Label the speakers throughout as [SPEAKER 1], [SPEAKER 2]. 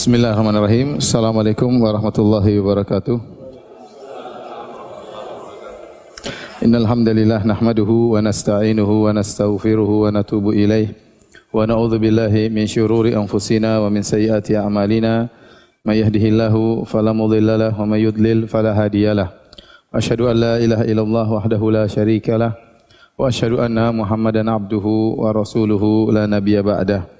[SPEAKER 1] Bismillahirrahmanirrahim. Assalamualaikum warahmatullahi wabarakatuh. Innal hamdalillah nahmaduhu wa nasta'inuhu wa nastaghfiruhu wa natubu ilaih wa na'udzu billahi min syururi anfusina wa min sayyiati a'malina may yahdihillahu fala mudilla lahu wa may yudlil fala hadiyalah. Asyhadu an la ilaha illallah wahdahu la syarikalah wa asyhadu anna Muhammadan abduhu wa rasuluhu la nabiyya ba'dah.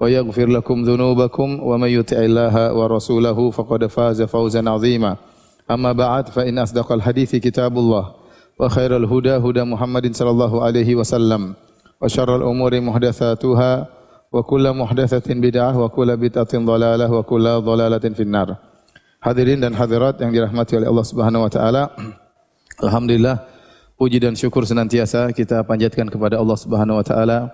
[SPEAKER 1] ويغفر لكم ذنوبكم ومن يطع الله ورسوله فقد فاز فوزا عظيما أما بعد فإن أصدق الحديث كتاب الله وخير الهدى هدى محمد صلى الله عليه وسلم وشر الأمور محدثاتها وكل محدثة بدعة وكل بدعة ضلالة وكل ضلالة في النار Hadirin dan hadirat yang dirahmati oleh Allah Subhanahu wa taala. Alhamdulillah puji dan syukur senantiasa kita panjatkan kepada Allah Subhanahu wa taala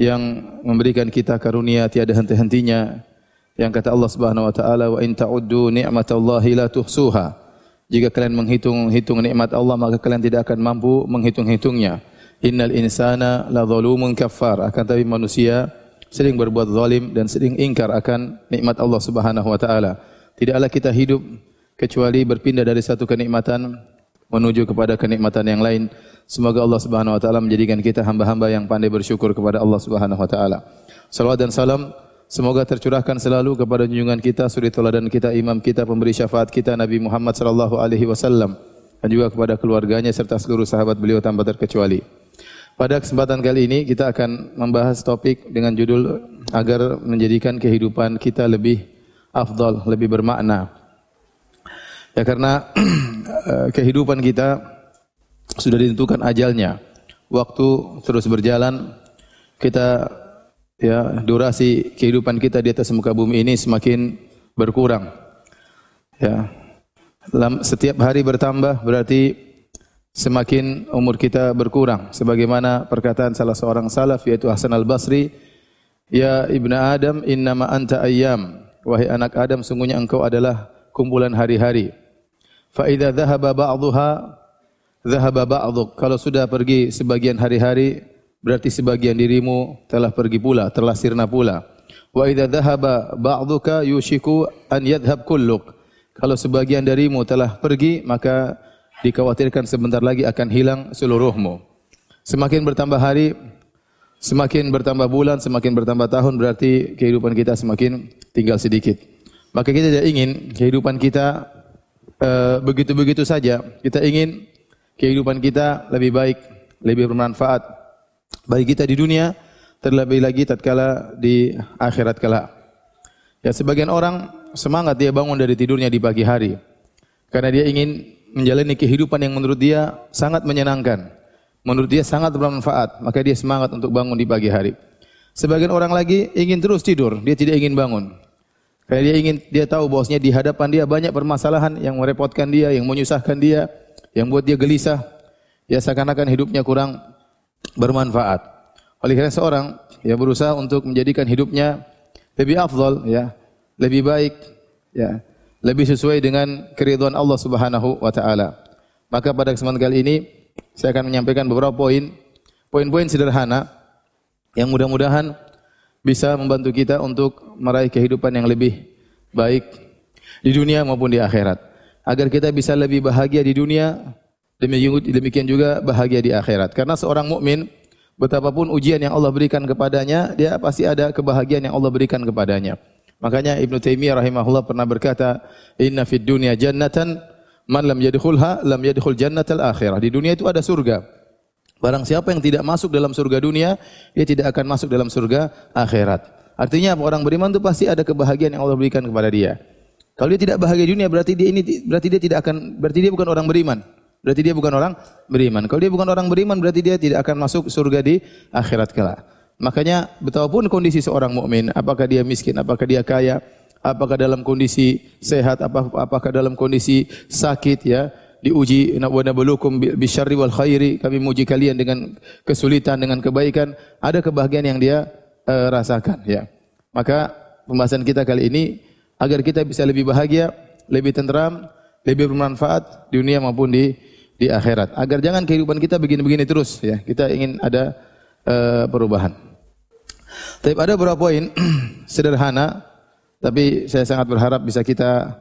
[SPEAKER 1] yang memberikan kita karunia tiada henti-hentinya. Yang kata Allah Subhanahu wa taala wa in ta'uddu ni'matallahi la tuhsuha. Jika kalian menghitung-hitung nikmat Allah maka kalian tidak akan mampu menghitung-hitungnya. Innal insana la zalumun kafar. Akan tapi manusia sering berbuat zalim dan sering ingkar akan nikmat Allah Subhanahu wa taala. Tidaklah kita hidup kecuali berpindah dari satu kenikmatan menuju kepada kenikmatan yang lain. Semoga Allah Subhanahu wa taala menjadikan kita hamba-hamba yang pandai bersyukur kepada Allah Subhanahu wa taala. Salawat dan salam semoga tercurahkan selalu kepada junjungan kita, suri teladan kita, imam kita, pemberi syafaat kita Nabi Muhammad sallallahu alaihi wasallam dan juga kepada keluarganya serta seluruh sahabat beliau tanpa terkecuali. Pada kesempatan kali ini kita akan membahas topik dengan judul agar menjadikan kehidupan kita lebih afdal, lebih bermakna. Ya karena kehidupan kita sudah ditentukan ajalnya. Waktu terus berjalan, kita ya durasi kehidupan kita di atas muka bumi ini semakin berkurang. Ya. Setiap hari bertambah berarti semakin umur kita berkurang. Sebagaimana perkataan salah seorang salaf yaitu Hasan Al-Basri, "Ya Ibnu Adam, innama anta ayyam." Wahai anak Adam, sungguhnya engkau adalah kumpulan hari-hari. Fa idza dhahaba ba'dhuha Zahaba ba'dhuk. Kalau sudah pergi sebagian hari-hari, berarti sebagian dirimu telah pergi pula, telah sirna pula. Wa idza dhahaba ba'dhuka yushiku an yadhhab kulluk. Kalau sebagian darimu telah pergi, maka dikhawatirkan sebentar lagi akan hilang seluruhmu. Semakin bertambah hari, semakin bertambah bulan, semakin bertambah tahun, berarti kehidupan kita semakin tinggal sedikit. Maka kita tidak ingin kehidupan kita uh, begitu-begitu saja. Kita ingin kehidupan kita lebih baik, lebih bermanfaat bagi kita di dunia, terlebih lagi tatkala di akhirat kala. Ya sebagian orang semangat dia bangun dari tidurnya di pagi hari karena dia ingin menjalani kehidupan yang menurut dia sangat menyenangkan, menurut dia sangat bermanfaat, maka dia semangat untuk bangun di pagi hari. Sebagian orang lagi ingin terus tidur, dia tidak ingin bangun. Karena dia ingin dia tahu bahwasanya di hadapan dia banyak permasalahan yang merepotkan dia, yang menyusahkan dia, yang buat dia gelisah, ya seakan-akan hidupnya kurang bermanfaat. Oleh karena seorang ya berusaha untuk menjadikan hidupnya lebih afdal ya, lebih baik ya, lebih sesuai dengan keridhaan Allah Subhanahu wa taala. Maka pada kesempatan kali ini saya akan menyampaikan beberapa poin, poin-poin sederhana yang mudah-mudahan bisa membantu kita untuk meraih kehidupan yang lebih baik di dunia maupun di akhirat agar kita bisa lebih bahagia di dunia demikian juga bahagia di akhirat. Karena seorang mukmin betapapun ujian yang Allah berikan kepadanya, dia pasti ada kebahagiaan yang Allah berikan kepadanya. Makanya Ibnu Taimiyah rahimahullah pernah berkata, "Inna fid dunya jannatan man lam yadkhulha lam yadkhul jannatal akhirah." Di dunia itu ada surga. Barang siapa yang tidak masuk dalam surga dunia, dia tidak akan masuk dalam surga akhirat. Artinya orang beriman itu pasti ada kebahagiaan yang Allah berikan kepada dia. Kalau dia tidak bahagia di dunia berarti dia ini berarti dia tidak akan berarti dia bukan orang beriman. Berarti dia bukan orang beriman. Kalau dia bukan orang beriman berarti dia tidak akan masuk surga di akhirat kelak. Makanya betapapun kondisi seorang mukmin, apakah dia miskin, apakah dia kaya, apakah dalam kondisi sehat, apakah dalam kondisi sakit ya, diuji wa nabluukum bisyarri wal khairi, kami menguji kalian dengan kesulitan dengan kebaikan, ada kebahagiaan yang dia uh, rasakan ya. Maka pembahasan kita kali ini agar kita bisa lebih bahagia, lebih tenteram, lebih bermanfaat di dunia maupun di di akhirat. Agar jangan kehidupan kita begini-begini terus ya. Kita ingin ada uh, perubahan. Tapi ada beberapa poin sederhana tapi saya sangat berharap bisa kita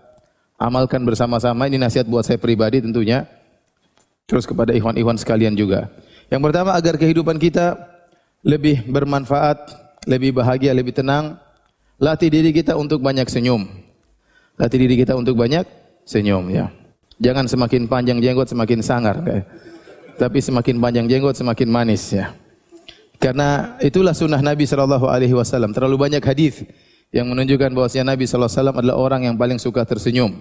[SPEAKER 1] amalkan bersama-sama. Ini nasihat buat saya pribadi tentunya. Terus kepada ikhwan-ikhwan sekalian juga. Yang pertama agar kehidupan kita lebih bermanfaat, lebih bahagia, lebih tenang, latih diri kita untuk banyak senyum. Latih diri kita untuk banyak senyum ya. Jangan semakin panjang jenggot semakin sangar, tapi semakin panjang jenggot semakin manis ya. Karena itulah sunnah Nabi Shallallahu Alaihi Wasallam. Terlalu banyak hadis yang menunjukkan bahwasanya Nabi Shallallahu Alaihi Wasallam adalah orang yang paling suka tersenyum.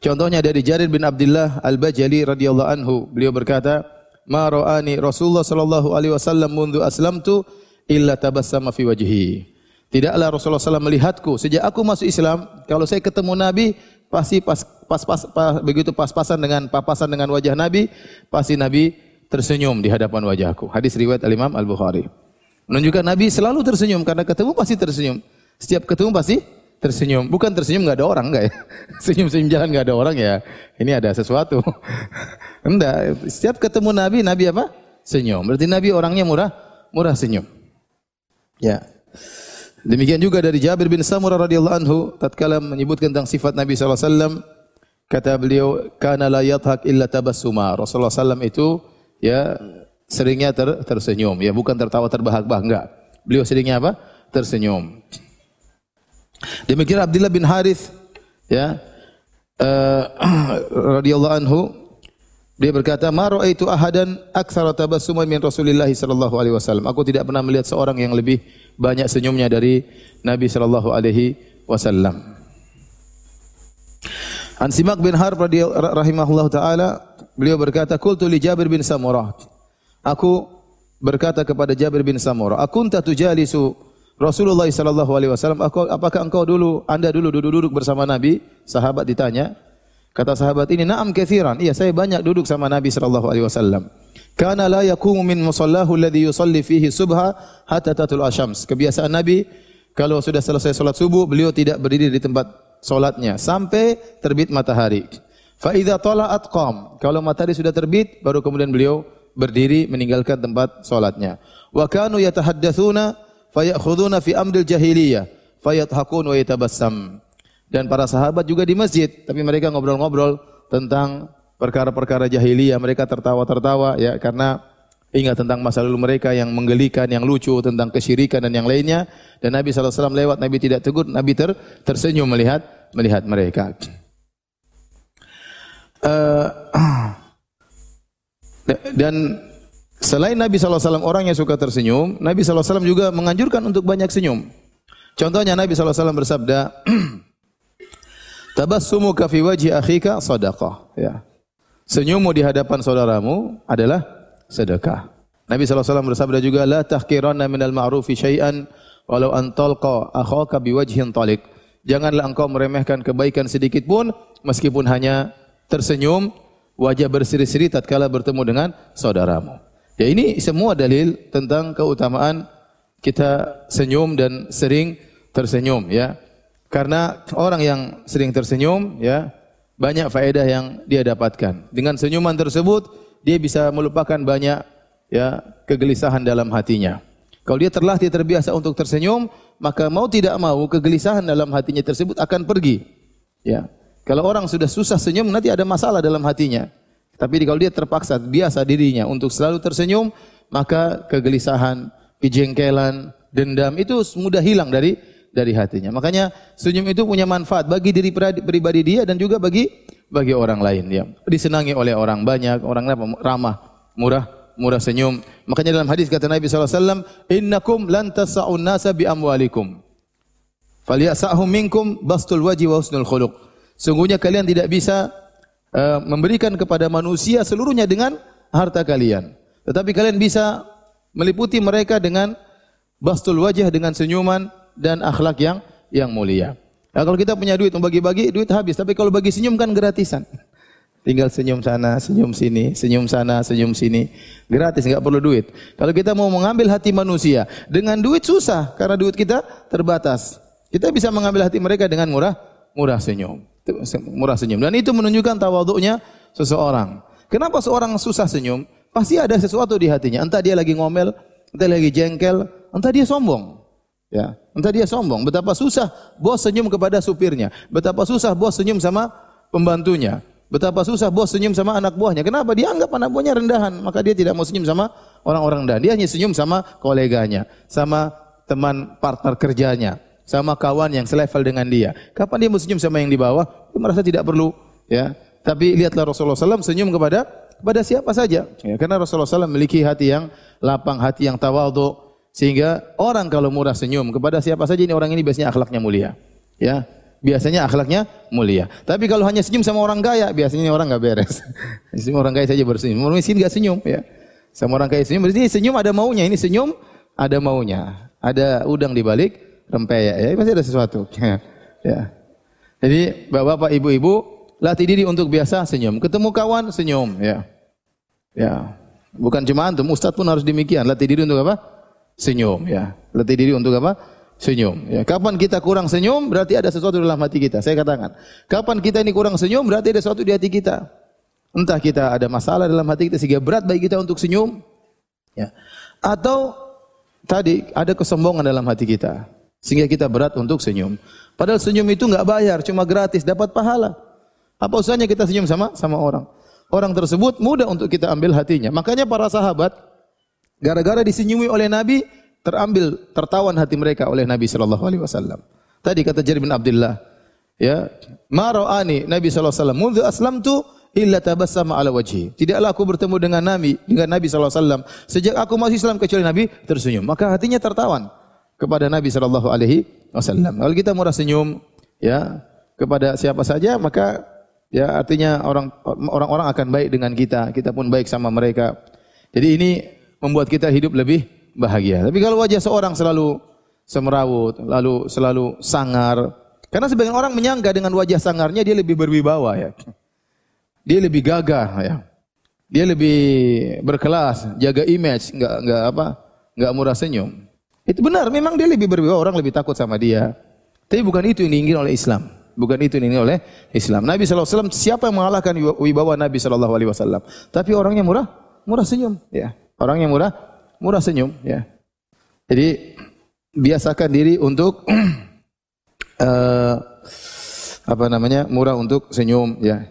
[SPEAKER 1] Contohnya dari Jarir bin Abdullah Al-Bajali radhiyallahu anhu, beliau berkata, "Ma ra'ani Rasulullah sallallahu alaihi wasallam mundu aslamtu illa tabassama fi wajhi." Tidaklah Rasulullah SAW melihatku sejak aku masuk Islam, kalau saya ketemu Nabi pasti pas pas, pas, pas begitu pas-pasan dengan papasan dengan wajah Nabi, pasti Nabi tersenyum di hadapan wajahku. Hadis riwayat Al-Imam Al-Bukhari. Menunjukkan Nabi selalu tersenyum karena ketemu pasti tersenyum. Setiap ketemu pasti tersenyum. Bukan tersenyum nggak ada orang enggak ya? Senyum-senyum jalan nggak ada orang ya. Ini ada sesuatu. Enggak. Setiap ketemu Nabi, Nabi apa? Senyum. Berarti Nabi orangnya murah, murah senyum. Ya. Demikian juga dari Jabir bin Samurah radhiyallahu anhu tatkala menyebutkan tentang sifat Nabi sallallahu alaihi wasallam kata beliau kana la yathak illa tabassuma. Rasulullah sallam itu ya seringnya ter, tersenyum ya bukan tertawa terbahak-bahak enggak. Beliau seringnya apa? Tersenyum. Demikian Abdullah bin Harith ya uh, radhiyallahu anhu dia berkata, "Ma raaitu ahadan aktsara tabassuman min Rasulillah sallallahu alaihi wasallam." Aku tidak pernah melihat seorang yang lebih banyak senyumnya dari Nabi sallallahu alaihi wasallam. An Simak bin Harb rahimahullah taala, beliau berkata, "Qultu li Jabir bin Samurah." Aku berkata kepada Jabir bin Samurah, "Akunta tujalisu Rasulullah sallallahu alaihi wasallam, apakah engkau dulu anda dulu duduk-duduk bersama Nabi? Sahabat ditanya. Kata sahabat ini, "Na'am katsiran." Iya, saya banyak duduk sama Nabi sallallahu alaihi wasallam. Kana la yakumu min musallahu alladhi yusalli fihi subha hatta tatul asyams. Kebiasaan Nabi kalau sudah selesai salat subuh, beliau tidak berdiri di tempat salatnya sampai terbit matahari. Fa idza tala'at qam. Kalau matahari sudah terbit, baru kemudian beliau berdiri meninggalkan tempat salatnya. Wa kanu yatahaddatsuna fayakhuduna fi amril jahiliyah fayathakun wa yatabassam. Dan para sahabat juga di masjid, tapi mereka ngobrol-ngobrol tentang perkara-perkara jahiliyah, mereka tertawa-tertawa ya karena ingat tentang masa lalu mereka yang menggelikan, yang lucu tentang kesyirikan dan yang lainnya. Dan Nabi SAW lewat, Nabi tidak tegur, Nabi ter, tersenyum melihat melihat mereka. Uh, dan Selain Nabi SAW orang yang suka tersenyum, Nabi SAW juga menganjurkan untuk banyak senyum. Contohnya Nabi SAW bersabda, Tabassumuka fi wajhi akhika sadaqah. Ya. Senyummu di hadapan saudaramu adalah sedekah. Nabi SAW bersabda juga, La tahkiranna minal ma'rufi syai'an walau an talqa akhaka biwajhin talik. Janganlah engkau meremehkan kebaikan sedikit pun meskipun hanya tersenyum, wajah berseri-seri tatkala bertemu dengan saudaramu. Ya ini semua dalil tentang keutamaan kita senyum dan sering tersenyum ya. Karena orang yang sering tersenyum ya banyak faedah yang dia dapatkan. Dengan senyuman tersebut dia bisa melupakan banyak ya kegelisahan dalam hatinya. Kalau dia terlatih terbiasa untuk tersenyum, maka mau tidak mau kegelisahan dalam hatinya tersebut akan pergi. Ya. Kalau orang sudah susah senyum nanti ada masalah dalam hatinya. Tapi kalau dia terpaksa biasa dirinya untuk selalu tersenyum, maka kegelisahan, kejengkelan, dendam itu mudah hilang dari dari hatinya. Makanya senyum itu punya manfaat bagi diri pribadi dia dan juga bagi bagi orang lain ya. Disenangi oleh orang banyak, orang ramah, murah, murah senyum. Makanya dalam hadis kata Nabi wasallam, "Innakum lan tas'un nasa bi amwalikum." Falyasahum minkum bastul waji wa husnul khuluq. Sungguhnya kalian tidak bisa uh, memberikan kepada manusia seluruhnya dengan harta kalian. Tetapi kalian bisa meliputi mereka dengan bastul wajah dengan senyuman dan akhlak yang yang mulia. Nah, kalau kita punya duit membagi-bagi, duit habis. Tapi kalau bagi senyum kan gratisan. Tinggal senyum sana, senyum sini, senyum sana, senyum sini. Gratis, nggak perlu duit. Kalau kita mau mengambil hati manusia dengan duit susah karena duit kita terbatas. Kita bisa mengambil hati mereka dengan murah, murah senyum. Murah senyum. Dan itu menunjukkan tawaduknya seseorang. Kenapa seorang susah senyum? Pasti ada sesuatu di hatinya. Entah dia lagi ngomel, entah dia lagi jengkel, entah dia sombong. Ya, entah dia sombong. Betapa susah bos senyum kepada supirnya. Betapa susah bos senyum sama pembantunya. Betapa susah bos senyum sama anak buahnya. Kenapa? Dia anggap anak buahnya rendahan. Maka dia tidak mau senyum sama orang-orang rendahan. Dia hanya senyum sama koleganya. Sama teman partner kerjanya. Sama kawan yang selevel dengan dia. Kapan dia mau senyum sama yang di bawah? Dia merasa tidak perlu. Ya. Tapi lihatlah Rasulullah SAW senyum kepada kepada siapa saja. Ya, karena Rasulullah SAW memiliki hati yang lapang, hati yang tawadhu. Sehingga orang kalau murah senyum kepada siapa saja ini orang ini biasanya akhlaknya mulia. Ya, biasanya akhlaknya mulia. Tapi kalau hanya senyum sama orang kaya, biasanya orang nggak beres. Semua orang kaya saja bersenyum. Orang miskin nggak senyum ya. Sama orang kaya senyum, berarti senyum ada maunya. Ini senyum ada maunya. Ada udang di balik rempeyek ya. Pasti ada sesuatu. ya. Jadi bapak-bapak, ibu-ibu latih diri untuk biasa senyum. Ketemu kawan senyum ya. Ya. Bukan cuma antum, ustaz pun harus demikian. Latih diri untuk apa? Senyum ya. Latih diri untuk apa? senyum. Ya, kapan kita kurang senyum berarti ada sesuatu dalam hati kita. Saya katakan, kapan kita ini kurang senyum berarti ada sesuatu di hati kita. Entah kita ada masalah dalam hati kita sehingga berat bagi kita untuk senyum, ya. Atau tadi ada kesombongan dalam hati kita sehingga kita berat untuk senyum. Padahal senyum itu nggak bayar, cuma gratis, dapat pahala. Apa usahanya kita senyum sama sama orang? Orang tersebut mudah untuk kita ambil hatinya. Makanya para sahabat gara-gara disenyumi oleh Nabi, terambil tertawan hati mereka oleh Nabi sallallahu alaihi wasallam. Tadi kata Jarir bin Abdullah, ya, "Ma ra'ani Nabi sallallahu alaihi wasallam mundu aslamtu illa tabassama ala wajhi." Tidaklah aku bertemu dengan Nabi, dengan Nabi sallallahu alaihi wasallam sejak aku masih Islam kecuali Nabi tersenyum. Maka hatinya tertawan kepada Nabi sallallahu alaihi wasallam. Kalau kita murah senyum, ya, kepada siapa saja, maka ya artinya orang orang-orang akan baik dengan kita, kita pun baik sama mereka. Jadi ini membuat kita hidup lebih bahagia. Tapi kalau wajah seorang selalu semerawut, lalu selalu sangar, karena sebagian orang menyangka dengan wajah sangarnya dia lebih berwibawa ya. Dia lebih gagah ya. Dia lebih berkelas, jaga image, enggak enggak apa? enggak murah senyum. Itu benar, memang dia lebih berwibawa, orang lebih takut sama dia. Tapi bukan itu yang diinginkan oleh Islam. Bukan itu yang diinginkan oleh Islam. Nabi SAW, siapa yang mengalahkan wibawa Nabi SAW? Tapi orangnya murah, murah senyum. Ya. Orangnya murah, murah senyum ya. Jadi biasakan diri untuk uh, apa namanya? murah untuk senyum ya.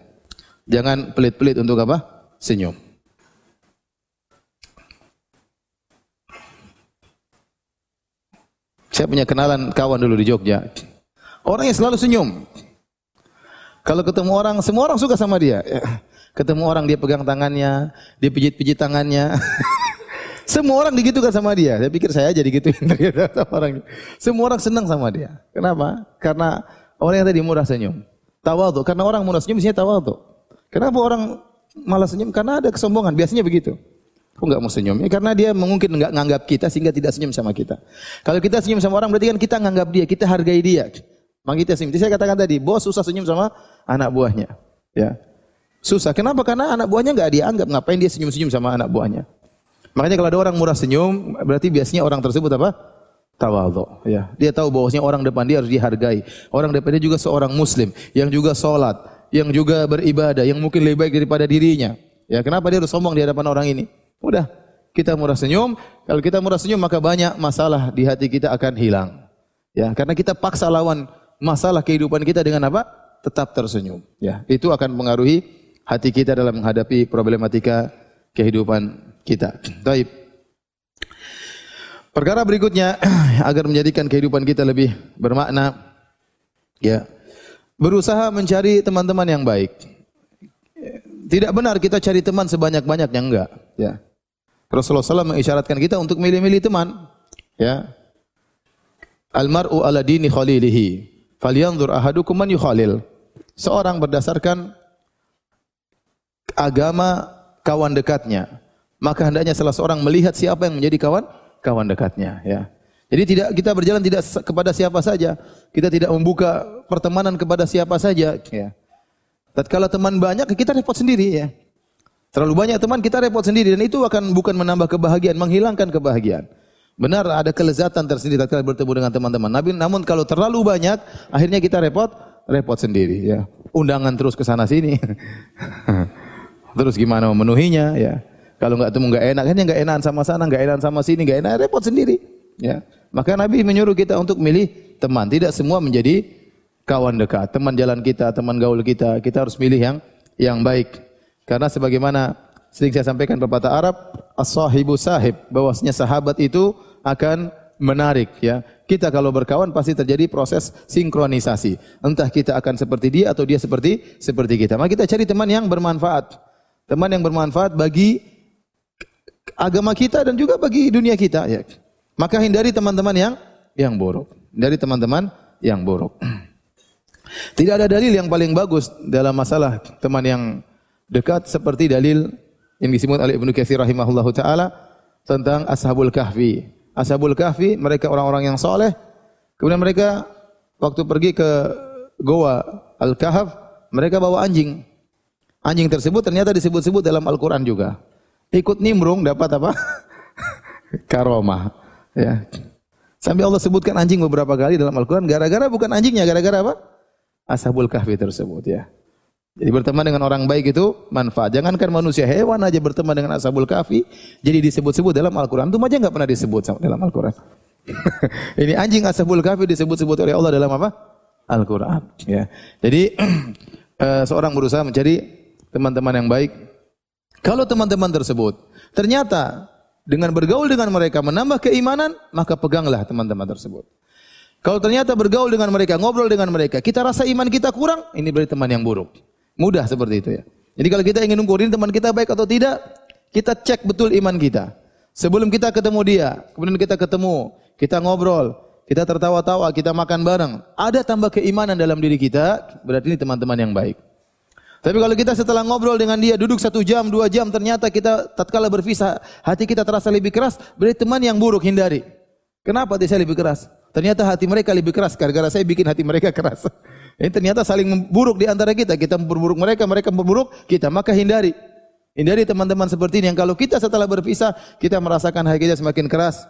[SPEAKER 1] Jangan pelit-pelit untuk apa? senyum. Saya punya kenalan kawan dulu di Jogja. Orang yang selalu senyum. Kalau ketemu orang, semua orang suka sama dia. Ketemu orang dia pegang tangannya, dia pijit-pijit tangannya. Semua orang digitukan sama dia. Saya pikir saya jadi gituin ternyata sama orang. Semua orang senang sama dia. Kenapa? Karena orang yang tadi murah senyum. Tawadhu. Karena orang murah senyum biasanya tawadhu. Kenapa orang malah senyum? Karena ada kesombongan. Biasanya begitu. Kok enggak mau senyum? Ya, karena dia mungkin enggak nganggap kita sehingga tidak senyum sama kita. Kalau kita senyum sama orang berarti kan kita nganggap dia, kita hargai dia. Maka kita senyum. Jadi saya katakan tadi, bos susah senyum sama anak buahnya. Ya. Susah. Kenapa? Karena anak buahnya enggak dianggap. Ngapain dia senyum-senyum sama anak buahnya? Makanya kalau ada orang murah senyum, berarti biasanya orang tersebut apa? Tawadhu. Ya. Dia tahu bahwasanya orang depan dia harus dihargai. Orang depan dia juga seorang muslim yang juga sholat, yang juga beribadah, yang mungkin lebih baik daripada dirinya. Ya, kenapa dia harus sombong di hadapan orang ini? Udah, kita murah senyum. Kalau kita murah senyum maka banyak masalah di hati kita akan hilang. Ya, karena kita paksa lawan masalah kehidupan kita dengan apa? Tetap tersenyum. Ya, itu akan mengaruhi hati kita dalam menghadapi problematika kehidupan kita. Taib. Perkara berikutnya agar menjadikan kehidupan kita lebih bermakna ya. Berusaha mencari teman-teman yang baik. Tidak benar kita cari teman sebanyak-banyaknya enggak, ya. Rasulullah SAW mengisyaratkan kita untuk milih-milih teman, ya. Almaru ala dini khalilihi, falyanzur ahadukum man yukhalil. Seorang berdasarkan agama kawan dekatnya maka hendaknya salah seorang melihat siapa yang menjadi kawan kawan dekatnya ya. Jadi tidak kita berjalan tidak kepada siapa saja. Kita tidak membuka pertemanan kepada siapa saja ya. Tatkala teman banyak kita repot sendiri ya. Terlalu banyak teman kita repot sendiri dan itu akan bukan menambah kebahagiaan, menghilangkan kebahagiaan. Benar ada kelezatan tersendiri tatkala bertemu dengan teman-teman. Nabi namun kalau terlalu banyak akhirnya kita repot, repot sendiri ya. Undangan terus ke sana sini. terus gimana memenuhinya ya. Kalau nggak temu nggak enak, kan nggak enakan sama sana, nggak enakan sama sini, nggak enak, repot sendiri. Ya. Maka Nabi menyuruh kita untuk milih teman. Tidak semua menjadi kawan dekat, teman jalan kita, teman gaul kita. Kita harus milih yang yang baik. Karena sebagaimana sering saya sampaikan pepatah Arab, as-sahibu sahib, bahwasanya sahabat itu akan menarik ya. Kita kalau berkawan pasti terjadi proses sinkronisasi. Entah kita akan seperti dia atau dia seperti seperti kita. Maka kita cari teman yang bermanfaat. Teman yang bermanfaat bagi agama kita dan juga bagi dunia kita ya. Maka hindari teman-teman yang yang buruk. Dari teman-teman yang buruk. Tidak ada dalil yang paling bagus dalam masalah teman yang dekat seperti dalil yang disebut oleh Ibnu Katsir rahimahullahu taala tentang Ashabul Kahfi. Ashabul Kahfi mereka orang-orang yang soleh. Kemudian mereka waktu pergi ke Goa Al-Kahf, mereka bawa anjing. Anjing tersebut ternyata disebut-sebut dalam Al-Qur'an juga. Ikut nimbrung dapat apa? Karomah. Ya. Sampai Allah sebutkan anjing beberapa kali dalam Al-Quran. Gara-gara bukan anjingnya, gara-gara apa? Ashabul kahfi tersebut ya. Jadi berteman dengan orang baik itu manfaat. Jangankan manusia, hewan aja berteman dengan ashabul kahfi. Jadi disebut-sebut dalam Al-Quran. Itu aja nggak pernah disebut dalam Al-Quran. Ini anjing ashabul kahfi disebut-sebut oleh Allah dalam apa? Al-Quran. Ya. Jadi eh, seorang berusaha mencari teman-teman yang baik. Kalau teman-teman tersebut ternyata dengan bergaul dengan mereka menambah keimanan, maka peganglah teman-teman tersebut. Kalau ternyata bergaul dengan mereka, ngobrol dengan mereka, kita rasa iman kita kurang, ini berarti teman yang buruk. Mudah seperti itu ya. Jadi kalau kita ingin ukur ini teman kita baik atau tidak, kita cek betul iman kita. Sebelum kita ketemu dia, kemudian kita ketemu, kita ngobrol, kita tertawa-tawa, kita makan bareng, ada tambah keimanan dalam diri kita, berarti ini teman-teman yang baik. Tapi kalau kita setelah ngobrol dengan dia, duduk satu jam, dua jam, ternyata kita tatkala berpisah, hati kita terasa lebih keras, berarti teman yang buruk hindari. Kenapa hati saya lebih keras? Ternyata hati mereka lebih keras, gara-gara saya bikin hati mereka keras. Ini ternyata saling buruk di antara kita. Kita berburuk mereka, mereka berburuk kita. Maka hindari. Hindari teman-teman seperti ini yang kalau kita setelah berpisah kita merasakan hati kita semakin keras,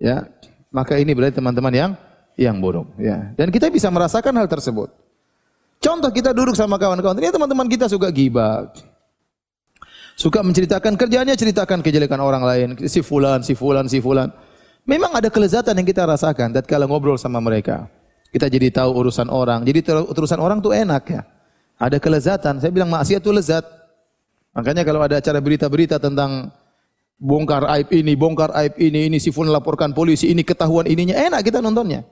[SPEAKER 1] ya maka ini berarti teman-teman yang yang buruk. Ya. Dan kita bisa merasakan hal tersebut. Contoh kita duduk sama kawan-kawan, ternyata teman-teman kita suka gibah. Suka menceritakan kerjanya, ceritakan kejelekan orang lain, si fulan, si fulan, si fulan. Memang ada kelezatan yang kita rasakan tatkala ngobrol sama mereka. Kita jadi tahu urusan orang. Jadi urusan orang tuh enak ya. Ada kelezatan. Saya bilang maksiat itu lezat. Makanya kalau ada acara berita-berita tentang bongkar aib ini, bongkar aib ini, ini si fulan laporkan polisi, ini ketahuan ininya, enak kita nontonnya.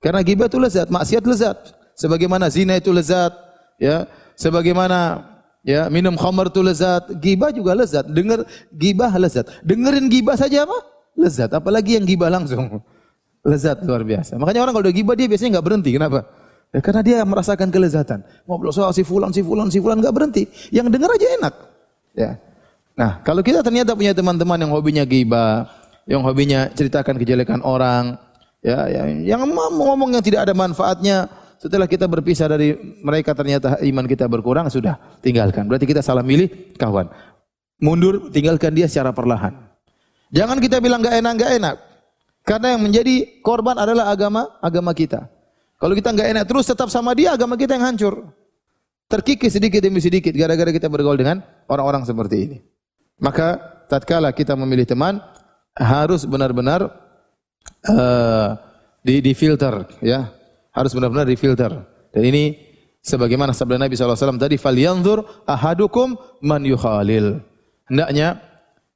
[SPEAKER 1] Karena ghibah itu lezat, maksiat lezat. Sebagaimana zina itu lezat, ya. Sebagaimana ya minum khamar itu lezat, ghibah juga lezat. Dengar ghibah lezat. Dengerin ghibah saja apa? Lezat, apalagi yang ghibah langsung. Lezat luar biasa. Makanya orang kalau udah gibah dia biasanya nggak berhenti. Kenapa? Ya, karena dia merasakan kelezatan. Ngobrol soal si fulan, si fulan, si fulan nggak berhenti. Yang dengar aja enak. Ya. Nah, kalau kita ternyata punya teman-teman yang hobinya gibah, yang hobinya ceritakan kejelekan orang, ya, yang, yang ngomong yang tidak ada manfaatnya, setelah kita berpisah dari mereka ternyata iman kita berkurang, sudah tinggalkan. Berarti kita salah milih kawan. Mundur, tinggalkan dia secara perlahan. Jangan kita bilang nggak enak, nggak enak. Karena yang menjadi korban adalah agama agama kita. Kalau kita nggak enak terus tetap sama dia, agama kita yang hancur. Terkikis sedikit demi sedikit gara-gara kita bergaul dengan orang-orang seperti ini. Maka tatkala kita memilih teman harus benar-benar uh, di, di filter ya. Harus benar-benar difilter. Dan ini sebagaimana sabda Nabi SAW tadi, "Falyanzur ahadukum man yukhalil." Hendaknya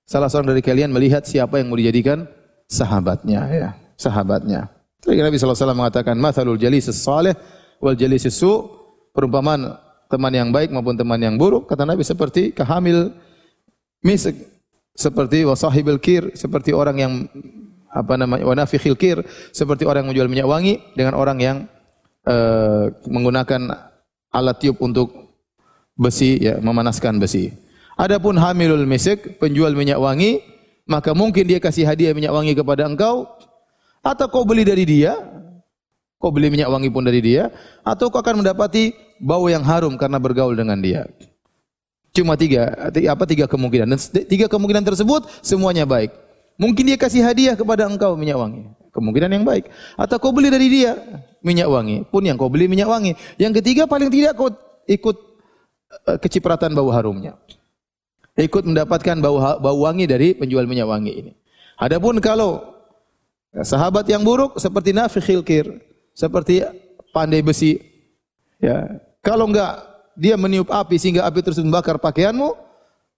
[SPEAKER 1] salah seorang dari kalian melihat siapa yang mau dijadikan sahabatnya ya, sahabatnya. Jadi Nabi SAW mengatakan, "Matsalul jalis salih wal jalis su" perumpamaan teman yang baik maupun teman yang buruk kata Nabi seperti kehamil misik seperti wasahibil kir seperti orang yang apa namanya wanafikhil kir seperti orang yang menjual minyak wangi dengan orang yang uh, menggunakan alat tiup untuk besi ya memanaskan besi. Adapun hamilul misik penjual minyak wangi maka mungkin dia kasih hadiah minyak wangi kepada engkau atau kau beli dari dia Kau beli minyak wangi pun dari dia, atau kau akan mendapati bau yang harum karena bergaul dengan dia. Cuma tiga, apa tiga kemungkinan. Dan tiga kemungkinan tersebut semuanya baik. Mungkin dia kasih hadiah kepada engkau minyak wangi. Kemungkinan yang baik. Atau kau beli dari dia minyak wangi. Pun yang kau beli minyak wangi. Yang ketiga paling tidak kau ikut eh, kecipratan bau harumnya. Ikut mendapatkan bau bau wangi dari penjual minyak wangi ini. Adapun kalau sahabat yang buruk seperti Nafikhil Kir, seperti pandai besi. Ya, kalau enggak dia meniup api sehingga api tersebut membakar pakaianmu,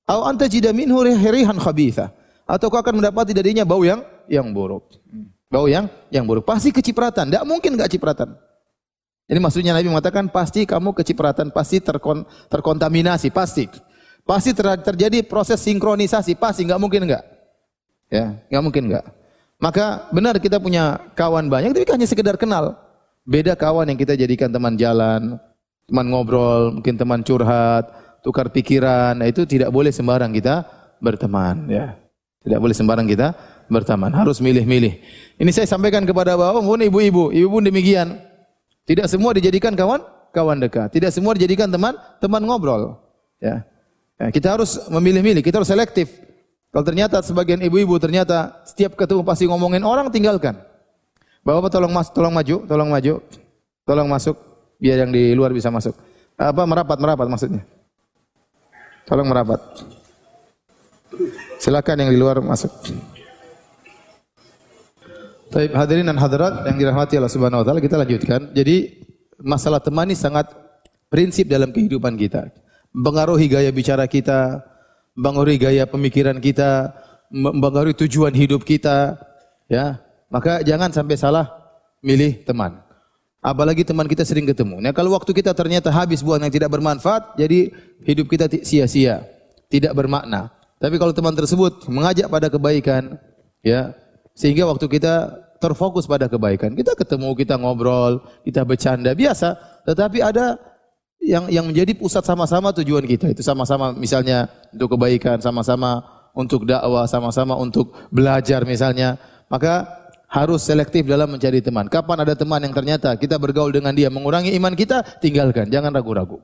[SPEAKER 1] au anta jida minhu rihan khabitha. Atau kau akan mendapati darinya bau yang yang buruk. Bau yang yang buruk. Pasti kecipratan. Tidak mungkin enggak cipratan. Ini maksudnya Nabi mengatakan pasti kamu kecipratan, pasti terkon, terkontaminasi, pasti. Pasti ter, terjadi proses sinkronisasi, pasti enggak mungkin enggak. Ya, enggak mungkin enggak. Maka benar kita punya kawan banyak tapi hanya sekedar kenal. Beda kawan yang kita jadikan teman jalan, teman ngobrol, mungkin teman curhat, tukar pikiran. Nah, itu tidak boleh sembarang kita berteman ya. Tidak boleh sembarang kita berteman, harus milih-milih. Ini saya sampaikan kepada bapak maupun ibu-ibu. Ibu pun demikian. Tidak semua dijadikan kawan kawan dekat. Tidak semua dijadikan teman teman ngobrol. Ya. ya kita harus memilih-milih, kita harus selektif. Kalau ternyata sebagian ibu-ibu ternyata setiap ketemu pasti ngomongin orang, tinggalkan. Bapak tolong mas, tolong maju, tolong maju, tolong masuk, biar yang di luar bisa masuk. Apa merapat, merapat maksudnya? Tolong merapat. Silakan yang di luar masuk. Baik, hadirin dan hadirat yang dirahmati Allah Subhanahu wa taala, kita lanjutkan. Jadi masalah teman ini sangat prinsip dalam kehidupan kita. Mempengaruhi gaya bicara kita, mempengaruhi gaya pemikiran kita, mempengaruhi tujuan hidup kita, ya. Maka jangan sampai salah milih teman. Apalagi teman kita sering ketemu. Nah, kalau waktu kita ternyata habis buat yang tidak bermanfaat, jadi hidup kita sia-sia, tidak bermakna. Tapi kalau teman tersebut mengajak pada kebaikan, ya, sehingga waktu kita terfokus pada kebaikan. Kita ketemu, kita ngobrol, kita bercanda biasa, tetapi ada yang yang menjadi pusat sama-sama tujuan kita itu sama-sama misalnya untuk kebaikan, sama-sama untuk dakwah, sama-sama untuk belajar misalnya. Maka harus selektif dalam mencari teman. Kapan ada teman yang ternyata kita bergaul dengan dia mengurangi iman kita, tinggalkan, jangan ragu-ragu.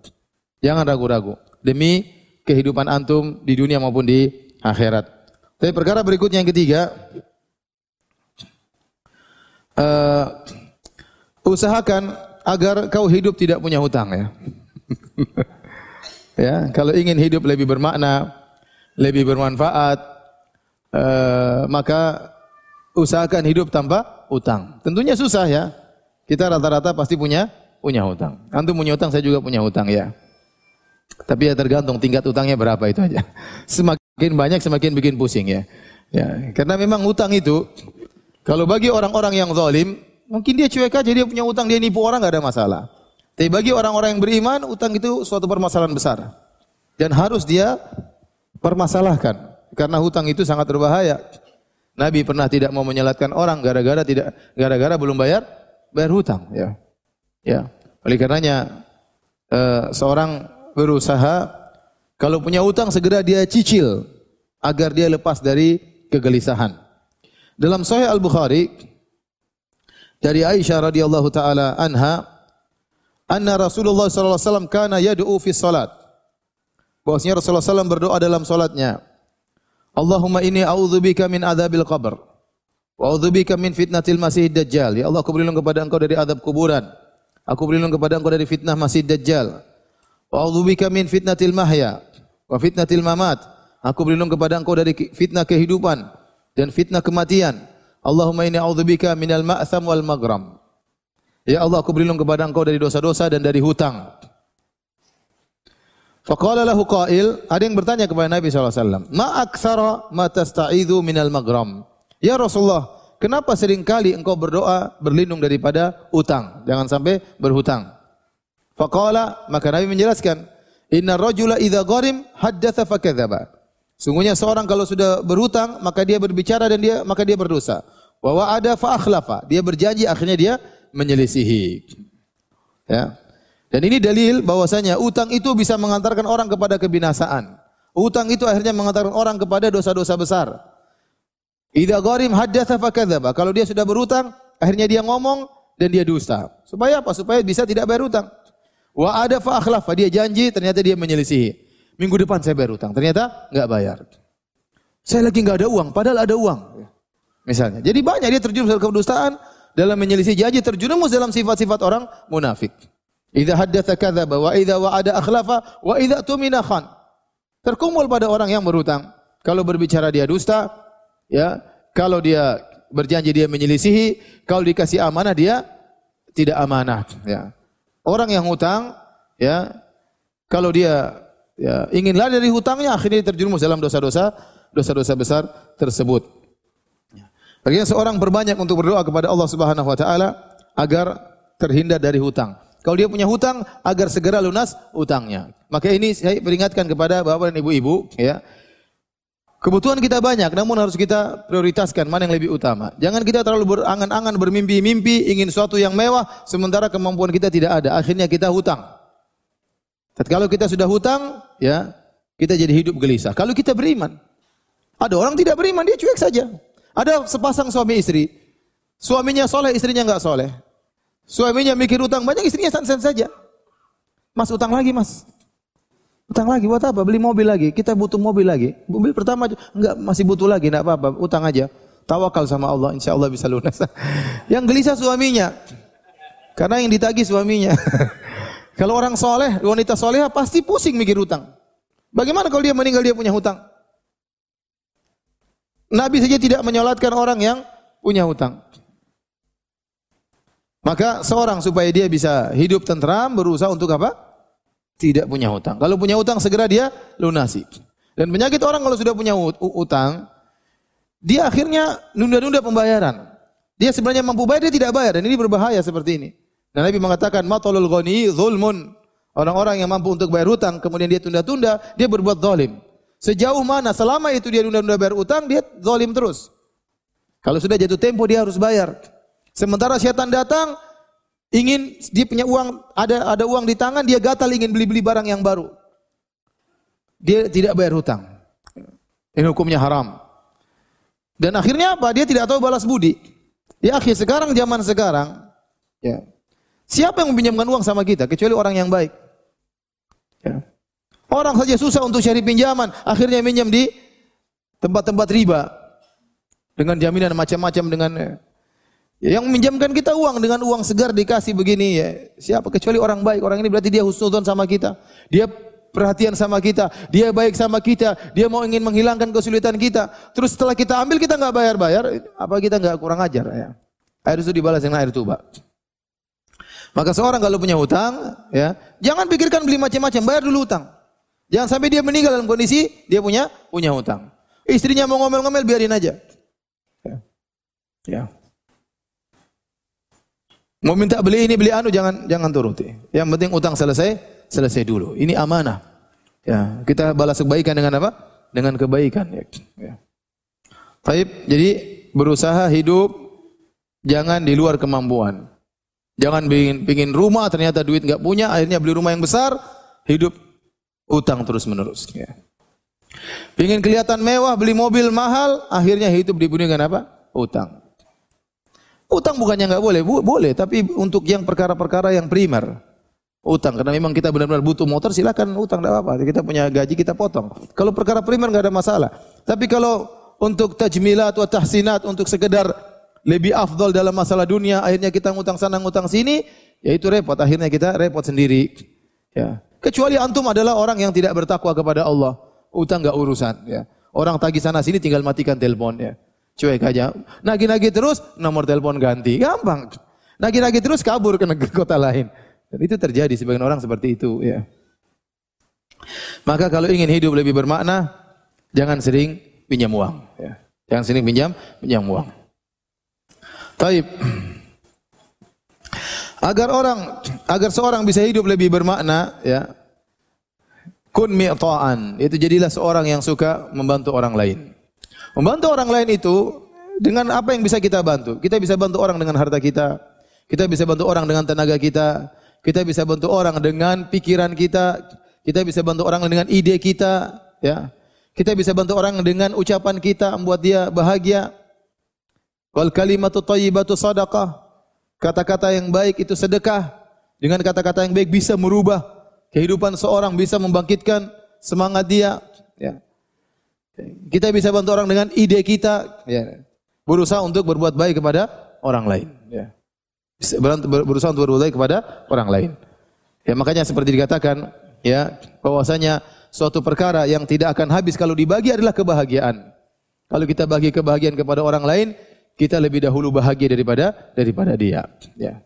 [SPEAKER 1] Jangan ragu-ragu demi kehidupan antum di dunia maupun di akhirat. Tapi perkara berikutnya yang ketiga, uh, usahakan agar kau hidup tidak punya hutang ya. ya, kalau ingin hidup lebih bermakna, lebih bermanfaat, uh, maka usahakan hidup tanpa utang. Tentunya susah ya. Kita rata-rata pasti punya punya hutang. Antum punya hutang, saya juga punya hutang ya. Tapi ya tergantung tingkat utangnya berapa itu aja. Semakin banyak semakin bikin pusing ya. Ya, karena memang utang itu kalau bagi orang-orang yang zalim, mungkin dia cuek aja dia punya utang, dia nipu orang nggak ada masalah. Tapi bagi orang-orang yang beriman, utang itu suatu permasalahan besar. Dan harus dia permasalahkan. Karena hutang itu sangat berbahaya. Nabi pernah tidak mau menyelatkan orang gara-gara tidak gara-gara belum bayar bayar hutang ya. Ya. Oleh karenanya uh, seorang berusaha kalau punya hutang segera dia cicil agar dia lepas dari kegelisahan. Dalam Sahih Al-Bukhari dari Aisyah radhiyallahu taala anha anna Rasulullah sallallahu alaihi wasallam kana yad'u fi salat. Bahwasanya Rasulullah SAW berdoa dalam salatnya. Allahumma inni a'udzubika min adzabil qabr. Wa a'udzubika min fitnatil masih dajjal. Ya Allah, aku berlindung kepada Engkau dari adab kuburan. Aku berlindung kepada Engkau dari fitnah masih dajjal. Wa a'udzubika min fitnatil mahya wa fitnatil mamat. Aku berlindung kepada Engkau dari fitnah kehidupan dan fitnah kematian. Allahumma inni a'udzubika minal ma'tham wal maghram. Ya Allah, aku berlindung kepada Engkau dari dosa-dosa dan dari hutang. Faqala lahu qail, ada yang bertanya kepada Nabi SAW, Ma aktsara ma tasta'idhu minal maghram. Ya Rasulullah, kenapa sering kali engkau berdoa berlindung daripada utang? Jangan sampai berhutang. Faqala, maka Nabi menjelaskan, Inna rajula idza gharim haddatha fakadzaba. Sungguhnya seorang kalau sudah berhutang, maka dia berbicara dan dia maka dia berdosa. Wa wa'ada fa akhlafa. Dia berjanji akhirnya dia menyelisihi. Ya. Dan ini dalil bahwasanya utang itu bisa mengantarkan orang kepada kebinasaan. Utang itu akhirnya mengantarkan orang kepada dosa-dosa besar. Idza gharim haddatsa fakadzaba. Kalau dia sudah berutang, akhirnya dia ngomong dan dia dusta. Supaya apa? Supaya bisa tidak bayar utang. Wa ada fa akhlafa, dia janji ternyata dia menyelisihi. Minggu depan saya bayar utang, ternyata enggak bayar. Saya lagi enggak ada uang, padahal ada uang. Misalnya. Jadi banyak dia terjerumus dalam kedustaan, dalam menyelisih janji terjerumus dalam sifat-sifat orang munafik. Idza haddatsa kadzaba wa idza wa'ada akhlafa wa idza tumina khan. Terkumpul pada orang yang berutang. Kalau berbicara dia dusta, ya. Kalau dia berjanji dia menyelisihi, kalau dikasih amanah dia tidak amanah, ya. Orang yang hutang, ya, kalau dia ya, ingin lari dari hutangnya, akhirnya terjerumus dalam dosa-dosa, dosa-dosa besar tersebut. Akhirnya seorang berbanyak untuk berdoa kepada Allah Subhanahu wa taala agar terhindar dari hutang. Kalau dia punya hutang agar segera lunas hutangnya. Maka ini saya peringatkan kepada bapak dan ibu-ibu ya. Kebutuhan kita banyak, namun harus kita prioritaskan mana yang lebih utama. Jangan kita terlalu berangan-angan, bermimpi-mimpi, ingin sesuatu yang mewah, sementara kemampuan kita tidak ada. Akhirnya kita hutang. Kalau kita sudah hutang, ya kita jadi hidup gelisah. Kalau kita beriman, ada orang tidak beriman, dia cuek saja. Ada sepasang suami istri, suaminya soleh, istrinya enggak soleh. Suaminya mikir utang banyak, istrinya sansen saja. Mas utang lagi mas. Utang lagi buat apa? Beli mobil lagi. Kita butuh mobil lagi. Mobil pertama enggak masih butuh lagi, enggak apa-apa. Utang aja. Tawakal sama Allah, insya Allah bisa lunas. yang gelisah suaminya. Karena yang ditagih suaminya. kalau orang soleh, wanita soleh pasti pusing mikir utang. Bagaimana kalau dia meninggal dia punya hutang? Nabi saja tidak menyolatkan orang yang punya hutang. Maka seorang supaya dia bisa hidup tentram berusaha untuk apa? Tidak punya hutang. Kalau punya hutang segera dia lunasi. Dan penyakit orang kalau sudah punya hutang, dia akhirnya nunda-nunda pembayaran. Dia sebenarnya mampu bayar, dia tidak bayar. Dan ini berbahaya seperti ini. Dan Nabi mengatakan, Matolul ghani zulmun. Orang-orang yang mampu untuk bayar hutang, kemudian dia tunda-tunda, dia berbuat zalim. Sejauh mana, selama itu dia nunda-nunda bayar hutang, dia zalim terus. Kalau sudah jatuh tempo, dia harus bayar. Sementara syaitan datang, ingin dia punya uang ada ada uang di tangan dia gatal ingin beli-beli barang yang baru. Dia tidak bayar hutang. Ini hukumnya haram. Dan akhirnya apa? Dia tidak tahu balas budi. Ya akhir sekarang zaman sekarang ya. Siapa yang meminjamkan uang sama kita kecuali orang yang baik? Ya. Orang saja susah untuk cari pinjaman, akhirnya minjam di tempat-tempat riba dengan jaminan macam-macam dengan yang meminjamkan kita uang dengan uang segar dikasih begini ya. Siapa kecuali orang baik. Orang ini berarti dia husnudon sama kita. Dia perhatian sama kita. Dia baik sama kita. Dia mau ingin menghilangkan kesulitan kita. Terus setelah kita ambil kita nggak bayar-bayar. Apa kita nggak kurang ajar ya? Air itu dibalas dengan air tuba. Maka seorang kalau punya hutang, ya, jangan pikirkan beli macam-macam, bayar dulu hutang. Jangan sampai dia meninggal dalam kondisi dia punya punya hutang. Istrinya mau ngomel-ngomel biarin aja. Ya. ya. Mau minta beli ini beli anu jangan jangan turuti. Yang penting utang selesai, selesai dulu. Ini amanah. Ya, kita balas kebaikan dengan apa? Dengan kebaikan ya. ya. Taib, jadi berusaha hidup jangan di luar kemampuan. Jangan pingin, pingin rumah ternyata duit nggak punya, akhirnya beli rumah yang besar, hidup utang terus menerus. Ya. Pingin kelihatan mewah, beli mobil mahal, akhirnya hidup dibunuh dengan apa? Utang. Utang bukannya nggak boleh, Bu, boleh, tapi untuk yang perkara-perkara yang primer. Utang, karena memang kita benar-benar butuh motor, silakan utang, tidak apa-apa. Kita punya gaji, kita potong. Kalau perkara primer nggak ada masalah. Tapi kalau untuk tajmilat atau tahsinat, untuk sekedar lebih afdol dalam masalah dunia, akhirnya kita ngutang sana, ngutang sini, ya itu repot. Akhirnya kita repot sendiri. Ya. Kecuali antum adalah orang yang tidak bertakwa kepada Allah. Utang nggak urusan. Ya. Orang tagih sana sini tinggal matikan telepon. Ya cuek aja. Nagi-nagi terus, nomor telepon ganti. Gampang. Nagi-nagi terus kabur ke negeri kota lain. Dan itu terjadi sebagian orang seperti itu. Ya. Maka kalau ingin hidup lebih bermakna, jangan sering pinjam uang. Ya. Jangan sering pinjam, pinjam uang. Taib. Agar orang, agar seorang bisa hidup lebih bermakna, ya, kun mi'ta'an. Itu jadilah seorang yang suka membantu orang lain. Membantu orang lain itu dengan apa yang bisa kita bantu. Kita bisa bantu orang dengan harta kita. Kita bisa bantu orang dengan tenaga kita. Kita bisa bantu orang dengan pikiran kita. Kita bisa bantu orang dengan ide kita, ya. Kita bisa bantu orang dengan ucapan kita membuat dia bahagia. Wal kalimatu thayyibatu sadaqah. kata-kata yang baik itu sedekah. Dengan kata-kata yang baik bisa merubah kehidupan seorang, bisa membangkitkan semangat dia. Ya. Kita bisa bantu orang dengan ide kita. Ya. Berusaha untuk berbuat baik kepada orang lain. Ya. Berusaha untuk berbuat baik kepada orang lain. Ya makanya seperti dikatakan ya bahwasanya suatu perkara yang tidak akan habis kalau dibagi adalah kebahagiaan. Kalau kita bagi kebahagiaan kepada orang lain, kita lebih dahulu bahagia daripada daripada dia. Ya.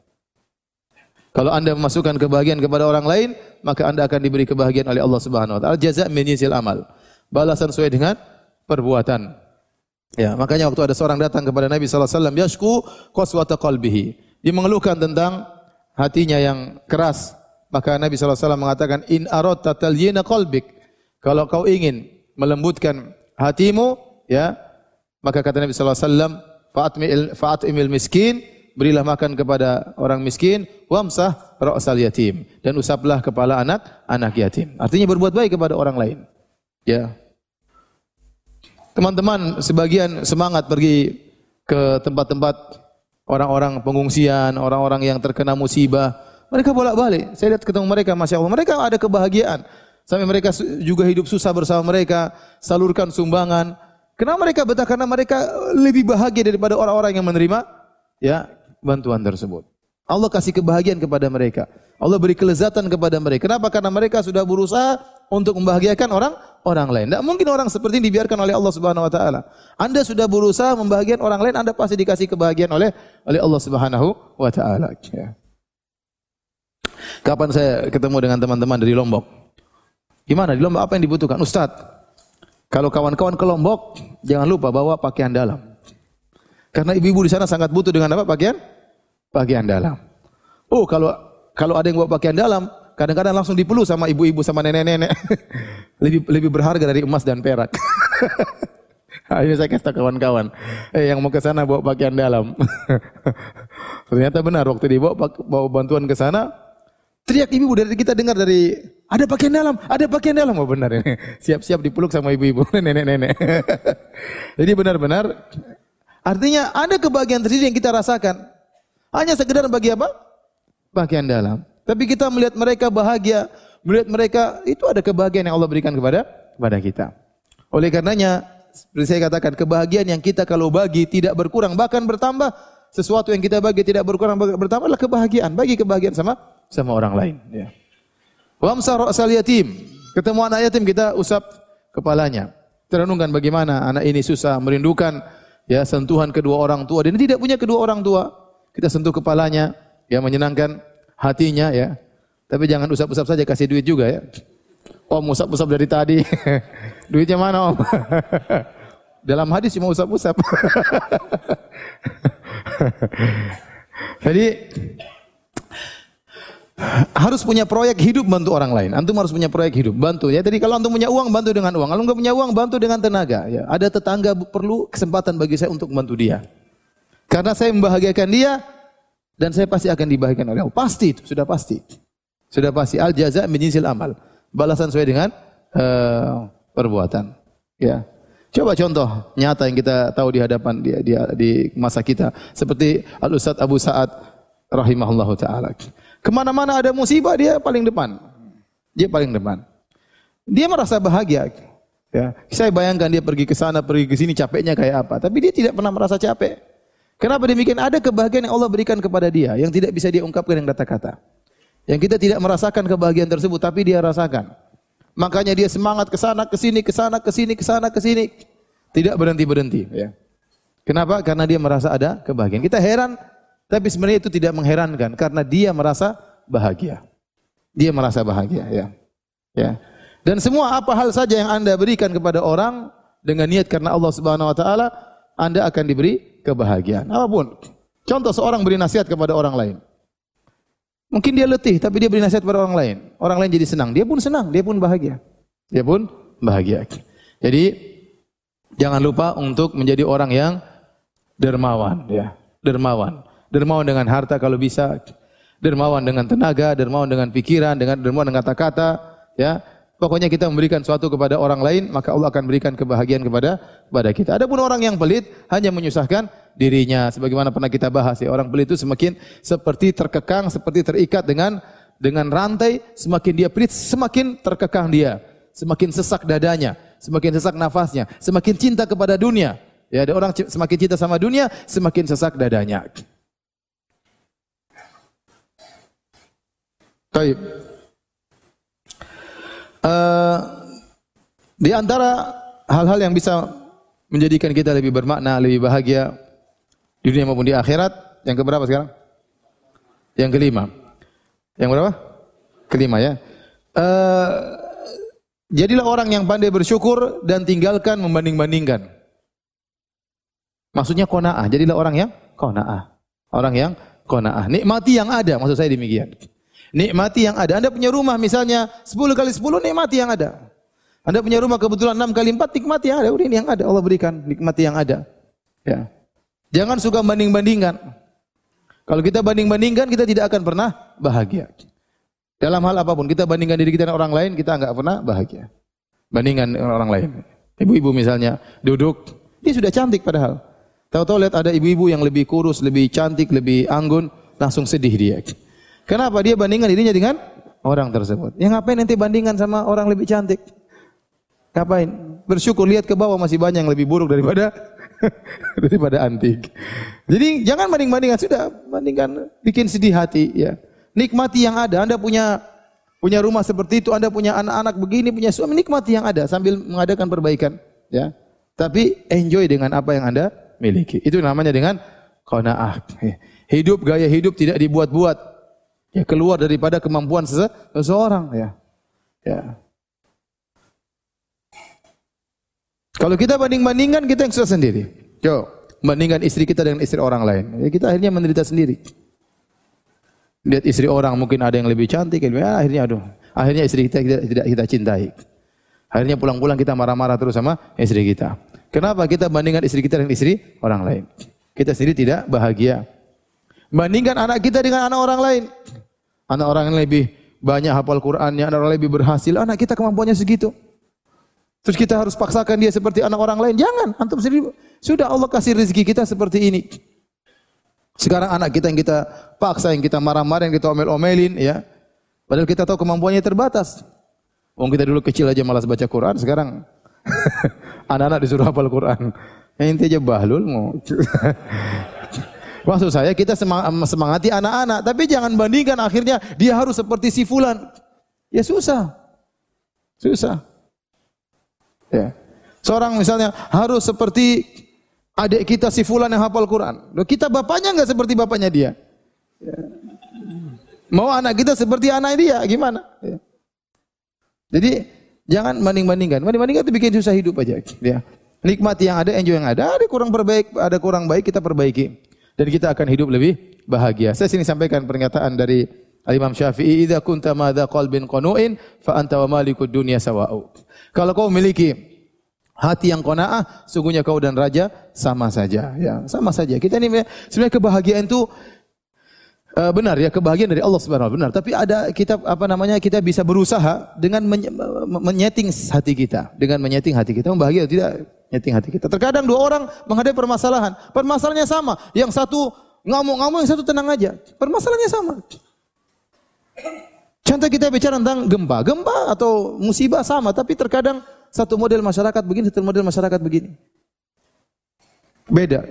[SPEAKER 1] Kalau Anda memasukkan kebahagiaan kepada orang lain, maka Anda akan diberi kebahagiaan oleh Allah Subhanahu wa taala. Jaza min amal. Balasan sesuai dengan perbuatan. Ya, makanya waktu ada seorang datang kepada Nabi sallallahu alaihi wasallam, yashku qaswata qalbihi. Dia mengeluhkan tentang hatinya yang keras. Maka Nabi sallallahu alaihi wasallam mengatakan, "In aradta talyina qalbik." Kalau kau ingin melembutkan hatimu, ya, maka kata Nabi sallallahu alaihi wasallam, "Fa'atmil miskin." berilah makan kepada orang miskin, wamsah ra'sal yatim dan usaplah kepala anak anak yatim. Artinya berbuat baik kepada orang lain. Ya. Teman-teman sebagian semangat pergi ke tempat-tempat orang-orang pengungsian, orang-orang yang terkena musibah. Mereka bolak-balik. Saya lihat ketemu mereka, Masya Allah. Mereka ada kebahagiaan. Sampai mereka juga hidup susah bersama mereka. Salurkan sumbangan. Kenapa mereka betah? Karena mereka lebih bahagia daripada orang-orang yang menerima ya bantuan tersebut. Allah kasih kebahagiaan kepada mereka. Allah beri kelezatan kepada mereka. Kenapa? Karena mereka sudah berusaha untuk membahagiakan orang orang lain. Tidak mungkin orang seperti ini dibiarkan oleh Allah Subhanahu wa taala. Anda sudah berusaha membahagiakan orang lain, Anda pasti dikasih kebahagiaan oleh oleh Allah Subhanahu wa taala. Ya. Kapan saya ketemu dengan teman-teman dari Lombok? Gimana di Lombok apa yang dibutuhkan? Ustadz, kalau kawan-kawan ke Lombok, jangan lupa bawa pakaian dalam. Karena ibu-ibu di sana sangat butuh dengan apa pakaian? Pakaian dalam. Oh, kalau kalau ada yang bawa pakaian dalam, kadang-kadang langsung dipeluk sama ibu-ibu sama nenek-nenek. lebih lebih berharga dari emas dan perak. Ini saya kasih kawan-kawan. Eh, yang mau ke sana bawa pakaian dalam. Ternyata benar waktu dibawa bawa bantuan ke sana, teriak ibu dari kita dengar dari ada pakaian dalam, ada pakaian dalam. Oh benar ini. Siap-siap dipeluk sama ibu-ibu, nenek-nenek. Jadi benar-benar Artinya ada kebahagiaan tersendiri yang kita rasakan. Hanya sekedar bagi apa? Bagian dalam. Tapi kita melihat mereka bahagia, melihat mereka itu ada kebahagiaan yang Allah berikan kepada kepada kita. Oleh karenanya, seperti saya katakan, kebahagiaan yang kita kalau bagi tidak berkurang, bahkan bertambah. Sesuatu yang kita bagi tidak berkurang, bertambah adalah kebahagiaan. Bagi kebahagiaan sama sama orang lain. Ya. Wamsar ra'sal yatim. Ketemu anak yatim kita usap kepalanya. Terenungkan bagaimana anak ini susah, merindukan ya sentuhan kedua orang tua dan tidak punya kedua orang tua. Kita sentuh kepalanya, ya menyenangkan hatinya ya. Tapi jangan usap-usap saja kasih duit juga ya. Om usap-usap dari tadi. Duitnya mana om? Dalam hadis cuma usap-usap. Jadi harus punya proyek hidup bantu orang lain. Antum harus punya proyek hidup, bantu ya. Jadi kalau antum punya uang, bantu dengan uang. Kalau enggak punya uang, bantu dengan tenaga. Ya. Ada tetangga perlu kesempatan bagi saya untuk membantu dia. Karena saya membahagiakan dia dan saya pasti akan dibahagiakan oleh Allah. Pasti itu, sudah pasti. Sudah pasti. Al jaza min amal. Balasan sesuai dengan uh, perbuatan. Ya. Coba contoh nyata yang kita tahu di hadapan dia di, di masa kita seperti Al Ustaz Abu Sa'ad rahimahullahu taala. Ke mana-mana ada musibah dia paling depan. Dia paling depan. Dia merasa bahagia. Ya, saya bayangkan dia pergi ke sana, pergi ke sini capeknya kayak apa. Tapi dia tidak pernah merasa capek. Kenapa demikian? Ada kebahagiaan yang Allah berikan kepada dia yang tidak bisa dia ungkapkan dengan kata-kata. Yang kita tidak merasakan kebahagiaan tersebut, tapi dia rasakan. Makanya dia semangat ke sana, ke sini, ke sana, ke sini, ke sana, ke sini. Tidak berhenti-berhenti. Ya. Kenapa? Karena dia merasa ada kebahagiaan. Kita heran tapi sebenarnya itu tidak mengherankan karena dia merasa bahagia. Dia merasa bahagia ya. Ya. Dan semua apa hal saja yang Anda berikan kepada orang dengan niat karena Allah Subhanahu wa taala, Anda akan diberi kebahagiaan. Apa pun. Contoh seorang beri nasihat kepada orang lain. Mungkin dia letih tapi dia beri nasihat kepada orang lain. Orang lain jadi senang, dia pun senang, dia pun bahagia. Dia pun bahagia. Jadi jangan lupa untuk menjadi orang yang dermawan ya, dermawan. Dermawan dengan harta kalau bisa, dermawan dengan tenaga, dermawan dengan pikiran, dengan dermawan dengan kata-kata, ya. Pokoknya kita memberikan sesuatu kepada orang lain, maka Allah akan berikan kebahagiaan kepada kepada kita. Adapun orang yang pelit hanya menyusahkan dirinya. Sebagaimana pernah kita bahas ya, orang pelit itu semakin seperti terkekang, seperti terikat dengan dengan rantai, semakin dia pelit, semakin terkekang dia, semakin sesak dadanya, semakin sesak nafasnya, semakin cinta kepada dunia. Ya, ada orang semakin cinta sama dunia, semakin sesak dadanya. Baik. Uh, di antara hal-hal yang bisa menjadikan kita lebih bermakna, lebih bahagia di dunia maupun di akhirat, yang keberapa sekarang? Yang kelima. Yang berapa? Kelima ya. Uh, jadilah orang yang pandai bersyukur dan tinggalkan membanding-bandingkan. Maksudnya kona'ah. Jadilah orang yang kona'ah. Orang yang kona'ah. Nikmati yang ada, maksud saya demikian. Nikmati yang ada. Anda punya rumah misalnya 10 kali 10 nikmati yang ada. Anda punya rumah kebetulan 6 kali 4 nikmati yang ada. Udah ini yang ada Allah berikan nikmati yang ada. Ya. Jangan suka banding-bandingkan. Kalau kita banding-bandingkan kita tidak akan pernah bahagia. Dalam hal apa pun kita bandingkan diri kita dengan orang lain kita enggak pernah bahagia. Bandingkan dengan orang lain. Ibu-ibu misalnya duduk, dia sudah cantik padahal. Tahu-tahu lihat ada ibu-ibu yang lebih kurus, lebih cantik, lebih anggun, langsung sedih dia. Kenapa dia bandingkan dirinya dengan orang tersebut? Ya ngapain nanti bandingkan sama orang lebih cantik? Ngapain? Bersyukur lihat ke bawah masih banyak yang lebih buruk daripada daripada antik. Jadi jangan banding-bandingkan sudah, bandingkan bikin sedih hati ya. Nikmati yang ada. Anda punya punya rumah seperti itu, Anda punya anak-anak begini, punya suami, nikmati yang ada sambil mengadakan perbaikan ya. Tapi enjoy dengan apa yang Anda miliki. Itu namanya dengan qanaah. Hidup gaya hidup tidak dibuat-buat. Ya keluar daripada kemampuan seseorang ya. Ya. Kalau kita banding-bandingkan kita yang susah sendiri. Yo, bandingkan istri kita dengan istri orang lain. Ya kita akhirnya menderita sendiri. Lihat istri orang mungkin ada yang lebih cantik, ya, akhirnya aduh, akhirnya istri kita tidak, tidak kita cintai. Akhirnya pulang-pulang kita marah-marah terus sama istri kita. Kenapa kita bandingkan istri kita dengan istri orang lain? Kita sendiri tidak bahagia. Bandingkan anak kita dengan anak orang lain. Anak orang yang lebih banyak hafal Qur'annya, anak orang lebih berhasil, anak kita kemampuannya segitu. Terus kita harus paksakan dia seperti anak orang lain. Jangan, antum sendiri sudah Allah kasih rezeki kita seperti ini. Sekarang anak kita yang kita paksa, yang kita marah-marah, yang kita omel-omelin, ya. Padahal kita tahu kemampuannya terbatas. Wong kita dulu kecil aja malas baca Quran, sekarang anak-anak disuruh hafal Quran. Yang intinya aja bahlul mau. Maksud saya kita semangati anak-anak, tapi jangan bandingkan akhirnya dia harus seperti si fulan. Ya susah. Susah. Ya. Seorang misalnya harus seperti adik kita si fulan yang hafal Quran. Loh, kita bapaknya enggak seperti bapaknya dia. Ya. Mau anak kita seperti anak dia, gimana? Ya. Jadi jangan banding-bandingkan. Banding-bandingkan itu bikin susah hidup aja. Ya. Nikmati yang ada, enjoy yang ada. Ada kurang perbaik, ada kurang baik kita perbaiki dan kita akan hidup lebih bahagia. Saya sini sampaikan pernyataan dari Imam Syafi'i, "Idza kunta madza qalbin qanu'in fa anta wa malikud dunya sawa'u." Kalau kau memiliki hati yang qanaah, sungguhnya kau dan raja sama saja, ya, sama saja. Kita ini sebenarnya kebahagiaan itu Uh, benar ya kebahagiaan dari Allah Subhanahu wa benar tapi ada kita apa namanya kita bisa berusaha dengan menyeting hati kita dengan menyeting hati kita membahagia tidak nyeting hati kita. Terkadang dua orang menghadapi permasalahan, permasalahannya sama. Yang satu ngamuk-ngamuk, yang satu tenang aja. Permasalahannya sama. Contoh kita bicara tentang gempa. Gempa atau musibah sama, tapi terkadang satu model masyarakat begini, satu model masyarakat begini. Beda.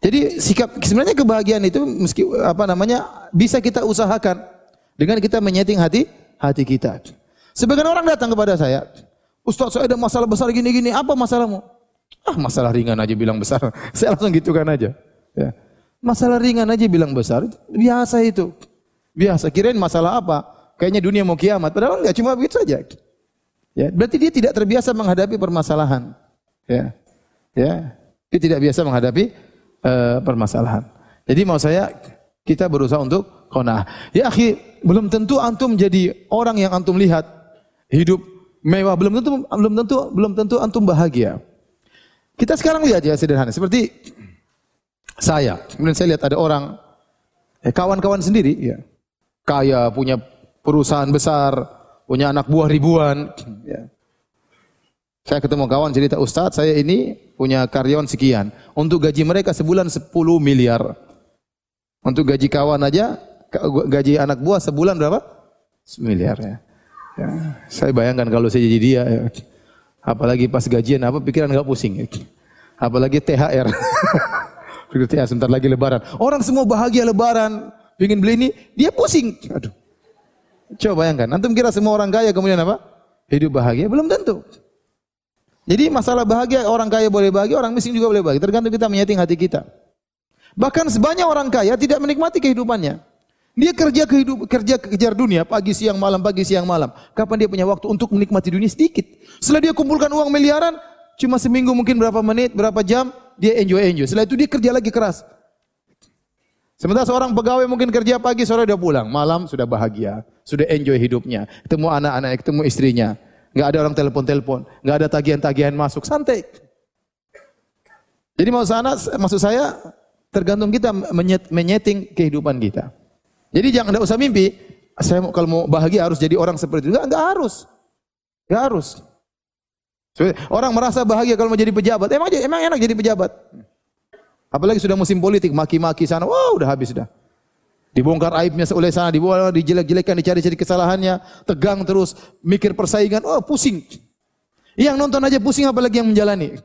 [SPEAKER 1] Jadi sikap sebenarnya kebahagiaan itu meski apa namanya bisa kita usahakan dengan kita menyeting hati hati kita. Sebagian orang datang kepada saya, Ustaz saya ada masalah besar gini-gini, apa masalahmu? Ah masalah ringan aja bilang besar. Saya langsung gitukan aja. Ya. Masalah ringan aja bilang besar, biasa itu. Biasa, kirain masalah apa? Kayaknya dunia mau kiamat, padahal enggak cuma begitu saja. Ya, berarti dia tidak terbiasa menghadapi permasalahan. Ya. Ya. Dia tidak biasa menghadapi uh, permasalahan. Jadi mau saya kita berusaha untuk qanaah. Ya akhi, belum tentu antum jadi orang yang antum lihat hidup mewah belum tentu belum tentu belum tentu antum bahagia. Kita sekarang lihat ya sederhana seperti saya, kemudian saya lihat ada orang eh, kawan-kawan sendiri ya. Kaya, punya perusahaan besar, punya anak buah ribuan. Ya. Saya ketemu kawan cerita, Ustadz saya ini punya karyawan sekian. Untuk gaji mereka sebulan 10 miliar. Untuk gaji kawan aja, gaji anak buah sebulan berapa? 10 miliar ya. Ya. Saya bayangkan kalau saya jadi dia, ya. apalagi pas gajian apa pikiran nggak pusing. Ya. Apalagi THR. THR sebentar lagi lebaran. Orang semua bahagia lebaran, ingin beli ini, dia pusing. Aduh. Coba bayangkan, antum kira semua orang kaya kemudian apa? Hidup bahagia? Belum tentu. Jadi masalah bahagia orang kaya boleh bahagia, orang miskin juga boleh bahagia. Tergantung kita menyeting hati kita. Bahkan sebanyak orang kaya tidak menikmati kehidupannya. Dia kerja kehidup, kerja kejar dunia pagi siang malam pagi siang malam. Kapan dia punya waktu untuk menikmati dunia sedikit? Setelah dia kumpulkan uang miliaran, cuma seminggu mungkin berapa menit, berapa jam dia enjoy enjoy. Setelah itu dia kerja lagi keras. Sementara seorang pegawai mungkin kerja pagi sore udah pulang, malam sudah bahagia, sudah enjoy hidupnya, ketemu anak-anak, ketemu istrinya. Nggak ada orang telepon-telepon, nggak ada tagihan-tagihan masuk, santai. Jadi maksud sana, maksud saya tergantung kita menyet, menyeting kehidupan kita. Jadi jangan ada usah mimpi. Saya kalau mau bahagia harus jadi orang seperti itu. Enggak, enggak harus. Enggak harus. Orang merasa bahagia kalau mau jadi pejabat. Emang emang enak jadi pejabat. Apalagi sudah musim politik, maki-maki sana, wah wow, udah habis sudah. Dibongkar aibnya oleh sana, dibawa dijelek-jelekan, dicari-cari kesalahannya, tegang terus, mikir persaingan, oh pusing. Yang nonton aja pusing apalagi yang menjalani.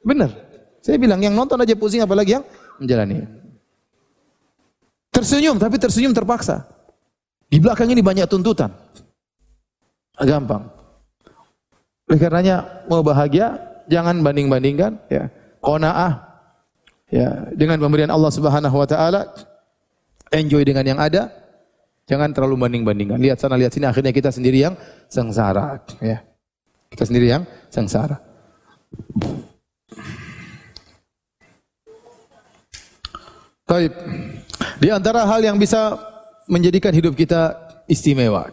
[SPEAKER 1] Benar. Saya bilang yang nonton aja pusing apalagi yang menjalani. Tersenyum tapi tersenyum terpaksa. Di belakang ini banyak tuntutan. Gampang. Oleh karenanya mau bahagia jangan banding-bandingkan ya. Qanaah ya dengan pemberian Allah Subhanahu wa taala enjoy dengan yang ada, jangan terlalu banding-bandingkan. Lihat sana, lihat sini, akhirnya kita sendiri yang sengsara. Ya. Kita sendiri yang sengsara. Taib. Di antara hal yang bisa menjadikan hidup kita istimewa.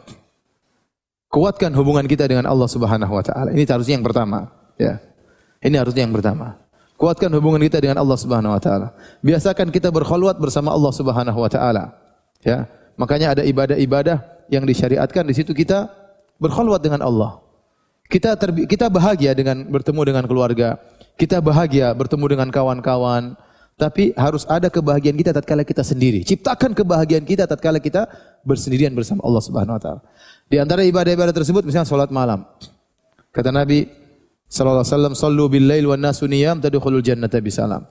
[SPEAKER 1] Kuatkan hubungan kita dengan Allah Subhanahu wa taala. Ini harusnya yang pertama, ya. Ini harusnya yang pertama. Kuatkan hubungan kita dengan Allah Subhanahu wa taala. Biasakan kita berkhulwat bersama Allah Subhanahu wa taala. Ya. Makanya ada ibadah-ibadah yang disyariatkan di situ kita berkhulwat dengan Allah. Kita kita bahagia dengan bertemu dengan keluarga. Kita bahagia bertemu dengan kawan-kawan. Tapi harus ada kebahagiaan kita tatkala kita sendiri. Ciptakan kebahagiaan kita tatkala kita bersendirian bersama Allah Subhanahu wa taala. Di antara ibadah-ibadah tersebut misalnya salat malam. Kata Nabi, sallallahu alaihi wasallam sallu bil lail wan nasu niyam tadkhulul jannata bisalam.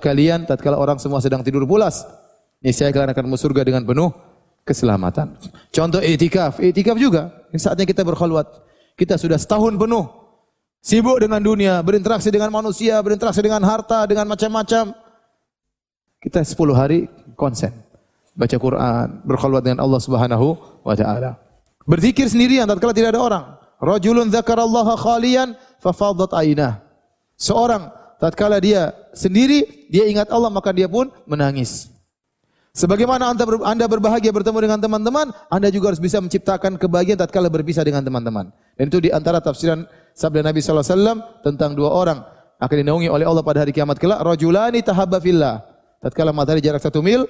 [SPEAKER 1] Kalian tatkala orang semua sedang tidur pulas, niscaya kalian akan masuk surga dengan penuh keselamatan. Contoh itikaf, itikaf juga. Saatnya kita berkhulwat. Kita sudah setahun penuh sibuk dengan dunia, berinteraksi dengan manusia, berinteraksi dengan harta, dengan macam-macam. Kita 10 hari konsen baca Quran, berkhulwat dengan Allah Subhanahu wa taala. Berzikir sendirian tatkala tidak ada orang. Rajulun dzakarallaha khalian fafadat ainah. Seorang tatkala dia sendiri, dia ingat Allah maka dia pun menangis. Sebagaimana anda, berbahagia bertemu dengan teman-teman, anda juga harus bisa menciptakan kebahagiaan tatkala berpisah dengan teman-teman. Dan itu di antara tafsiran sabda Nabi sallallahu alaihi wasallam tentang dua orang akan dinaungi oleh Allah pada hari kiamat kelak. Rajulani tahabba fillah. Tatkala matahari jarak satu mil,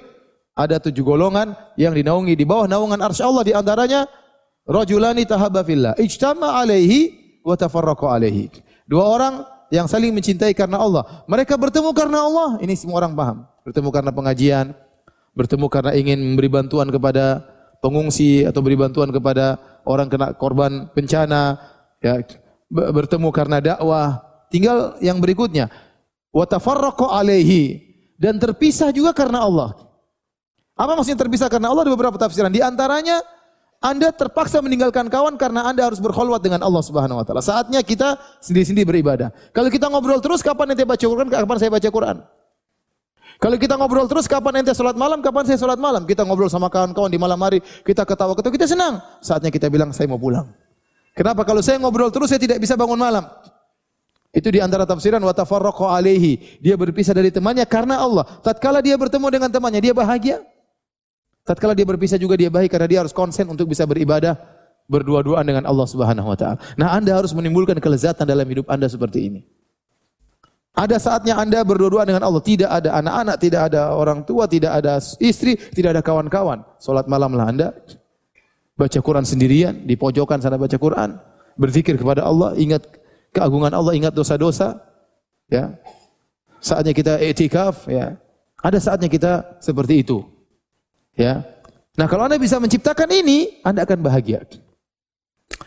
[SPEAKER 1] ada tujuh golongan yang dinaungi di bawah naungan arsy Allah di antaranya Rajulani tahabba fillah, ijtama alaihi wa tafarraqa alaihi. Dua orang yang saling mencintai karena Allah. Mereka bertemu karena Allah. Ini semua orang paham. Bertemu karena pengajian, bertemu karena ingin memberi bantuan kepada pengungsi atau beri bantuan kepada orang kena korban bencana, ya, bertemu karena dakwah. Tinggal yang berikutnya, wa tafarraqa alaihi dan terpisah juga karena Allah. Apa maksudnya terpisah karena Allah? Ada beberapa tafsiran. Di antaranya anda terpaksa meninggalkan kawan karena Anda harus berkhulwat dengan Allah Subhanahu wa taala. Saatnya kita sendiri-sendiri beribadah. Kalau kita ngobrol terus kapan ente baca Quran? Kapan saya baca Quran? Kalau kita ngobrol terus kapan ente salat malam? Kapan saya salat malam? Kita ngobrol sama kawan-kawan di malam hari, kita ketawa-ketawa, kita senang. Saatnya kita bilang saya mau pulang. Kenapa? Kalau saya ngobrol terus saya tidak bisa bangun malam. Itu di antara tafsiran wa tafarraqa alaihi. Dia berpisah dari temannya karena Allah. Tatkala dia bertemu dengan temannya, dia bahagia. Tatkala dia berpisah juga dia baik karena dia harus konsen untuk bisa beribadah berdua-duaan dengan Allah Subhanahu wa taala. Nah, Anda harus menimbulkan kelezatan dalam hidup Anda seperti ini. Ada saatnya Anda berdua-duaan dengan Allah, tidak ada anak-anak, tidak ada orang tua, tidak ada istri, tidak ada kawan-kawan. Salat malamlah Anda baca Quran sendirian, di pojokan sana baca Quran, berzikir kepada Allah, ingat keagungan Allah, ingat dosa-dosa, ya. Saatnya kita etikaf, ya. Ada saatnya kita seperti itu. Ya. Nah, kalau Anda bisa menciptakan ini, Anda akan bahagia.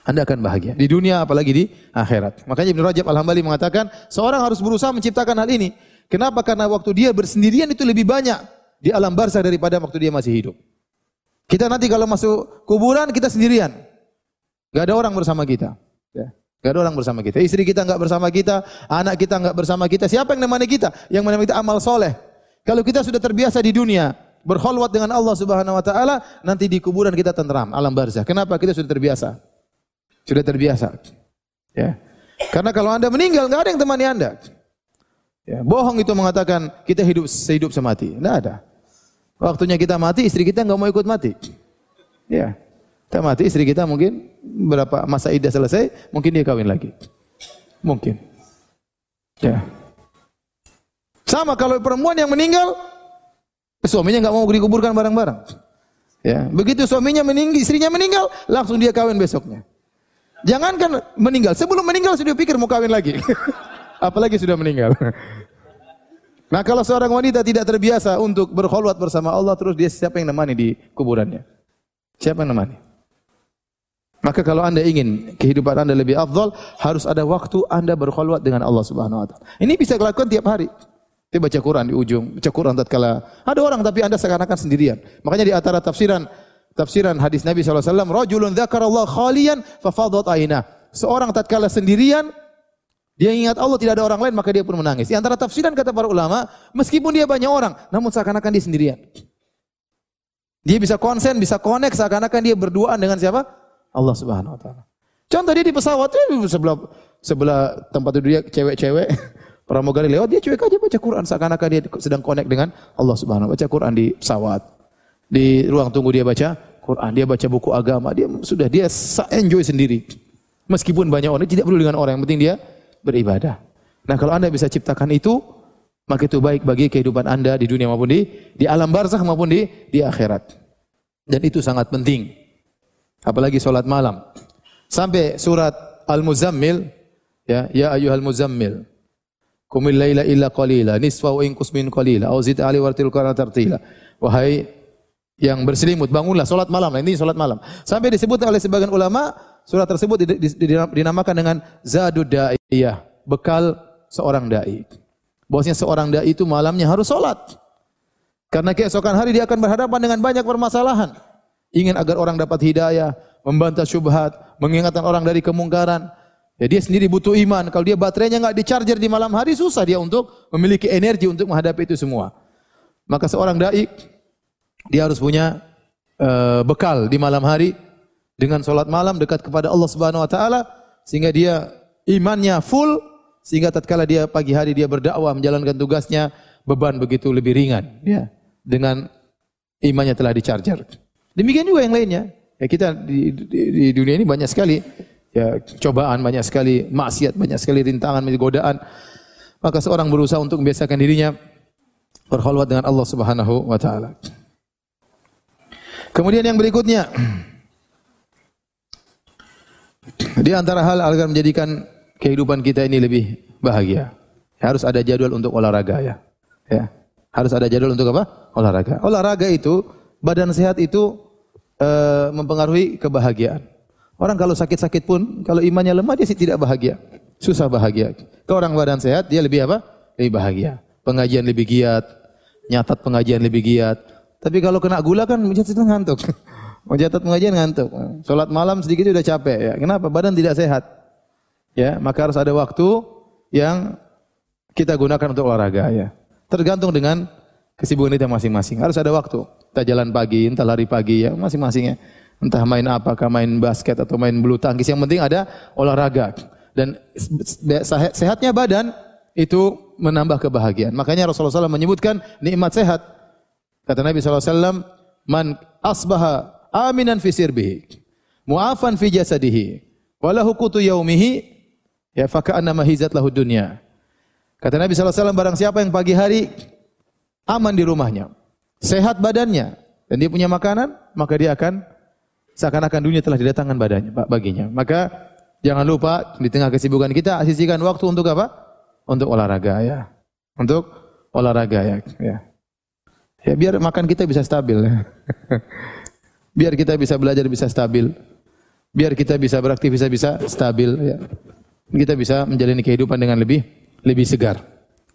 [SPEAKER 1] Anda akan bahagia di dunia apalagi di akhirat. Makanya Ibnu Rajab Al-Hambali mengatakan, seorang harus berusaha menciptakan hal ini. Kenapa? Karena waktu dia bersendirian itu lebih banyak di alam barzah daripada waktu dia masih hidup. Kita nanti kalau masuk kuburan kita sendirian. Gak ada orang bersama kita. Ya. Gak ada orang bersama kita. Istri kita nggak bersama kita, anak kita nggak bersama kita. Siapa yang menemani kita? Yang menemani kita amal soleh. Kalau kita sudah terbiasa di dunia, berkhulwat dengan Allah Subhanahu wa taala, nanti di kuburan kita tenteram, alam barzah. Kenapa? Kita sudah terbiasa. Sudah terbiasa. Ya. Karena kalau Anda meninggal nggak ada yang temani Anda. Ya, bohong itu mengatakan kita hidup sehidup semati. Tidak ada. Waktunya kita mati, istri kita nggak mau ikut mati. Ya. Kita mati, istri kita mungkin berapa masa idah selesai, mungkin dia kawin lagi. Mungkin. Ya. Sama kalau perempuan yang meninggal, suaminya nggak mau dikuburkan bareng-bareng. Ya, begitu suaminya meninggal, istrinya meninggal, langsung dia kawin besoknya. Jangankan meninggal, sebelum meninggal sudah pikir mau kawin lagi. Apalagi sudah meninggal. Nah kalau seorang wanita tidak terbiasa untuk berkhulwat bersama Allah, terus dia siapa yang nemani di kuburannya? Siapa yang nemani? Maka kalau anda ingin kehidupan anda lebih afdal, harus ada waktu anda berkhulwat dengan Allah Subhanahu Wa Taala. Ini bisa dilakukan tiap hari. Dia baca Quran di ujung, baca Quran tatkala ada orang tapi anda seakan-akan sendirian. Makanya di antara tafsiran tafsiran hadis Nabi SAW, Rajulun Allah khalian fafadat aina. Seorang tatkala sendirian, dia ingat Allah tidak ada orang lain maka dia pun menangis. Di antara tafsiran kata para ulama, meskipun dia banyak orang, namun seakan-akan dia sendirian. Dia bisa konsen, bisa connect seakan-akan dia berduaan dengan siapa? Allah Subhanahu wa taala. Contoh dia di pesawat sebelah sebelah tempat duduk dia cewek-cewek pramugari lewat dia cuek aja baca Quran seakan-akan dia sedang connect dengan Allah Subhanahu wa taala. Baca Quran di pesawat. Di ruang tunggu dia baca Quran, dia baca buku agama, dia sudah dia enjoy sendiri. Meskipun banyak orang tidak perlu dengan orang, yang penting dia beribadah. Nah, kalau Anda bisa ciptakan itu, maka itu baik bagi kehidupan Anda di dunia maupun di di alam barzakh maupun di di akhirat. Dan itu sangat penting. Apalagi salat malam. Sampai surat Al-Muzammil ya, ya ayyuhal muzammil. Qumil laila illa qalila, nisfahu in min qalila, au zid ali wartil tartila. Wahai yang berselimut, bangunlah salat malam. Ini salat malam. Sampai disebut oleh sebagian ulama, surat tersebut dinamakan dengan zadud da'iyah, bekal seorang dai. Bosnya seorang dai itu malamnya harus salat. Karena keesokan hari dia akan berhadapan dengan banyak permasalahan. Ingin agar orang dapat hidayah, membantah syubhat, mengingatkan orang dari kemungkaran. Ya dia sendiri butuh iman. Kalau dia baterainya nggak di di malam hari, susah dia untuk memiliki energi untuk menghadapi itu semua. Maka seorang dai dia harus punya uh, bekal di malam hari dengan solat malam dekat kepada Allah Subhanahu Wa Taala sehingga dia imannya full sehingga tatkala dia pagi hari dia berdakwah menjalankan tugasnya beban begitu lebih ringan ya dengan imannya telah dicharger. Demikian juga yang lainnya. Ya kita di, di, di dunia ini banyak sekali ya cobaan, banyak sekali maksiat, banyak sekali rintangan, godaan. Maka seorang berusaha untuk membiasakan dirinya berkhulwat dengan Allah Subhanahu wa taala. Kemudian yang berikutnya di antara hal agar menjadikan kehidupan kita ini lebih bahagia. Harus ada jadwal untuk olahraga ya. Ya. Harus ada jadwal untuk apa? Olahraga. Olahraga itu badan sehat itu e, mempengaruhi kebahagiaan. Orang kalau sakit-sakit pun kalau imannya lemah dia sih tidak bahagia. Susah bahagia. Kalau orang badan sehat dia lebih apa? Lebih bahagia. Pengajian lebih giat, nyatat pengajian lebih giat. Tapi kalau kena gula kan menjadi ngantuk. Mau catat pengajian ngantuk. Salat malam sedikit sudah capek ya. Kenapa? Badan tidak sehat. Ya, maka harus ada waktu yang kita gunakan untuk olahraga ya. Tergantung dengan kesibukan kita masing-masing. Harus ada waktu. Kita jalan pagi, entah lari pagi ya, masing-masing ya. Entah main apakah main basket atau main bulu tangkis. Yang penting ada olahraga. Dan sehatnya badan itu menambah kebahagiaan. Makanya Rasulullah SAW menyebutkan nikmat sehat. Kata Nabi SAW, Man asbaha aminan fi sirbihi mu'afan fi jasadihi walahu qutu yaumihi ya fa ka'anna mahizat lahu dunya kata Nabi SAW barang siapa yang pagi hari aman di rumahnya sehat badannya dan dia punya makanan maka dia akan seakan-akan dunia telah didatangkan badannya baginya. Maka jangan lupa di tengah kesibukan kita sisihkan waktu untuk apa? Untuk olahraga ya. Untuk olahraga ya. Ya, ya biar makan kita bisa stabil ya. biar kita bisa belajar bisa stabil. Biar kita bisa beraktivitas bisa stabil ya. Kita bisa menjalani kehidupan dengan lebih lebih segar.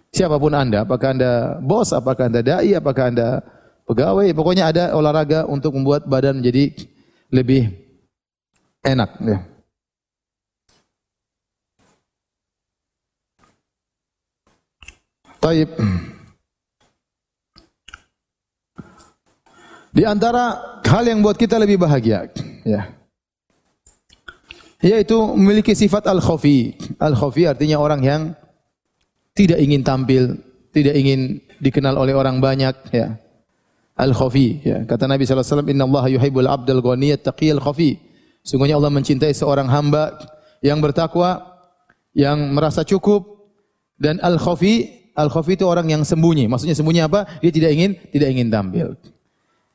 [SPEAKER 1] Siapa pun Anda, apakah Anda bos, apakah Anda dai, apakah Anda pegawai, pokoknya ada olahraga untuk membuat badan menjadi lebih enak ya. Taib. Di antara hal yang buat kita lebih bahagia, ya. Yaitu memiliki sifat al-khafi. Al-khafi artinya orang yang tidak ingin tampil, tidak ingin dikenal oleh orang banyak, ya al-khafi ya. Kata Nabi sallallahu alaihi wasallam, "Innallaha yuhibbul 'abdal ghaniyat taqiyal khafi." Sungguhnya Allah mencintai seorang hamba yang bertakwa, yang merasa cukup dan al-khafi, al-khafi itu orang yang sembunyi. Maksudnya sembunyi apa? Dia tidak ingin tidak ingin tampil.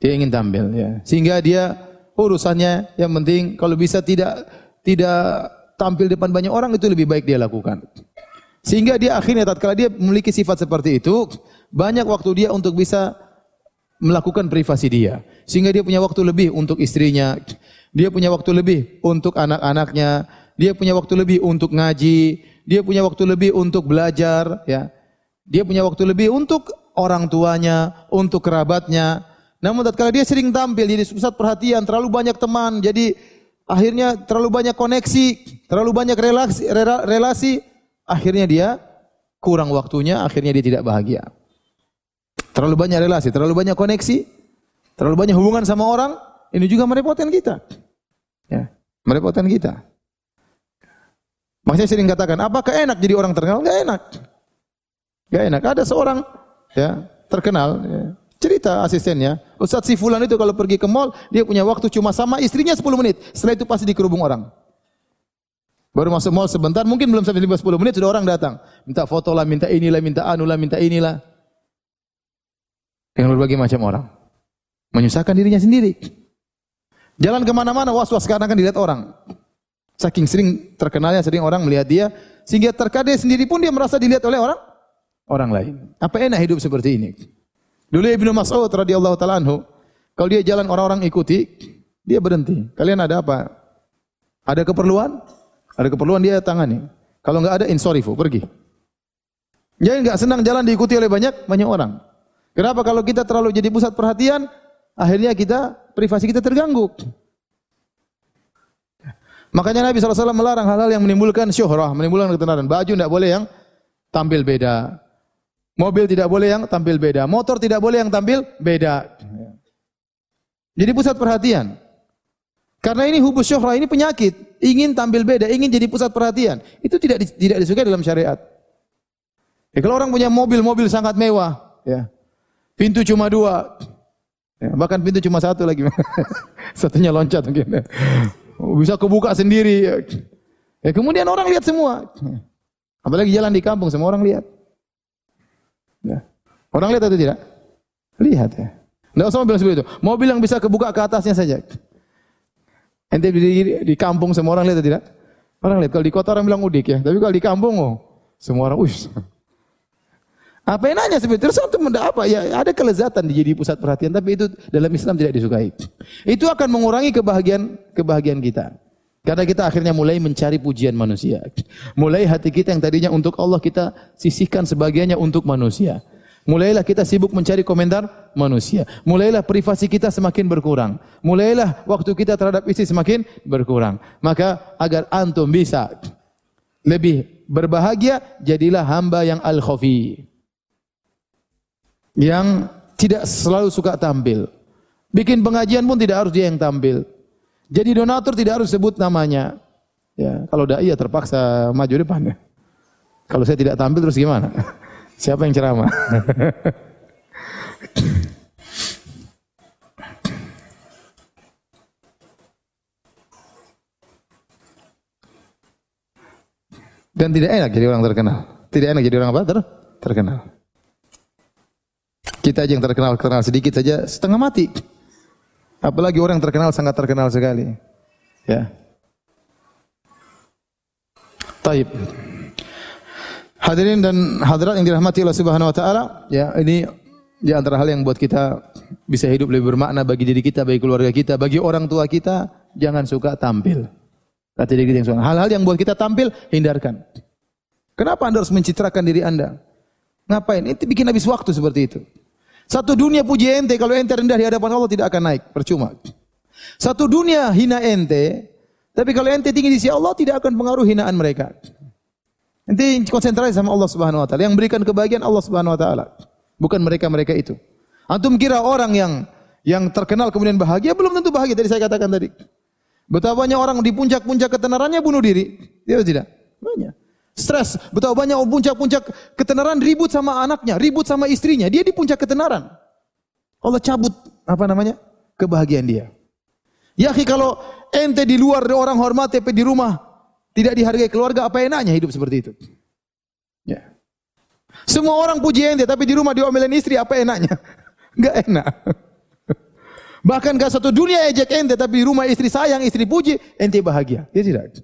[SPEAKER 1] Dia ingin tampil ya. Sehingga dia urusannya yang penting kalau bisa tidak tidak tampil depan banyak orang itu lebih baik dia lakukan. Sehingga dia akhirnya tatkala dia memiliki sifat seperti itu, banyak waktu dia untuk bisa melakukan privasi dia. Sehingga dia punya waktu lebih untuk istrinya, dia punya waktu lebih untuk anak-anaknya, dia punya waktu lebih untuk ngaji, dia punya waktu lebih untuk belajar, ya. Dia punya waktu lebih untuk orang tuanya, untuk kerabatnya. Namun tatkala dia sering tampil jadi pusat perhatian, terlalu banyak teman, jadi akhirnya terlalu banyak koneksi, terlalu banyak relasi, relasi akhirnya dia kurang waktunya, akhirnya dia tidak bahagia. Terlalu banyak relasi, terlalu banyak koneksi, terlalu banyak hubungan sama orang, ini juga merepotkan kita. Ya, merepotkan kita. Makanya sering katakan, apakah enak jadi orang terkenal? Enggak enak. Enggak enak. Ada seorang ya, terkenal, ya, cerita asistennya, Ustadz si Fulan itu kalau pergi ke mall, dia punya waktu cuma sama istrinya 10 menit. Setelah itu pasti dikerubung orang. Baru masuk mall sebentar, mungkin belum sampai 10 menit sudah orang datang. Minta foto lah, minta inilah, minta anu lah, minta inilah dengan berbagai macam orang. Menyusahkan dirinya sendiri. Jalan ke mana-mana was-was karena akan dilihat orang. Saking sering terkenalnya, sering orang melihat dia, sehingga terkadang sendiri pun dia merasa dilihat oleh orang orang lain. Apa enak hidup seperti ini? Dulu Ibnu Mas'ud radhiyallahu taala anhu, kalau dia jalan orang-orang ikuti, dia berhenti. Kalian ada apa? Ada keperluan? Ada keperluan dia tangani. Kalau enggak ada insorifu, pergi. Jadi enggak senang jalan diikuti oleh banyak banyak orang. Kenapa kalau kita terlalu jadi pusat perhatian, akhirnya kita privasi kita terganggu. Makanya Nabi SAW melarang hal-hal yang menimbulkan syuhrah, menimbulkan ketenaran. Baju tidak boleh yang tampil beda. Mobil tidak boleh yang tampil beda. Motor tidak boleh yang tampil beda. Jadi pusat perhatian. Karena ini hubus syuhrah, ini penyakit. Ingin tampil beda, ingin jadi pusat perhatian. Itu tidak tidak disukai dalam syariat. Ya, kalau orang punya mobil, mobil sangat mewah. Ya. Pintu cuma dua. Ya, bahkan pintu cuma satu lagi. Satunya loncat mungkin. Bisa kebuka sendiri. Ya, kemudian orang lihat semua. Apalagi jalan di kampung, semua orang lihat. Ya. Orang lihat atau tidak? Lihat ya. Tidak usah mobil seperti itu. Mobil yang bisa kebuka ke atasnya saja. Ente di, di, kampung semua orang lihat atau tidak? Orang lihat. Kalau di kota orang bilang udik ya. Tapi kalau di kampung, oh, semua orang, ush, apa yang nanya sebenarnya? Terus untuk apa? Ya ada kelezatan di jadi pusat perhatian, tapi itu dalam Islam tidak disukai. Itu akan mengurangi kebahagiaan kebahagiaan kita. Karena kita akhirnya mulai mencari pujian manusia. Mulai hati kita yang tadinya untuk Allah kita sisihkan sebagiannya untuk manusia. Mulailah kita sibuk mencari komentar manusia. Mulailah privasi kita semakin berkurang. Mulailah waktu kita terhadap istri semakin berkurang. Maka agar antum bisa lebih berbahagia, jadilah hamba yang al-khafi yang tidak selalu suka tampil. Bikin pengajian pun tidak harus dia yang tampil. Jadi donatur tidak harus sebut namanya. Ya, kalau dai ya terpaksa maju depan. Ya. Kalau saya tidak tampil terus gimana? Siapa yang ceramah? Dan tidak enak jadi orang terkenal. Tidak enak jadi orang apa? Ter terkenal. Kita aja yang terkenal kenal sedikit saja setengah mati. Apalagi orang terkenal sangat terkenal sekali. Ya. Taib. Hadirin dan hadirat yang dirahmati Allah Subhanahu wa taala, ya ini di antara hal yang buat kita bisa hidup lebih bermakna bagi diri kita, bagi keluarga kita, bagi orang tua kita, jangan suka tampil. Kata diri kita yang Hal-hal yang buat kita tampil, hindarkan. Kenapa Anda harus mencitrakan diri Anda? Ngapain? Itu bikin habis waktu seperti itu. Satu dunia puji ente, kalau ente rendah di hadapan Allah tidak akan naik, percuma. Satu dunia hina ente, tapi kalau ente tinggi di sisi Allah tidak akan pengaruh hinaan mereka. Nanti konsentrasi sama Allah Subhanahu wa taala. Yang berikan kebahagiaan Allah Subhanahu wa taala. Bukan mereka-mereka itu. Antum kira orang yang yang terkenal kemudian bahagia belum tentu bahagia tadi saya katakan tadi. Betapa banyak orang di puncak-puncak ketenarannya bunuh diri. Dia tidak? Banyak. Stres. Betapa banyak puncak-puncak ketenaran ribut sama anaknya, ribut sama istrinya. Dia di puncak ketenaran. Allah cabut apa namanya? kebahagiaan dia. Ya kalau ente di luar orang hormat tapi di rumah tidak dihargai keluarga, apa enaknya hidup seperti itu? Ya. Semua orang puji ente, tapi di rumah diomelin istri, apa enaknya? Enggak enak. Bahkan gak satu dunia ejek ente, tapi di rumah istri sayang, istri puji, ente bahagia. Ya tidak.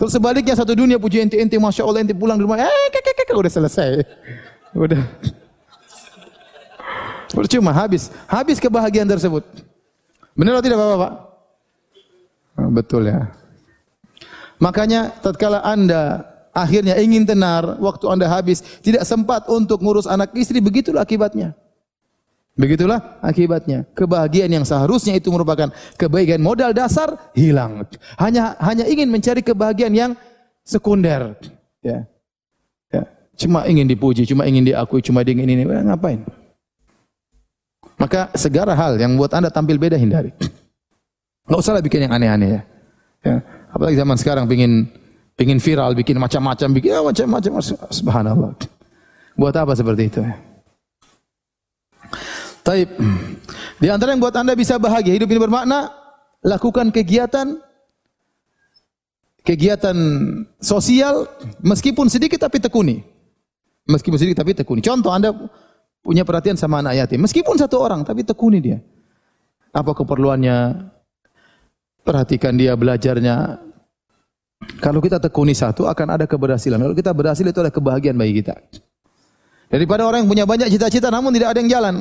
[SPEAKER 1] Terus sebaliknya satu dunia puji ente, ente masya Allah, ente pulang di rumah, eh, kek, kek, kek, udah selesai. Udah. Percuma, habis. Habis kebahagiaan tersebut. Benar atau tidak Bapak-Bapak? Oh, betul ya. Makanya tatkala Anda akhirnya ingin tenar, waktu Anda habis, tidak sempat untuk ngurus anak istri, begitulah akibatnya. Begitulah akibatnya. Kebahagiaan yang seharusnya itu merupakan kebaikan modal dasar hilang. Hanya hanya ingin mencari kebahagiaan yang sekunder. Ya. Ya. Cuma ingin dipuji, cuma ingin diakui, cuma ingin ini, eh, ngapain? Maka segala hal yang buat Anda tampil beda hindari. Enggak usahlah bikin yang aneh-aneh ya. ya. Apalagi zaman sekarang pingin pingin viral, bikin macam-macam, bikin ya, macam-macam. Subhanallah. Buat apa seperti itu? Taib. Di antara yang buat anda bisa bahagia, hidup ini bermakna, lakukan kegiatan kegiatan sosial meskipun sedikit tapi tekuni. Meskipun sedikit tapi tekuni. Contoh anda punya perhatian sama anak yatim, meskipun satu orang tapi tekuni dia. Apa keperluannya? Perhatikan dia belajarnya. Kalau kita tekuni satu akan ada keberhasilan. Kalau kita berhasil itu ada kebahagiaan bagi kita. Daripada orang yang punya banyak cita-cita namun tidak ada yang jalan.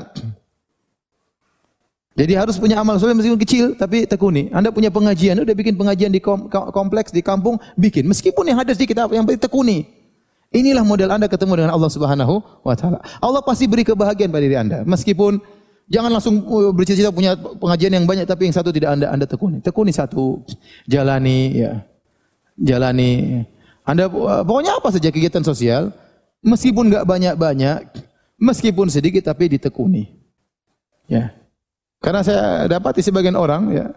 [SPEAKER 1] Jadi harus punya amal soleh meskipun kecil tapi tekuni. Anda punya pengajian, udah bikin pengajian di kompleks di kampung, bikin. Meskipun yang hadir sedikit yang penting tekuni. Inilah model Anda ketemu dengan Allah Subhanahu wa taala. Allah pasti beri kebahagiaan pada diri Anda. Meskipun Jangan langsung uh, bercita-cita punya pengajian yang banyak tapi yang satu tidak Anda Anda tekuni. Tekuni satu, jalani ya. Jalani. Anda uh, pokoknya apa saja kegiatan sosial meskipun enggak banyak-banyak, meskipun sedikit tapi ditekuni. Ya. Karena saya dapati sebagian orang ya,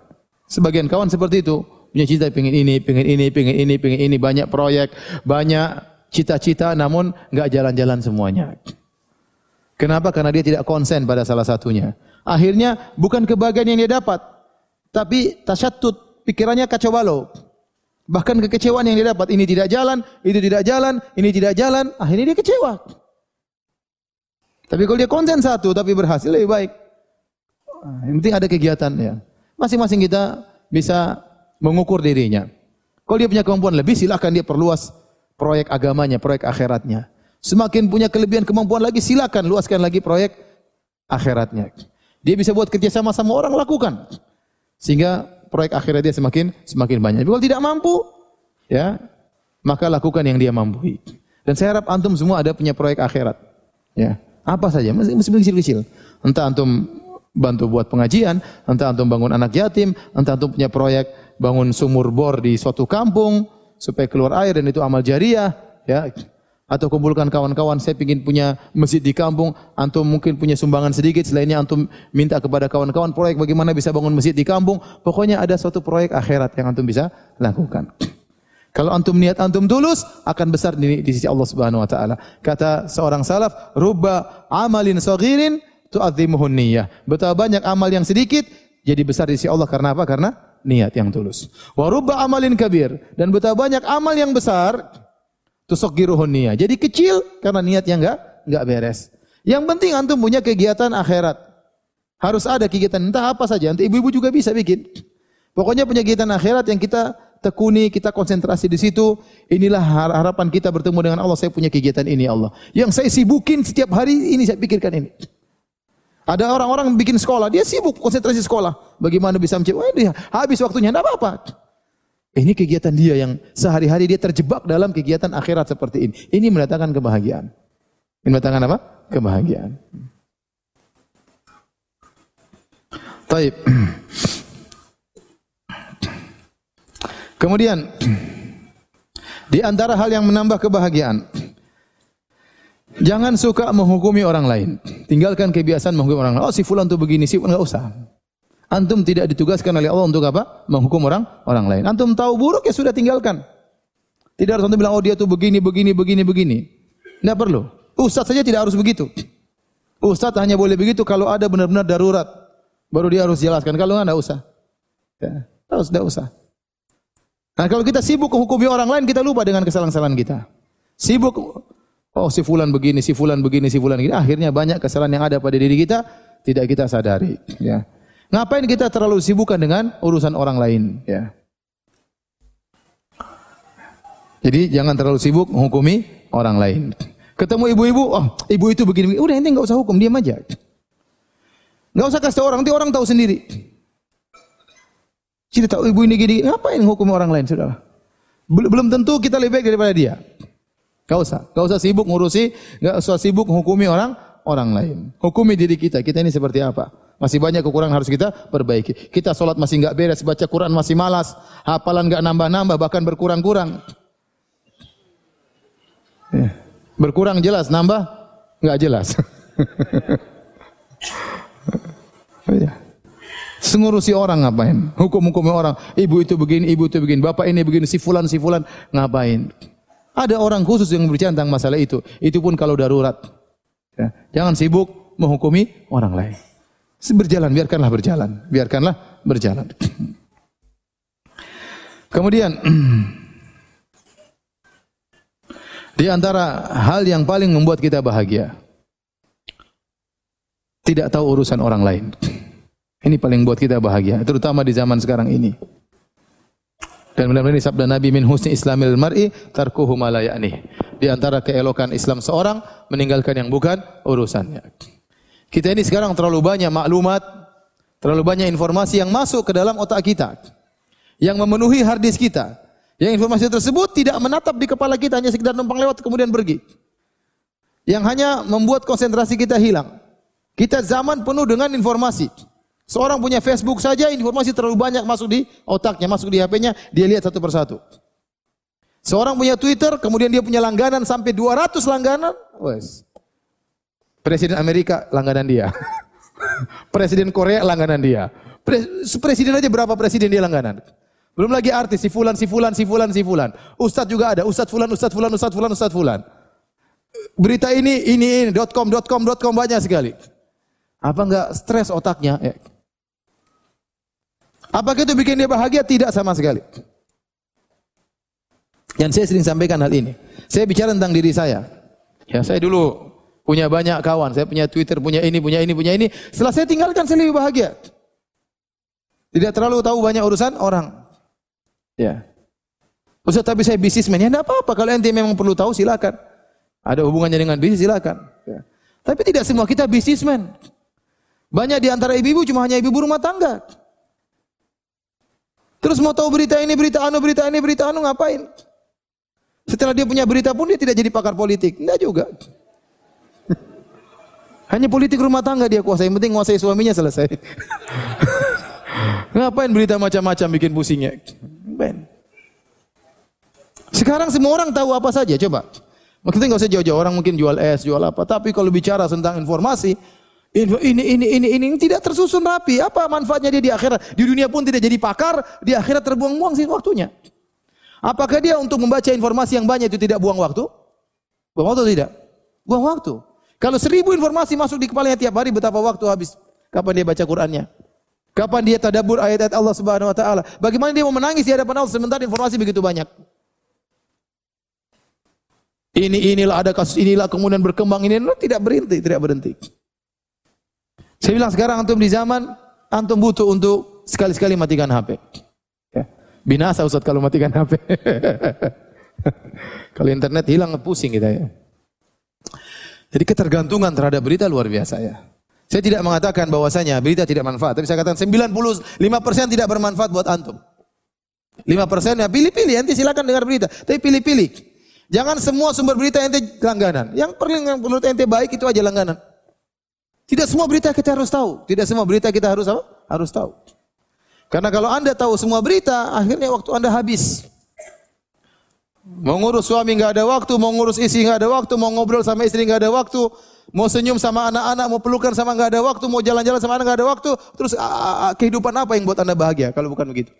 [SPEAKER 1] sebagian kawan seperti itu punya cita pengen ini, pengen ini, pengen ini, pengen ini, banyak proyek, banyak cita-cita namun enggak jalan-jalan semuanya. Kenapa? Karena dia tidak konsen pada salah satunya. Akhirnya bukan kebahagiaan yang dia dapat, tapi tasyatut, pikirannya kacau balau. Bahkan kekecewaan yang dia dapat, ini tidak jalan, itu tidak jalan, ini tidak jalan, akhirnya dia kecewa. Tapi kalau dia konsen satu tapi berhasil lebih baik. Yang penting ada kegiatan ya. Masing-masing kita bisa mengukur dirinya. Kalau dia punya kemampuan lebih silakan dia perluas proyek agamanya, proyek akhiratnya. Semakin punya kelebihan kemampuan lagi silakan luaskan lagi proyek akhiratnya. Dia bisa buat kerja sama sama orang lakukan. Sehingga proyek akhirat dia semakin semakin banyak. Tapi kalau tidak mampu, ya, maka lakukan yang dia mampu. Dan saya harap antum semua ada punya proyek akhirat. Ya, apa saja, mesti kecil-kecil. Entah antum bantu buat pengajian, entah antum bangun anak yatim, entah antum punya proyek bangun sumur bor di suatu kampung supaya keluar air dan itu amal jariah, ya atau kumpulkan kawan-kawan saya ingin punya masjid di kampung. Antum mungkin punya sumbangan sedikit selainnya antum minta kepada kawan-kawan proyek bagaimana bisa bangun masjid di kampung. Pokoknya ada suatu proyek akhirat yang antum bisa lakukan. Kalau antum niat antum tulus akan besar di, di sisi Allah Subhanahu wa taala. Kata seorang salaf rubba amalin saghirin tu'azzimuhun niyyah. Betapa banyak amal yang sedikit jadi besar di sisi Allah. Karena apa? Karena niat yang tulus. Wa rubba amalin kabir. Dan betapa banyak amal yang besar Tusok giruhunia. Jadi kecil karena niatnya enggak enggak beres. Yang penting antum punya kegiatan akhirat. Harus ada kegiatan entah apa saja. Nanti ibu-ibu juga bisa bikin. Pokoknya punya kegiatan akhirat yang kita tekuni, kita konsentrasi di situ. Inilah harapan kita bertemu dengan Allah. Saya punya kegiatan ini Allah. Yang saya sibukin setiap hari ini saya pikirkan ini. Ada orang-orang bikin sekolah, dia sibuk konsentrasi sekolah. Bagaimana bisa menciptakan? Wah, dia habis waktunya, tidak apa-apa. Ini kegiatan dia yang sehari-hari dia terjebak dalam kegiatan akhirat seperti ini. Ini mendatangkan kebahagiaan. Ini mendatangkan apa? Kebahagiaan. Taib. Kemudian di antara hal yang menambah kebahagiaan Jangan suka menghukumi orang lain. Tinggalkan kebiasaan menghukumi orang lain. Oh si fulan tuh begini, si enggak usah. Antum tidak ditugaskan oleh Allah untuk apa? Menghukum orang orang lain. Antum tahu buruk ya sudah tinggalkan. Tidak harus antum bilang oh dia tuh begini, begini, begini, begini. Tidak perlu. Ustaz saja tidak harus begitu. Ustaz hanya boleh begitu kalau ada benar-benar darurat. Baru dia harus jelaskan. Kalau enggak, enggak usah. Ya, harus enggak usah. Nah kalau kita sibuk menghukumi orang lain, kita lupa dengan kesalahan-kesalahan kita. Sibuk Oh si fulan begini, si fulan begini, si fulan begini. Akhirnya banyak kesalahan yang ada pada diri kita tidak kita sadari. Ya. Ngapain kita terlalu sibukkan dengan urusan orang lain? Ya. Jadi jangan terlalu sibuk menghukumi orang lain. Ketemu ibu-ibu, oh ibu itu begini, begini. udah ini nggak usah hukum, diam aja. Nggak usah kasih orang, nanti orang tahu sendiri. Jadi tahu ibu ini gini, ngapain menghukumi orang lain, sudah. Belum tentu kita lebih baik daripada dia. Gak usah, gak usah sibuk ngurusi, gak usah sibuk menghukumi orang orang lain. Hukumi diri kita, kita ini seperti apa? Masih banyak kekurangan harus kita perbaiki. Kita sholat masih nggak beres, baca Quran masih malas, hafalan nggak nambah-nambah, bahkan berkurang-kurang. Ya. Berkurang jelas, nambah nggak jelas. ya. Sengurusi orang ngapain? Hukum-hukumnya orang. Ibu itu begini, ibu itu begini, bapak ini begini, si fulan, si fulan ngapain? Ada orang khusus yang berbicara tentang masalah itu. Itu pun kalau darurat. Ya. Jangan sibuk menghukumi orang lain. Berjalan, biarkanlah berjalan. Biarkanlah berjalan. Kemudian di antara hal yang paling membuat kita bahagia tidak tahu urusan orang lain. Ini paling buat kita bahagia, terutama di zaman sekarang ini. Dan benar-benar sabda Nabi min husni islamil mar'i tarkuhu ma Di antara keelokan Islam seorang meninggalkan yang bukan urusannya. Kita ini sekarang terlalu banyak maklumat, terlalu banyak informasi yang masuk ke dalam otak kita. Yang memenuhi hard disk kita. Yang informasi tersebut tidak menatap di kepala kita hanya sekedar numpang lewat kemudian pergi. Yang hanya membuat konsentrasi kita hilang. Kita zaman penuh dengan informasi. Seorang punya Facebook saja informasi terlalu banyak masuk di otaknya, masuk di HP-nya, dia lihat satu persatu. Seorang punya Twitter, kemudian dia punya langganan sampai 200 langganan, wes. Presiden Amerika langganan dia. presiden Korea langganan dia. Presiden aja berapa presiden dia langganan? Belum lagi artis si fulan, si fulan, si fulan, si fulan. Ustadz juga ada, ustadz fulan, ustadz fulan, ustadz fulan, ustadz fulan. Berita ini, ini, ini, com, com, com banyak sekali. Apa enggak stres otaknya? Ya. Apakah itu bikin dia bahagia? Tidak sama sekali. Yang saya sering sampaikan hal ini. Saya bicara tentang diri saya. Ya, saya dulu punya banyak kawan, saya punya Twitter, punya ini, punya ini, punya ini. Setelah saya tinggalkan saya lebih bahagia. Tidak terlalu tahu banyak urusan orang. Ya. Ustaz, tapi saya bisnismen. Ya enggak apa-apa. Kalau ente memang perlu tahu silakan. Ada hubungannya dengan bisnis silakan. Ya. Tapi tidak semua kita bisnismen. Banyak di antara ibu-ibu cuma hanya ibu-ibu rumah tangga. Terus mau tahu berita ini, berita anu, berita ini, berita anu ngapain? Setelah dia punya berita pun dia tidak jadi pakar politik. Enggak juga. Hanya politik rumah tangga dia kuasai. Yang penting kuasai suaminya selesai. ngapain berita macam-macam bikin pusingnya? Ben. Sekarang semua orang tahu apa saja. Coba. Maksudnya nggak usah jauh-jauh. Orang mungkin jual es, jual apa. Tapi kalau bicara tentang informasi, Info ini, ini, ini, ini, ini tidak tersusun rapi. Apa manfaatnya dia di akhirat? Di dunia pun tidak jadi pakar, di akhirat terbuang-buang sih waktunya. Apakah dia untuk membaca informasi yang banyak itu tidak buang waktu? Buang waktu tidak? Buang waktu. Kalau seribu informasi masuk di kepalanya tiap hari, betapa waktu habis? Kapan dia baca Qurannya? Kapan dia tadabur ayat-ayat Allah Subhanahu wa taala? Bagaimana dia mau menangis di hadapan Allah sementara informasi begitu banyak? Ini inilah ada kasus inilah kemudian berkembang ini tidak berhenti, tidak berhenti. Saya bilang sekarang antum di zaman antum butuh untuk sekali-sekali matikan HP. Ya. Binasa Ustaz kalau matikan HP. kalau internet hilang pusing kita ya. Jadi ketergantungan terhadap berita luar biasa ya. Saya tidak mengatakan bahwasanya berita tidak manfaat, tapi saya katakan 95% tidak bermanfaat buat antum. 5% ya pilih-pilih, nanti silakan dengar berita, tapi pilih-pilih. Jangan semua sumber berita ente langganan. Yang paling yang menurut ente baik itu aja langganan. Tidak semua berita kita harus tahu. Tidak semua berita kita harus apa? Harus tahu. Karena kalau Anda tahu semua berita, akhirnya waktu Anda habis. Mau ngurus suami nggak ada waktu, mau ngurus istri nggak ada waktu, mau ngobrol sama istri nggak ada waktu, mau senyum sama anak-anak, mau pelukan sama nggak ada waktu, mau jalan-jalan sama anak nggak ada waktu. Terus kehidupan apa yang buat Anda bahagia kalau bukan begitu?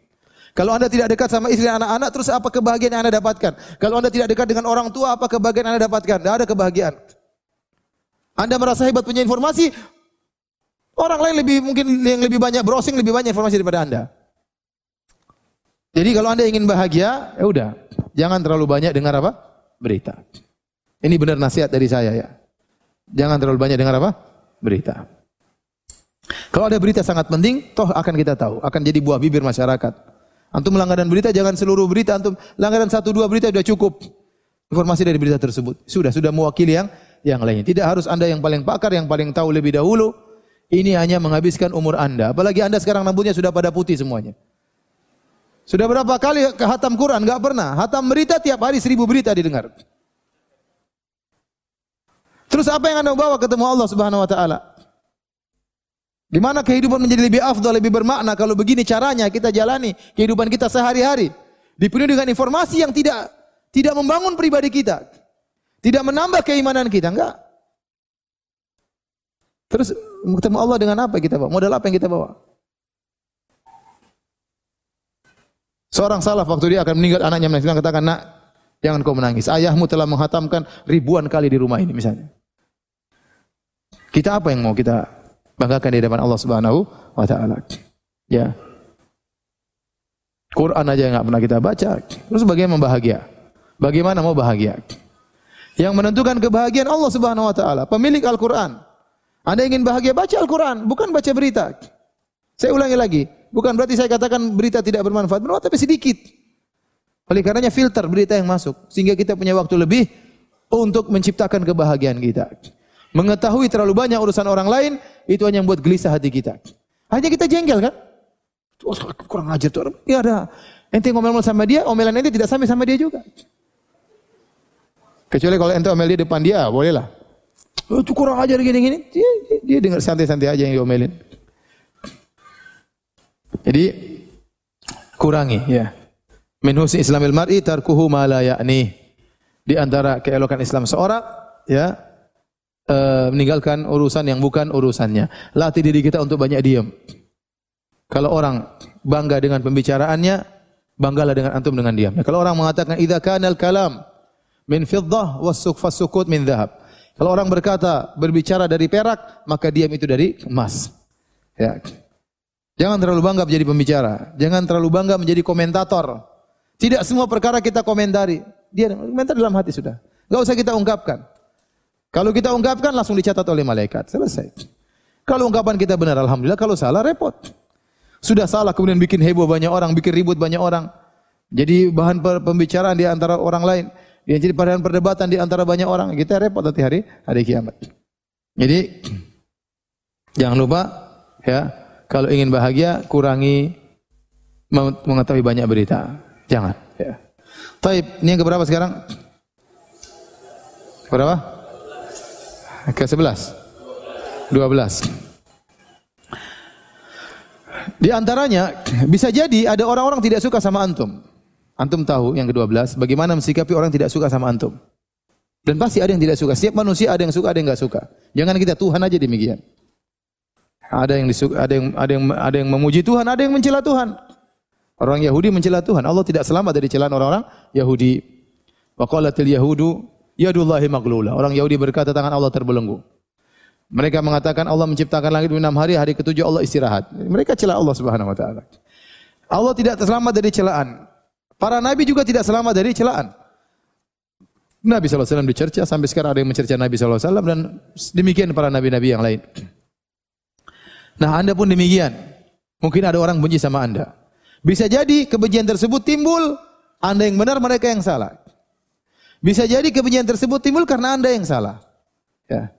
[SPEAKER 1] Kalau Anda tidak dekat sama istri dan anak-anak, terus apa kebahagiaan yang Anda dapatkan? Kalau Anda tidak dekat dengan orang tua, apa kebahagiaan yang Anda dapatkan? Tidak ada kebahagiaan. Anda merasa hebat punya informasi, orang lain lebih mungkin yang lebih banyak browsing lebih banyak informasi daripada Anda. Jadi kalau Anda ingin bahagia, ya udah, jangan terlalu banyak dengar apa? Berita. Ini benar nasihat dari saya ya. Jangan terlalu banyak dengar apa? Berita. Kalau ada berita sangat penting, toh akan kita tahu, akan jadi buah bibir masyarakat. Antum langganan berita jangan seluruh berita antum langganan satu dua berita sudah cukup. Informasi dari berita tersebut sudah sudah mewakili yang yang lainnya. Tidak harus Anda yang paling pakar, yang paling tahu lebih dahulu. Ini hanya menghabiskan umur Anda. Apalagi Anda sekarang rambutnya sudah pada putih semuanya. Sudah berapa kali ke hatam Quran? Enggak pernah. Hatam berita tiap hari seribu berita didengar. Terus apa yang Anda bawa ketemu Allah Subhanahu wa taala? Gimana kehidupan menjadi lebih afdal, lebih bermakna kalau begini caranya kita jalani kehidupan kita sehari-hari. Dipenuhi dengan informasi yang tidak tidak membangun pribadi kita. Tidak menambah keimanan kita, enggak. Terus ketemu Allah dengan apa kita bawa? Modal apa yang kita bawa? Seorang salaf waktu dia akan meninggal anaknya menangis, katakan, "Nak, jangan kau menangis. Ayahmu telah menghatamkan ribuan kali di rumah ini misalnya." Kita apa yang mau kita banggakan di depan Allah Subhanahu wa taala? Ya. Quran aja enggak pernah kita baca. Terus bagaimana bahagia? Bagaimana mau bahagia? Yang menentukan kebahagiaan Allah Subhanahu wa taala, pemilik Al-Qur'an. Anda ingin bahagia baca Al-Qur'an, bukan baca berita. Saya ulangi lagi, bukan berarti saya katakan berita tidak bermanfaat, bermanfaat tapi sedikit. Oleh karenanya filter berita yang masuk sehingga kita punya waktu lebih untuk menciptakan kebahagiaan kita. Mengetahui terlalu banyak urusan orang lain itu hanya membuat gelisah hati kita. Hanya kita jengkel kan? Oh, kurang ajar tuh orang. Ya ada. Ente ngomel-ngomel sama dia, omelan ente tidak sampai sama dia juga. Kecuali kalau ente omel di depan dia, boleh lah. Oh, itu kurang ajar gini-gini. Dia, dia, dia dengar santai-santai aja yang diomelin. Jadi kurangi ya. Min husni islamil mar'i tarkuhu ma la ya'ni. Di antara keelokan Islam seorang ya e, meninggalkan urusan yang bukan urusannya. Latih diri kita untuk banyak diam. Kalau orang bangga dengan pembicaraannya, banggalah dengan antum dengan diam. Kalau orang mengatakan idza kanal kalam min fiddah was sukut min dhahab. Kalau orang berkata berbicara dari perak, maka diam itu dari emas. Ya. Jangan terlalu bangga menjadi pembicara. Jangan terlalu bangga menjadi komentator. Tidak semua perkara kita komentari. Dia komentar dalam hati sudah. Gak usah kita ungkapkan. Kalau kita ungkapkan langsung dicatat oleh malaikat. Selesai. Kalau ungkapan kita benar, Alhamdulillah. Kalau salah, repot. Sudah salah, kemudian bikin heboh banyak orang, bikin ribut banyak orang. Jadi bahan pembicaraan di antara orang lain. Yang jadi bahan perdebatan di antara banyak orang. Kita repot nanti hari hari kiamat. Jadi jangan lupa ya kalau ingin bahagia kurangi mengetahui banyak berita. Jangan. Ya. Taib, ini yang keberapa sekarang? Berapa? Ke sebelas. Dua belas. Di antaranya bisa jadi ada orang-orang tidak suka sama antum. Antum tahu yang ke-12 bagaimana mensikapi orang tidak suka sama antum. Dan pasti ada yang tidak suka. Setiap manusia ada yang suka, ada yang enggak suka. Jangan kita Tuhan aja demikian. Ada yang disuka, ada yang ada yang ada yang memuji Tuhan, ada yang mencela Tuhan. Orang Yahudi mencela Tuhan. Allah tidak selamat dari celaan orang-orang Yahudi. Wa qalatil yahudu yadullahi maglula. Orang Yahudi berkata tangan Allah terbelenggu. Mereka mengatakan Allah menciptakan langit enam hari, hari ketujuh Allah istirahat. Mereka celah Allah Subhanahu wa taala. Allah tidak selamat dari celaan. Para nabi juga tidak selamat dari celaan. Nabi SAW dicerca, sampai sekarang ada yang mencerca Nabi SAW dan demikian para nabi-nabi yang lain. Nah, Anda pun demikian. Mungkin ada orang benci sama Anda. Bisa jadi kebencian tersebut timbul Anda yang benar, mereka yang salah. Bisa jadi kebencian tersebut timbul karena Anda yang salah. Ya.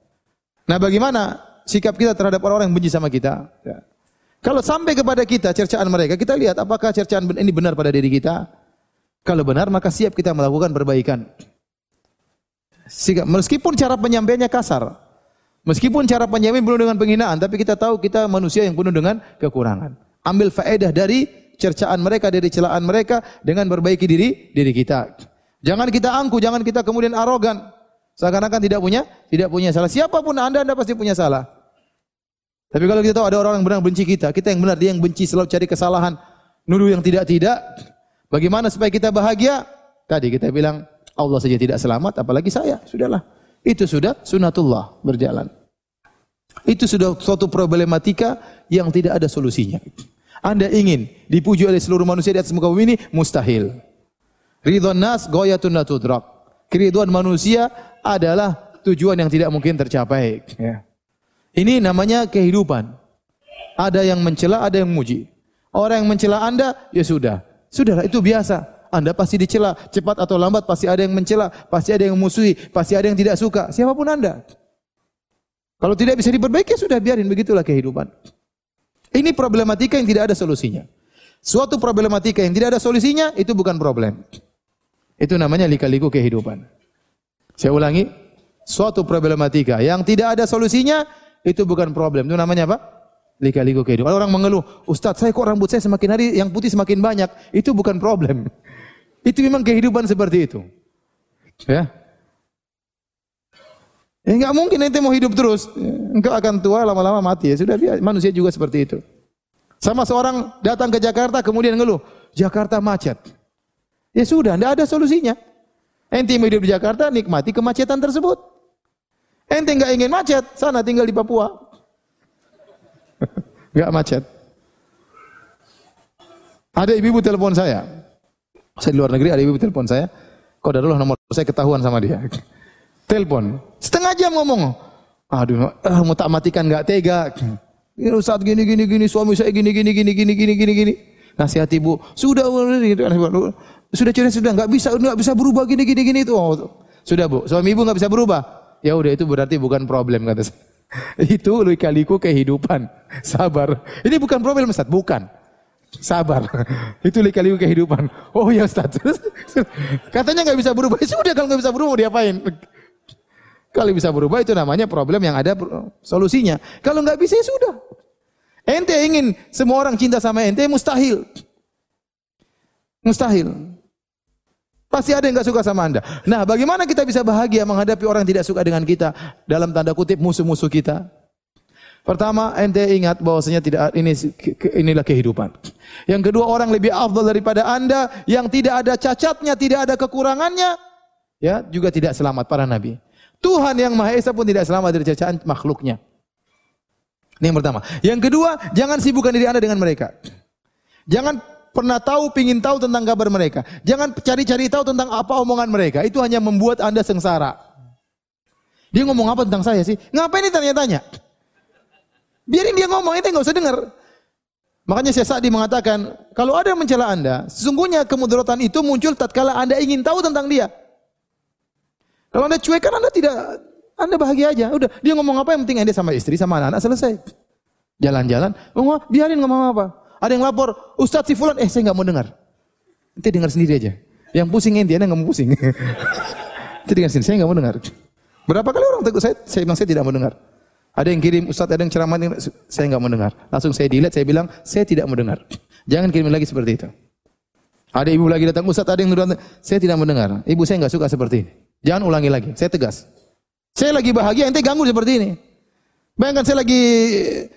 [SPEAKER 1] Nah, bagaimana sikap kita terhadap orang-orang yang benci sama kita? Ya. Kalau sampai kepada kita cercaan mereka, kita lihat apakah cercaan ini benar pada diri kita. Kalau benar, maka siap kita melakukan perbaikan. Meskipun cara penyampaiannya kasar, meskipun cara penyampaian penuh dengan penghinaan, tapi kita tahu kita manusia yang penuh dengan kekurangan. Ambil faedah dari cercaan mereka, dari celaan mereka dengan perbaiki diri diri kita. Jangan kita angku, jangan kita kemudian arogan. Seakan-akan tidak punya tidak punya salah. Siapa pun Anda, Anda pasti punya salah. Tapi kalau kita tahu ada orang yang benar benci kita, kita yang benar, dia yang benci selalu cari kesalahan, nuduh yang tidak-tidak. Bagaimana supaya kita bahagia? Tadi kita bilang Allah saja tidak selamat, apalagi saya. Sudahlah. Itu sudah sunatullah berjalan. Itu sudah suatu problematika yang tidak ada solusinya. Anda ingin dipuji oleh seluruh manusia di atas muka bumi ini mustahil. Ridwan nas goyatun natudrak. Keriduan manusia adalah tujuan yang tidak mungkin tercapai. Ya. Ini namanya kehidupan. Ada yang mencela, ada yang memuji. Orang yang mencela Anda, ya sudah. Sudahlah, itu biasa. Anda pasti dicela, cepat atau lambat pasti ada yang mencela, pasti ada yang musuhi, pasti ada yang tidak suka, siapa pun Anda. Kalau tidak bisa diperbaiki sudah biarin begitulah kehidupan. Ini problematika yang tidak ada solusinya. Suatu problematika yang tidak ada solusinya itu bukan problem. Itu namanya lika-liku kehidupan. Saya ulangi, suatu problematika yang tidak ada solusinya itu bukan problem. Itu namanya apa? Lika-liku kehidupan. Orang mengeluh, Ustaz saya kok rambut saya semakin hari yang putih semakin banyak. Itu bukan problem. Itu memang kehidupan seperti itu. Ya. Ya enggak mungkin ente mau hidup terus. Engkau akan tua lama-lama mati ya. Sudah biasa. Manusia juga seperti itu. Sama seorang datang ke Jakarta kemudian ngeluh, Jakarta macet. Ya sudah, tidak ada solusinya. Ente mau hidup di Jakarta, nikmati kemacetan tersebut. Ente enggak ingin macet, sana tinggal di Papua. Enggak macet. Ada ibu-ibu telepon saya. Saya di luar negeri ada ibu telepon saya. Kok dulu nomor saya ketahuan sama dia. telepon. Setengah jam ngomong. Aduh, ah, mau tak matikan nggak tega. Ini Ustaz gini gini gini suami saya gini gini gini gini gini gini gini. Nasihat ibu, sudah sudah cerita sudah nggak bisa nggak bisa berubah gini gini gini itu. Oh, sudah bu, suami ibu nggak bisa berubah. Ya udah itu berarti bukan problem kata saya. itu kaliku kehidupan. Sabar. Ini bukan problem Ustaz, bukan. Sabar. Itu lika-liku kehidupan. Oh ya Ustaz. Katanya nggak bisa berubah. Ya sudah kalau nggak bisa berubah diapain? Kalau bisa berubah itu namanya problem yang ada solusinya. Kalau nggak bisa ya sudah. Ente ingin semua orang cinta sama ente mustahil. Mustahil. Pasti ada yang nggak suka sama anda. Nah, bagaimana kita bisa bahagia menghadapi orang yang tidak suka dengan kita dalam tanda kutip musuh-musuh kita? Pertama, ente ingat bahwasanya tidak ini inilah kehidupan. Yang kedua, orang lebih afdal daripada Anda yang tidak ada cacatnya, tidak ada kekurangannya, ya, juga tidak selamat para nabi. Tuhan yang Maha Esa pun tidak selamat dari cacaan makhluknya. Ini yang pertama. Yang kedua, jangan sibukkan diri Anda dengan mereka. Jangan pernah tahu, pingin tahu tentang kabar mereka. Jangan cari-cari tahu tentang apa omongan mereka. Itu hanya membuat Anda sengsara. Dia ngomong apa tentang saya sih? Ngapain ini tanya-tanya? Biarin dia ngomong, itu nggak usah dengar. Makanya Syekh Sa'di mengatakan, kalau ada yang mencela Anda, sesungguhnya kemudaratan itu muncul tatkala Anda ingin tahu tentang dia. Kalau Anda cuek kan Anda tidak Anda bahagia aja. Udah, dia ngomong apa yang penting Anda sama istri sama anak-anak selesai. Jalan-jalan, ngomong, biarin ngomong apa. Ada yang lapor, Ustadz si fulan, eh saya nggak mau dengar. Nanti dengar sendiri aja. Yang pusing ente, Anda nggak mau pusing. Nanti dengar sendiri, saya nggak mau dengar. Berapa kali orang tegur saya, saya bilang saya tidak mau dengar. Ada yang kirim Ustaz, ada yang ceramah, saya enggak mau dengar. Langsung saya delete, saya bilang, saya tidak mau dengar. Jangan kirim lagi seperti itu. Ada ibu lagi datang, Ustaz, ada yang datang, saya tidak mau dengar. Ibu saya enggak suka seperti ini. Jangan ulangi lagi, saya tegas. Saya lagi bahagia, ente ganggu seperti ini. Bayangkan saya lagi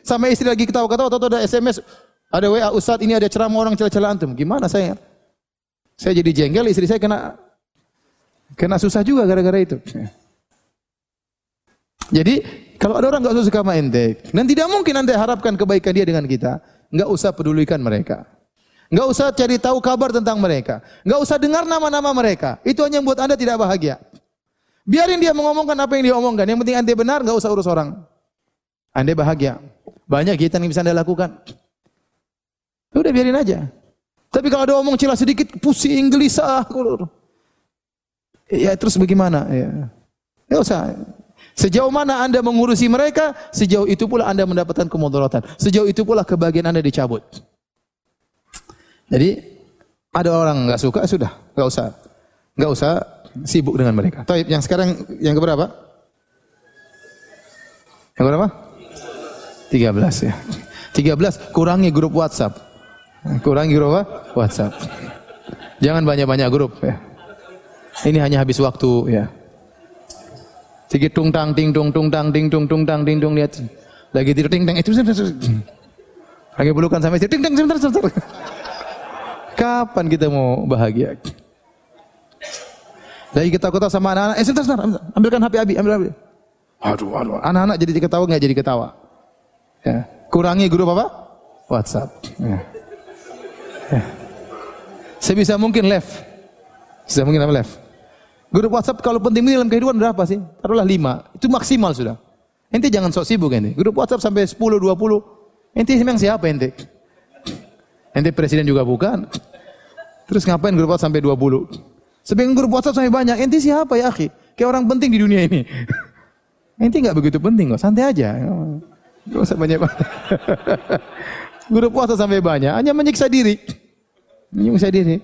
[SPEAKER 1] sama istri lagi ketawa-ketawa, atau ada SMS, ada WA, Ustaz ini ada ceramah orang celah-celah antum. Gimana saya? Saya jadi jengkel, istri saya kena kena susah juga gara-gara itu. Jadi kalau ada orang nggak suka sama ente dan tidak mungkin anda harapkan kebaikan dia dengan kita, nggak usah pedulikan mereka. Nggak usah cari tahu kabar tentang mereka. Nggak usah dengar nama-nama mereka. Itu hanya membuat anda tidak bahagia. Biarin dia mengomongkan apa yang dia omongkan. Yang penting anda benar, nggak usah urus orang. Anda bahagia. Banyak kegiatan yang bisa Anda lakukan. Udah biarin aja. Tapi kalau ada omong celah sedikit, pusing, gelisah. Ya terus bagaimana? Ya. Nggak usah. Sejauh mana Anda mengurusi mereka, sejauh itu pula Anda mendapatkan kemudaratan. Sejauh itu pula kebahagiaan Anda dicabut. Jadi ada orang nggak suka sudah, nggak usah, nggak usah sibuk dengan mereka. Taib yang sekarang yang keberapa? Yang berapa? 13 ya. 13 kurangi grup WhatsApp. Kurangi grup apa? WhatsApp. Jangan banyak-banyak grup ya. Ini hanya habis waktu ya. Sedikit tung tang ting tung tung tang ting tung tung tang ting tung lihat lagi tidur ting tang itu lagi pelukan sampai ting tang sebentar sebentar. Kapan kita mau bahagia? Lagi kita kota sama anak-anak, eh sebentar, sebentar, ambilkan HP Abi, ambil Abi. Aduh, aduh, anak-anak jadi ketawa nggak jadi ketawa. Ya. Kurangi grup apa? WhatsApp. Ya. Ya. Sebisa mungkin left. Sebisa mungkin apa left? Grup WhatsApp kalau penting dalam kehidupan berapa sih? Taruhlah lima. Itu maksimal sudah. Ente jangan sok sibuk ente. Grup WhatsApp sampai 10, 20. Ente memang siapa ente? Ente presiden juga bukan. Terus ngapain grup WhatsApp sampai 20? Sebagian grup WhatsApp sampai banyak. Ente siapa ya akhi? Kayak orang penting di dunia ini. ente nggak begitu penting kok. Santai aja. Gak usah banyak-banyak. grup WhatsApp sampai banyak. Hanya menyiksa diri. Menyiksa diri.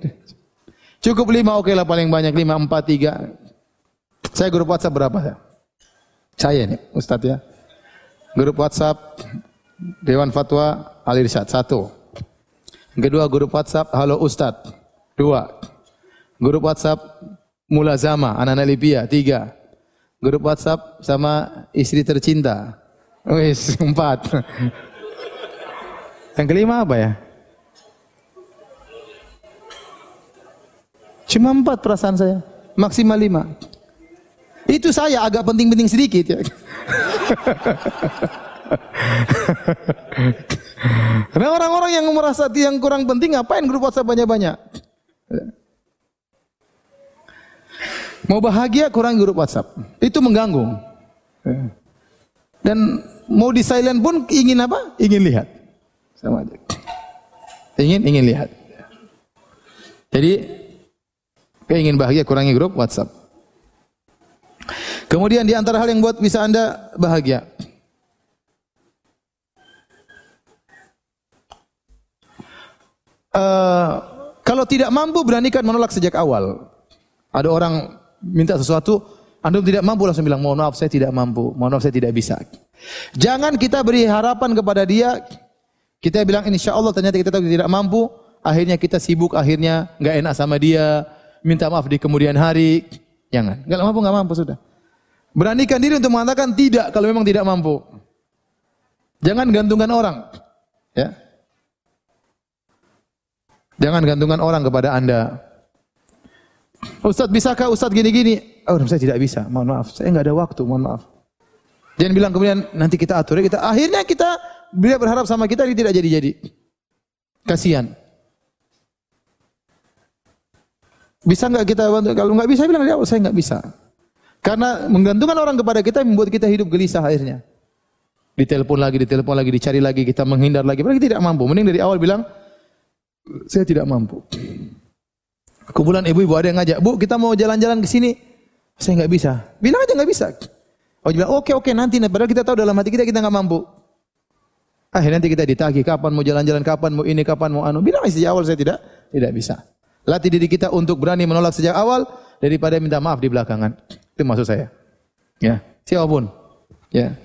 [SPEAKER 1] Cukup lima, oke okay lah paling banyak lima, empat, tiga. Saya grup WhatsApp berapa ya? Saya nih, Ustadz ya. Grup WhatsApp Dewan Fatwa Al Irsyad satu. Kedua grup WhatsApp Halo Ustadz dua. Grup WhatsApp Mulazama anak-anak Libya tiga. Grup WhatsApp sama istri tercinta. Wis empat. Yang kelima apa ya? Cuma empat perasaan saya. Maksimal lima. Itu saya agak penting-penting sedikit ya. Karena orang-orang yang merasa yang kurang penting ngapain grup WhatsApp banyak-banyak? Mau bahagia kurang grup WhatsApp. Itu mengganggu. Dan mau di silent pun ingin apa? Ingin lihat. Sama aja. Ingin ingin lihat. Jadi ingin bahagia kurangi grup WhatsApp. Kemudian di antara hal yang buat bisa Anda bahagia. Uh, kalau tidak mampu beranikan menolak sejak awal. Ada orang minta sesuatu, Anda tidak mampu langsung bilang, mohon maaf saya tidak mampu, mohon maaf saya tidak bisa. Jangan kita beri harapan kepada dia, kita bilang insya Allah ternyata kita tidak mampu, akhirnya kita sibuk, akhirnya nggak enak sama dia, minta maaf di kemudian hari. Jangan. Enggak mampu, enggak mampu sudah. Beranikan diri untuk mengatakan tidak kalau memang tidak mampu. Jangan gantungkan orang. Ya. Jangan gantungkan orang kepada Anda. Ustaz bisakah Ustaz gini-gini? Oh, saya tidak bisa. Mohon maaf, saya enggak ada waktu, mohon maaf. Jangan bilang kemudian nanti kita atur kita akhirnya kita beliau berharap sama kita dia tidak jadi-jadi. Kasihan. Bisa nggak kita bantu? Kalau nggak bisa bilang ya saya nggak bisa. Karena menggantungkan orang kepada kita membuat kita hidup gelisah akhirnya. Ditelepon lagi, ditelepon lagi, dicari lagi, kita menghindar lagi. Mereka tidak mampu. Mending dari awal bilang, saya tidak mampu. Kumpulan ibu-ibu ada yang ngajak, Bu kita mau jalan-jalan ke sini. Saya nggak bisa. Bilang aja nggak bisa. Oh bilang, oke oke nanti. Padahal kita tahu dalam hati kita kita nggak mampu. Akhirnya nanti kita ditagih, kapan mau jalan-jalan, kapan mau ini, kapan mau anu. Bilang sejak awal saya tidak tidak bisa. Latih diri kita untuk berani menolak sejak awal daripada minta maaf di belakangan. Itu maksud saya. Ya, siapa pun. Ya.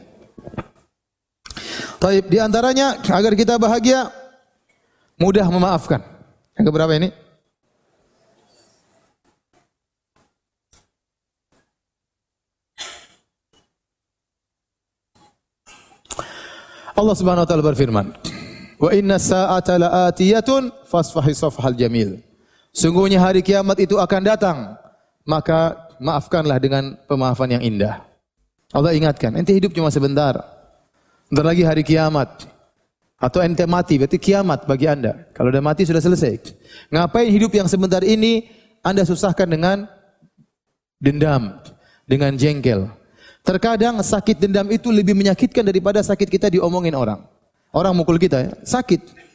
[SPEAKER 1] Taib di antaranya agar kita bahagia mudah memaafkan. Yang keberapa ini? Allah Subhanahu wa taala berfirman, "Wa inna sa'ata la'atiyatun fasfahi safhal jamil." Sungguhnya hari kiamat itu akan datang. Maka maafkanlah dengan pemaafan yang indah. Allah ingatkan, ente hidup cuma sebentar. Bentar lagi hari kiamat. Atau ente mati, berarti kiamat bagi anda. Kalau udah mati sudah selesai. Ngapain hidup yang sebentar ini anda susahkan dengan dendam, dengan jengkel. Terkadang sakit dendam itu lebih menyakitkan daripada sakit kita diomongin orang. Orang mukul kita ya, sakit.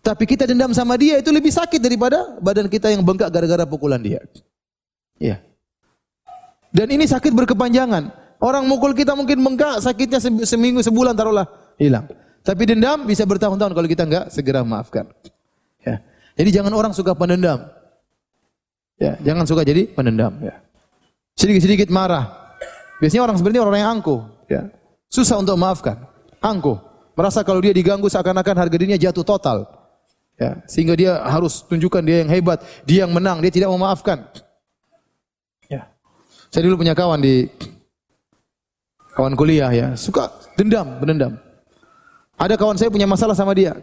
[SPEAKER 1] Tapi kita dendam sama dia itu lebih sakit daripada badan kita yang bengkak gara-gara pukulan dia. Iya. Dan ini sakit berkepanjangan. Orang mukul kita mungkin bengkak, sakitnya seminggu, sebulan taruhlah hilang. Tapi dendam bisa bertahun-tahun kalau kita enggak segera maafkan. Ya. Jadi jangan orang suka pendendam. Ya, jangan suka jadi pendendam ya. Sedikit-sedikit marah. Biasanya orang seperti orang yang angkuh, ya. Susah untuk maafkan. Angkuh. Merasa kalau dia diganggu seakan-akan harga dirinya jatuh total. Ya, sehingga dia harus tunjukkan dia yang hebat, dia yang menang, dia tidak memaafkan. Ya. Saya dulu punya kawan di kawan kuliah ya, suka dendam, menendam. Ada kawan saya punya masalah sama dia.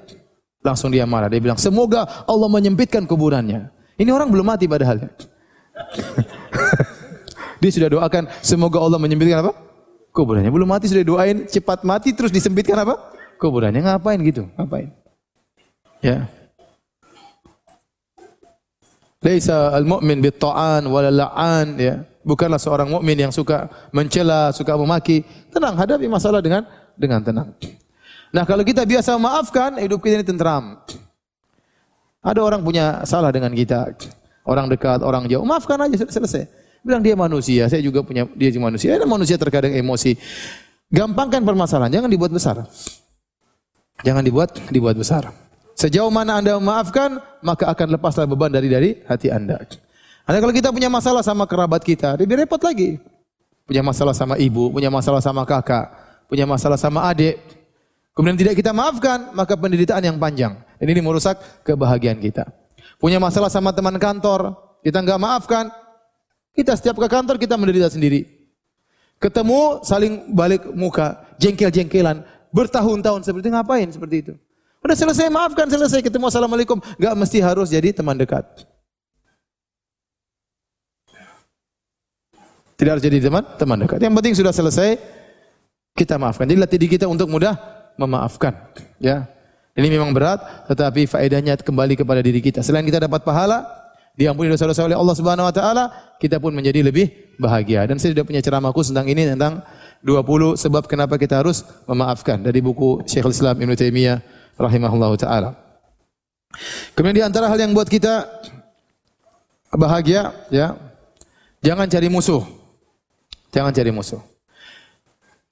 [SPEAKER 1] Langsung dia marah, dia bilang, "Semoga Allah menyempitkan kuburannya." Ini orang belum mati padahal. dia sudah doakan, semoga Allah menyempitkan apa? Kuburannya. Belum mati sudah doain cepat mati terus disempitkan apa? Kuburannya. Ngapain gitu? Ngapain? Ya. Laisa al-mu'min bit-ta'an wala la'an ya. Bukanlah seorang mukmin yang suka mencela, suka memaki. Tenang, hadapi masalah dengan dengan tenang. Nah, kalau kita biasa maafkan, hidup kita ini tentram. Ada orang punya salah dengan kita. Orang dekat, orang jauh. Maafkan aja, sudah selesai. Bilang dia manusia, saya juga punya dia juga manusia. Ada manusia terkadang emosi. Gampangkan permasalahan, jangan dibuat besar. Jangan dibuat dibuat besar. Sejauh mana Anda memaafkan, maka akan lepaslah beban dari dari hati Anda. Anda kalau kita punya masalah sama kerabat kita, lebih repot lagi. Punya masalah sama ibu, punya masalah sama kakak, punya masalah sama adik. Kemudian tidak kita maafkan, maka penderitaan yang panjang. Dan ini merusak kebahagiaan kita. Punya masalah sama teman kantor, kita nggak maafkan, kita setiap ke kantor kita menderita sendiri. Ketemu saling balik muka, jengkel-jengkelan, bertahun-tahun seperti ngapain seperti itu? Udah selesai, maafkan, selesai. Ketemu Assalamualaikum. Gak mesti harus jadi teman dekat. Tidak harus jadi teman, teman dekat. Yang penting sudah selesai, kita maafkan. Jadi latih diri kita untuk mudah memaafkan. Ya, ini memang berat, tetapi faedahnya kembali kepada diri kita. Selain kita dapat pahala, diampuni dosa-dosa oleh Allah Subhanahu wa taala, kita pun menjadi lebih bahagia. Dan saya sudah punya ceramah khusus tentang ini tentang 20 sebab kenapa kita harus memaafkan dari buku Syekhul Islam Ibnu Taimiyah rahimahullahu taala. Kemudian di antara hal yang buat kita bahagia ya, jangan cari musuh. Jangan cari musuh.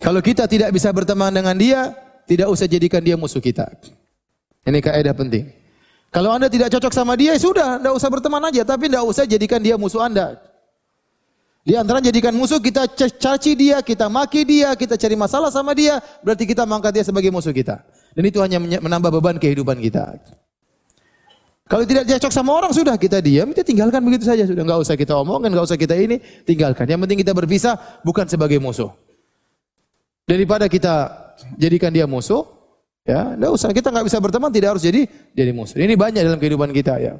[SPEAKER 1] Kalau kita tidak bisa berteman dengan dia, tidak usah jadikan dia musuh kita. Ini kaidah penting. Kalau Anda tidak cocok sama dia, ya sudah, tidak usah berteman aja, tapi tidak usah jadikan dia musuh Anda. Di antara jadikan musuh, kita caci dia, kita maki dia, kita cari masalah sama dia, berarti kita mengangkat dia sebagai musuh kita. Dan itu hanya menambah beban kehidupan kita. Kalau tidak cocok sama orang sudah kita diam, kita tinggalkan begitu saja sudah nggak usah kita omongkan, nggak usah kita ini, tinggalkan. Yang penting kita berpisah bukan sebagai musuh. Daripada kita jadikan dia musuh, ya nggak usah kita nggak bisa berteman, tidak harus jadi jadi musuh. Ini banyak dalam kehidupan kita ya.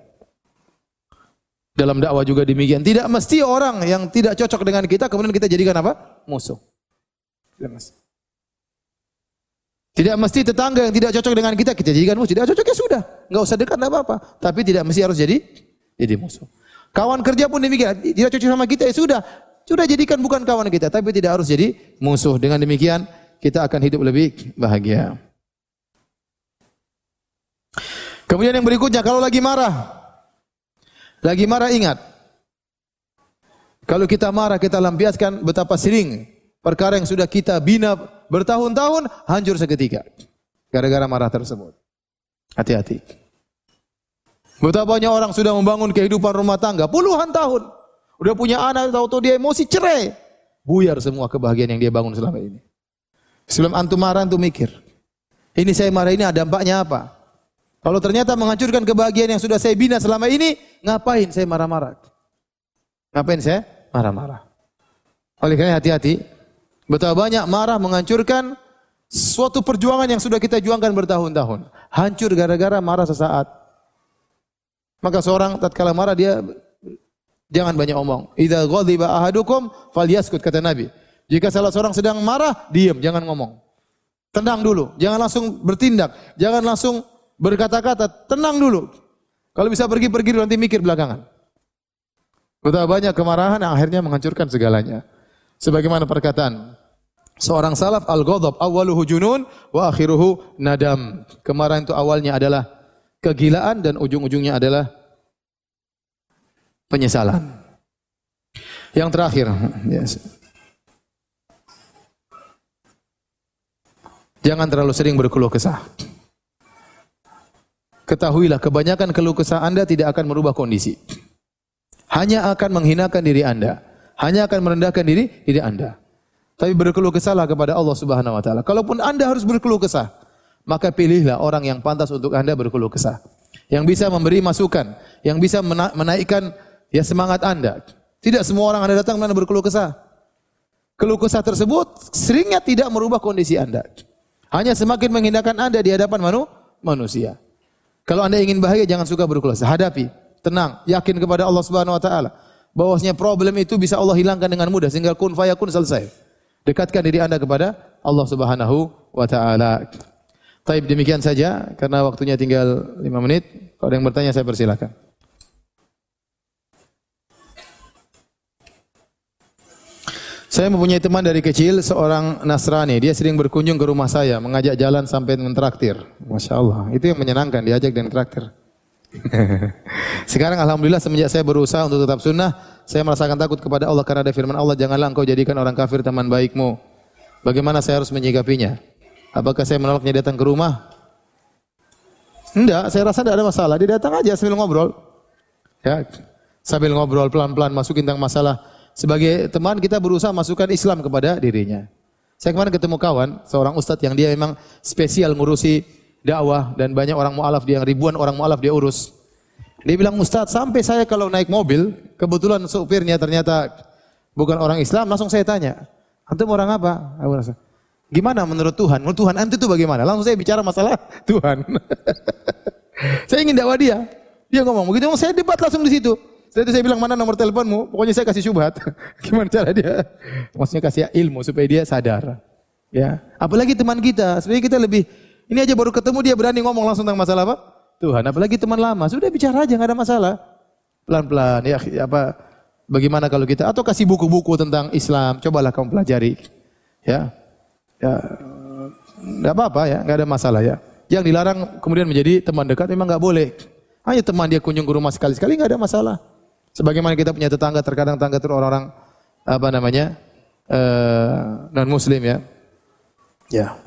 [SPEAKER 1] Dalam dakwah juga demikian. Tidak mesti orang yang tidak cocok dengan kita kemudian kita jadikan apa? Musuh. Mesti. Tidak mesti tetangga yang tidak cocok dengan kita kita jadikan musuh. Tidak cocok ya sudah, nggak usah dekat enggak apa-apa. Tapi tidak mesti harus jadi jadi musuh. Kawan kerja pun demikian, tidak cocok sama kita ya sudah, sudah jadikan bukan kawan kita, tapi tidak harus jadi musuh. Dengan demikian kita akan hidup lebih bahagia. Kemudian yang berikutnya kalau lagi marah, lagi marah ingat, kalau kita marah kita lampiaskan betapa sering perkara yang sudah kita bina bertahun-tahun hancur seketika gara-gara marah tersebut. Hati-hati. Betapa banyak orang sudah membangun kehidupan rumah tangga puluhan tahun. Udah punya anak, tahu-tahu dia emosi cerai. Buyar semua kebahagiaan yang dia bangun selama ini. Sebelum antum marah, antum mikir. Ini saya marah ini ada dampaknya apa? Kalau ternyata menghancurkan kebahagiaan yang sudah saya bina selama ini, ngapain saya marah-marah? Ngapain saya marah-marah? Oleh karena hati-hati, Betapa banyak marah menghancurkan suatu perjuangan yang sudah kita juangkan bertahun-tahun. Hancur gara-gara marah sesaat. Maka seorang tatkala marah dia jangan banyak omong. Idza ghadiba ahadukum falyaskut kata Nabi. Jika salah seorang sedang marah, diam, jangan ngomong. Tenang dulu, jangan langsung bertindak, jangan langsung berkata-kata, tenang dulu. Kalau bisa pergi-pergi nanti mikir belakangan. Betapa banyak kemarahan yang akhirnya menghancurkan segalanya. Sebagaimana perkataan Seorang salaf al-ghadab awaluhu junun wa akhiruhu nadam. Kemarahan itu awalnya adalah kegilaan dan ujung-ujungnya adalah penyesalan. Yang terakhir, yes. Jangan terlalu sering berkeluh kesah. Ketahuilah kebanyakan keluh kesah Anda tidak akan merubah kondisi. Hanya akan menghinakan diri Anda. Hanya akan merendahkan diri diri Anda. Tapi berkeluh kesahlah kepada Allah Subhanahu wa taala. Kalaupun Anda harus berkeluh kesah, maka pilihlah orang yang pantas untuk Anda berkeluh kesah. Yang bisa memberi masukan, yang bisa menaikkan ya semangat Anda. Tidak semua orang Anda datang dan berkeluh kesah. Keluh kesah tersebut seringnya tidak merubah kondisi Anda. Hanya semakin menghindarkan Anda di hadapan manu, manusia. Kalau Anda ingin bahagia jangan suka berkeluh. Hadapi, tenang, yakin kepada Allah Subhanahu wa taala bahwasanya problem itu bisa Allah hilangkan dengan mudah sehingga kun fayakun selesai. Dekatkan diri Anda kepada Allah Subhanahu wa taala. Taib demikian saja karena waktunya tinggal 5 menit. Kalau ada yang bertanya saya persilakan. Saya mempunyai teman dari kecil, seorang Nasrani. Dia sering berkunjung ke rumah saya, mengajak jalan sampai mentraktir. Masya Allah, itu yang menyenangkan, diajak dan traktir. Sekarang Alhamdulillah semenjak saya berusaha untuk tetap sunnah, saya merasakan takut kepada Allah karena ada firman Allah, janganlah engkau jadikan orang kafir teman baikmu. Bagaimana saya harus menyikapinya? Apakah saya menolaknya datang ke rumah? Enggak, saya rasa tidak ada masalah. Dia datang aja sambil ngobrol. Ya, sambil ngobrol pelan-pelan masukin tentang masalah sebagai teman kita berusaha masukkan Islam kepada dirinya. Saya kemarin ketemu kawan, seorang ustadz yang dia memang spesial ngurusi dakwah dan banyak orang mualaf dia ribuan orang mualaf dia urus. Dia bilang Ustadz sampai saya kalau naik mobil kebetulan supirnya ternyata bukan orang Islam langsung saya tanya antum orang apa? Aku rasa gimana menurut Tuhan? Menurut Tuhan antum itu bagaimana? Langsung saya bicara masalah Tuhan. saya ingin dakwah dia. Dia ngomong begitu, saya debat langsung di situ. Setelah itu saya bilang mana nomor teleponmu? Pokoknya saya kasih syubhat. Gimana cara dia? Maksudnya kasih ilmu supaya dia sadar. Ya. Apalagi teman kita, sebenarnya kita lebih ini aja baru ketemu dia berani ngomong langsung tentang masalah apa? Tuhan. Apalagi teman lama, sudah bicara aja nggak ada masalah. Pelan-pelan ya apa bagaimana kalau kita atau kasih buku-buku tentang Islam, cobalah kamu pelajari. Ya. Ya enggak apa-apa ya, enggak ada masalah ya. Yang dilarang kemudian menjadi teman dekat memang enggak boleh. Hanya teman dia kunjung ke rumah sekali-sekali enggak ada masalah. Sebagaimana kita punya tetangga, terkadang tetangga itu orang-orang apa namanya uh, eh, non Muslim ya. Ya.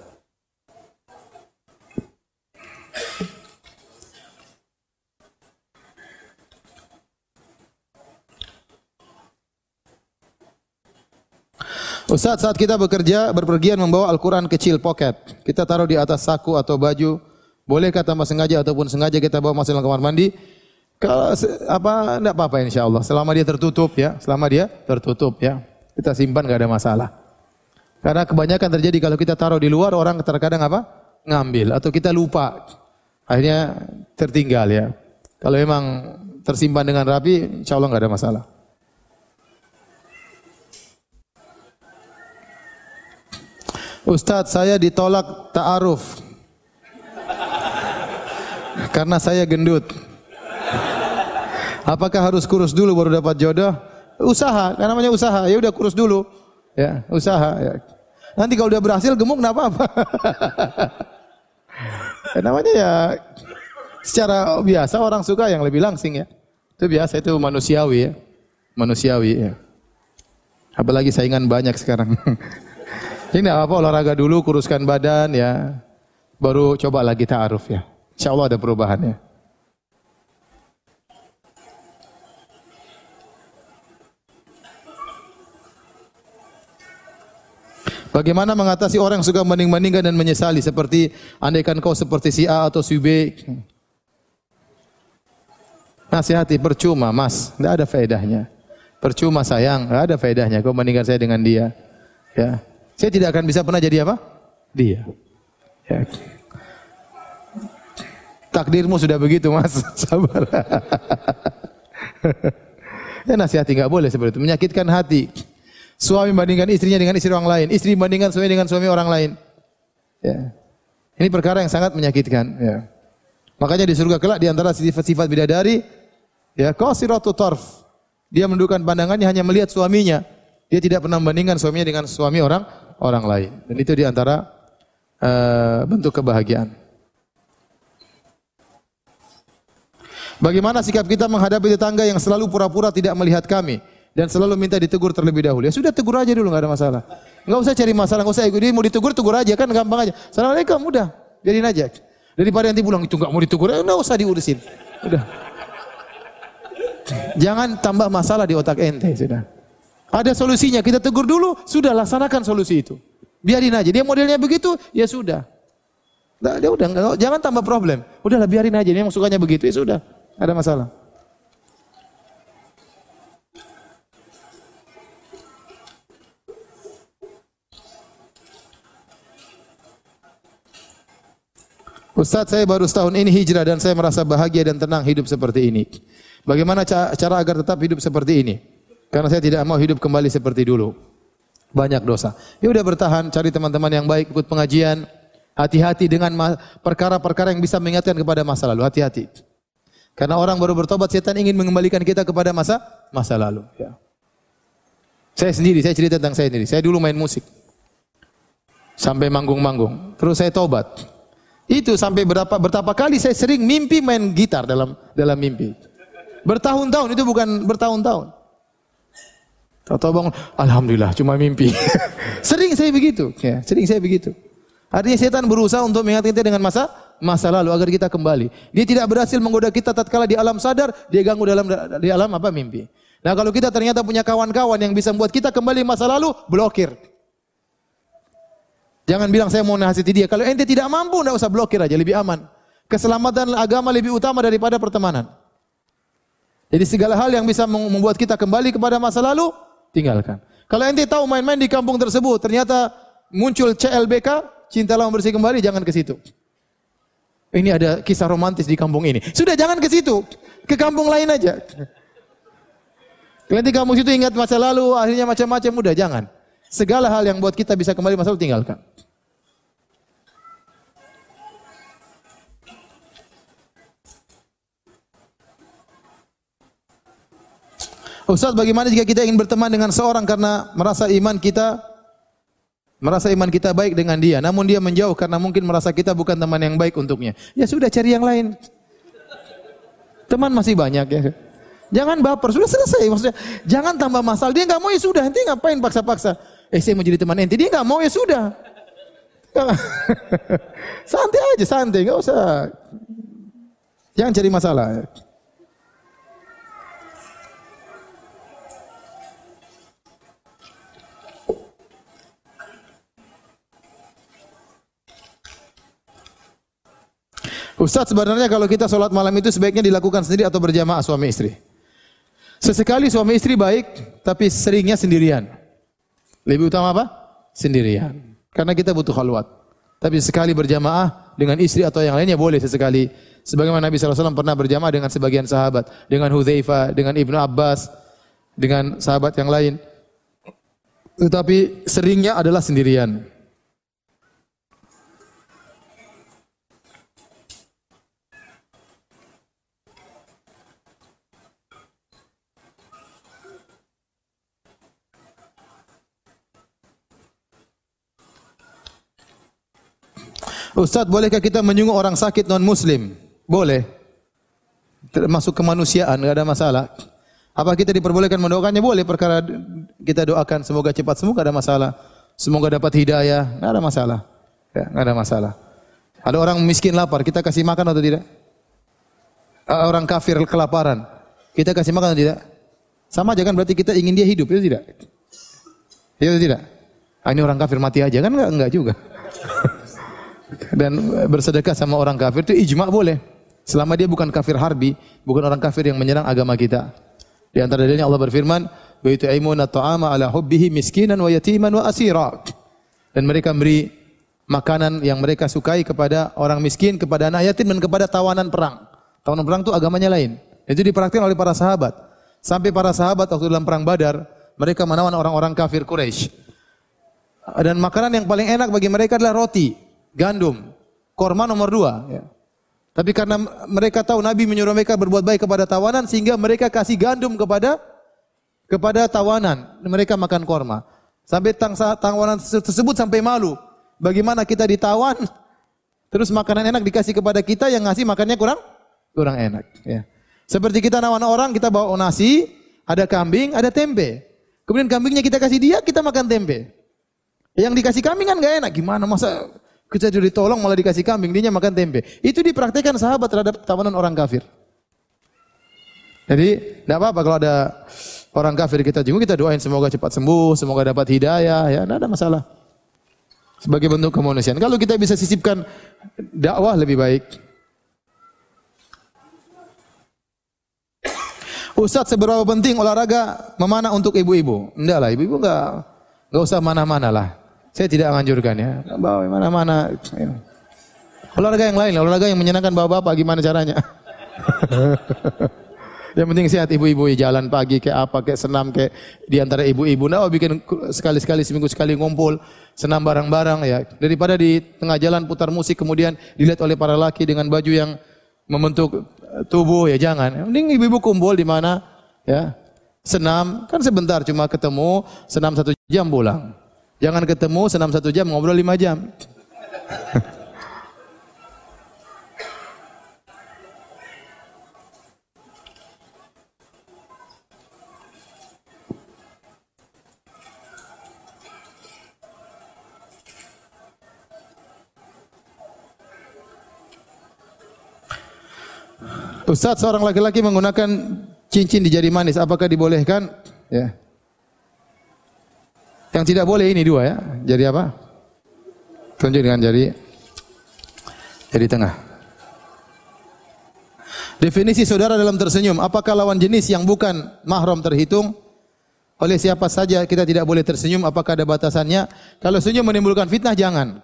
[SPEAKER 1] Ustaz, saat kita bekerja, berpergian membawa Al-Quran kecil pocket. Kita taruh di atas saku atau baju. Bolehkah tanpa sengaja ataupun sengaja kita bawa masuk dalam kamar mandi? Kalau apa enggak apa-apa insyaallah. Selama dia tertutup ya, selama dia tertutup ya. Kita simpan enggak ada masalah. Karena kebanyakan terjadi kalau kita taruh di luar orang terkadang apa? ngambil atau kita lupa. Akhirnya tertinggal ya. Kalau memang tersimpan dengan rapi, insyaallah enggak ada masalah. Ustadz saya ditolak ta'aruf karena saya gendut. Apakah harus kurus dulu baru dapat jodoh? Usaha, karena namanya usaha. Ya udah kurus dulu. Ya, usaha ya. Nanti kalau udah berhasil gemuk enggak apa-apa. ya, namanya ya secara biasa orang suka yang lebih langsing ya. Itu biasa itu manusiawi ya. Manusiawi ya. Apalagi saingan banyak sekarang. Ini apa olahraga dulu, kuruskan badan ya. Baru coba lagi ta'aruf ya. Insya Allah ada perubahannya. Bagaimana mengatasi orang yang suka banding-bandingkan dan menyesali seperti andaikan kau seperti si A atau si B. Nasihati percuma, Mas, tidak ada faedahnya. Percuma sayang, tidak ada faedahnya kau bandingkan saya dengan dia. Ya. Saya tidak akan bisa pernah jadi apa? Dia. Ya. Takdirmu sudah begitu, Mas. Sabar. ya nasihati nggak boleh seperti itu, menyakitkan hati. Suami bandingkan istrinya dengan istri orang lain, istri bandingkan suami dengan suami orang lain. Ya. Ini perkara yang sangat menyakitkan. Ya. Makanya di surga kelak di antara sifat-sifat bidadari, ya qasiratu tarf. Dia menundukkan pandangannya hanya melihat suaminya. Dia tidak pernah membandingkan suaminya dengan suami orang orang lain. Dan itu di antara uh, bentuk kebahagiaan. Bagaimana sikap kita menghadapi tetangga yang selalu pura-pura tidak melihat kami dan selalu minta ditegur terlebih dahulu? Ya sudah tegur aja dulu, nggak ada masalah. Nggak usah cari masalah, nggak usah ikut dia mau ditegur tegur aja kan gampang aja. Assalamualaikum, udah, biarin aja. Daripada nanti pulang itu nggak mau ditegur, ya nggak usah diurusin. Udah. Jangan tambah masalah di otak ente sudah. Ada solusinya, kita tegur dulu, sudah laksanakan solusi itu. Biarin aja, dia modelnya begitu, ya sudah. Nah, dia udah, jangan tambah problem. Udahlah biarin aja, dia sukanya begitu, ya sudah. Ada masalah. Ustaz saya baru setahun ini hijrah dan saya merasa bahagia dan tenang hidup seperti ini. Bagaimana cara agar tetap hidup seperti ini? Karena saya tidak mau hidup kembali seperti dulu. Banyak dosa. Ya udah bertahan, cari teman-teman yang baik, ikut pengajian. Hati-hati dengan perkara-perkara yang bisa mengingatkan kepada masa lalu. Hati-hati. Karena orang baru bertobat, setan ingin mengembalikan kita kepada masa masa lalu. Ya. Saya sendiri, saya cerita tentang saya sendiri. Saya dulu main musik. Sampai manggung-manggung. Terus saya tobat. Itu sampai berapa berapa kali saya sering mimpi main gitar dalam dalam mimpi. Bertahun-tahun itu bukan bertahun-tahun. Tahu-tahu bangun, alhamdulillah cuma mimpi. sering saya begitu, ya, sering saya begitu. Artinya setan berusaha untuk mengingatkan kita dengan masa masa lalu agar kita kembali. Dia tidak berhasil menggoda kita tatkala di alam sadar, dia ganggu dalam di alam apa mimpi. Nah, kalau kita ternyata punya kawan-kawan yang bisa membuat kita kembali masa lalu, blokir. Jangan bilang saya mau nasihati dia. Kalau ente tidak mampu, tidak usah blokir aja, lebih aman. Keselamatan agama lebih utama daripada pertemanan. Jadi segala hal yang bisa membuat kita kembali kepada masa lalu, tinggalkan. Kalau ente tahu main-main di kampung tersebut, ternyata muncul CLBK, cinta lama bersih kembali, jangan ke situ. Ini ada kisah romantis di kampung ini. Sudah jangan ke situ. Ke kampung lain aja. Nanti kamu situ ingat masa lalu, akhirnya macam-macam, udah jangan. Segala hal yang buat kita bisa kembali masa lalu tinggalkan. Ustaz, bagaimana jika kita ingin berteman dengan seorang karena merasa iman kita merasa iman kita baik dengan dia, namun dia menjauh karena mungkin merasa kita bukan teman yang baik untuknya. Ya sudah cari yang lain. Teman masih banyak ya. Jangan baper, sudah selesai maksudnya. Jangan tambah masalah. Dia nggak mau ya sudah, nanti ngapain paksa-paksa? Eh saya mau jadi teman ente, dia nggak mau ya sudah. santai aja, santai, nggak usah. Jangan cari masalah. Ustaz sebenarnya kalau kita sholat malam itu sebaiknya dilakukan sendiri atau berjamaah suami istri. Sesekali suami istri baik, tapi seringnya sendirian. Lebih utama apa? Sendirian. Karena kita butuh khalwat. Tapi sekali berjamaah dengan istri atau yang lainnya boleh sesekali. Sebagaimana Nabi SAW pernah berjamaah dengan sebagian sahabat. Dengan Hudzaifah, dengan Ibnu Abbas, dengan sahabat yang lain. Tetapi seringnya adalah sendirian. Ustaz, bolehkah kita menyungguh orang sakit non muslim? Boleh. Termasuk kemanusiaan, enggak ada masalah. Apa kita diperbolehkan mendoakannya? Boleh perkara kita doakan semoga cepat sembuh, ada masalah. Semoga dapat hidayah, enggak ada masalah. Ya, enggak ada masalah. Ada orang miskin lapar, kita kasih makan atau tidak? Orang kafir kelaparan, kita kasih makan atau tidak? Sama aja kan berarti kita ingin dia hidup, itu tidak? Itu tidak? Ah, ini orang kafir mati aja kan enggak, enggak juga. Dan bersedekah sama orang kafir itu ijma boleh. Selama dia bukan kafir harbi, bukan orang kafir yang menyerang agama kita. Di antara dalilnya Allah berfirman, "Wa yut'imuna ala hubbihi miskinan wa yatiman wa asira." Dan mereka beri makanan yang mereka sukai kepada orang miskin, kepada anak yatim dan kepada tawanan perang. Tawanan perang itu agamanya lain. Itu dipraktikkan oleh para sahabat. Sampai para sahabat waktu dalam perang Badar, mereka menawan orang-orang kafir Quraisy. Dan makanan yang paling enak bagi mereka adalah roti gandum. Korma nomor dua. Ya. Tapi karena mereka tahu Nabi menyuruh mereka berbuat baik kepada tawanan sehingga mereka kasih gandum kepada kepada tawanan. Mereka makan korma. Sampai tawanan tersebut sampai malu. Bagaimana kita ditawan, terus makanan enak dikasih kepada kita yang ngasih makannya kurang kurang enak. Ya. Seperti kita nawan orang, kita bawa nasi, ada kambing, ada tempe. Kemudian kambingnya kita kasih dia, kita makan tempe. Yang dikasih kambing kan gak enak. Gimana masa kita jadi tolong malah dikasih kambing, dia makan tempe. Itu dipraktekkan sahabat terhadap tawanan orang kafir. Jadi, tidak apa-apa kalau ada orang kafir kita jenguk, kita doain semoga cepat sembuh, semoga dapat hidayah, ya, tidak ada masalah. Sebagai bentuk kemanusiaan. Kalau kita bisa sisipkan dakwah lebih baik. Ustaz seberapa penting olahraga memanah untuk ibu-ibu? Enggak lah, ibu-ibu enggak enggak usah mana-mana lah. Saya tidak menganjurkan ya. Bawa mana-mana. Olahraga yang lain, olahraga yang menyenangkan bapak-bapak gimana caranya? Yang penting sehat ibu-ibu jalan pagi kayak apa kayak senam kayak di antara ibu-ibu. Nah, oh, bikin sekali-sekali seminggu sekali ngumpul senam bareng-bareng ya. Daripada di tengah jalan putar musik kemudian dilihat oleh para laki dengan baju yang membentuk eh, tubuh ya jangan. Yang penting ibu-ibu kumpul di mana ya. Senam kan sebentar cuma ketemu senam satu jam pulang. Jangan ketemu senam satu jam ngobrol lima jam. Ustaz, seorang laki-laki menggunakan cincin di jari manis, apakah dibolehkan? Ya. Yang tidak boleh ini dua ya. Jari apa? Tunjuk dengan jari jari tengah. Definisi saudara dalam tersenyum, apakah lawan jenis yang bukan mahram terhitung? Oleh siapa saja kita tidak boleh tersenyum, apakah ada batasannya? Kalau senyum menimbulkan fitnah jangan.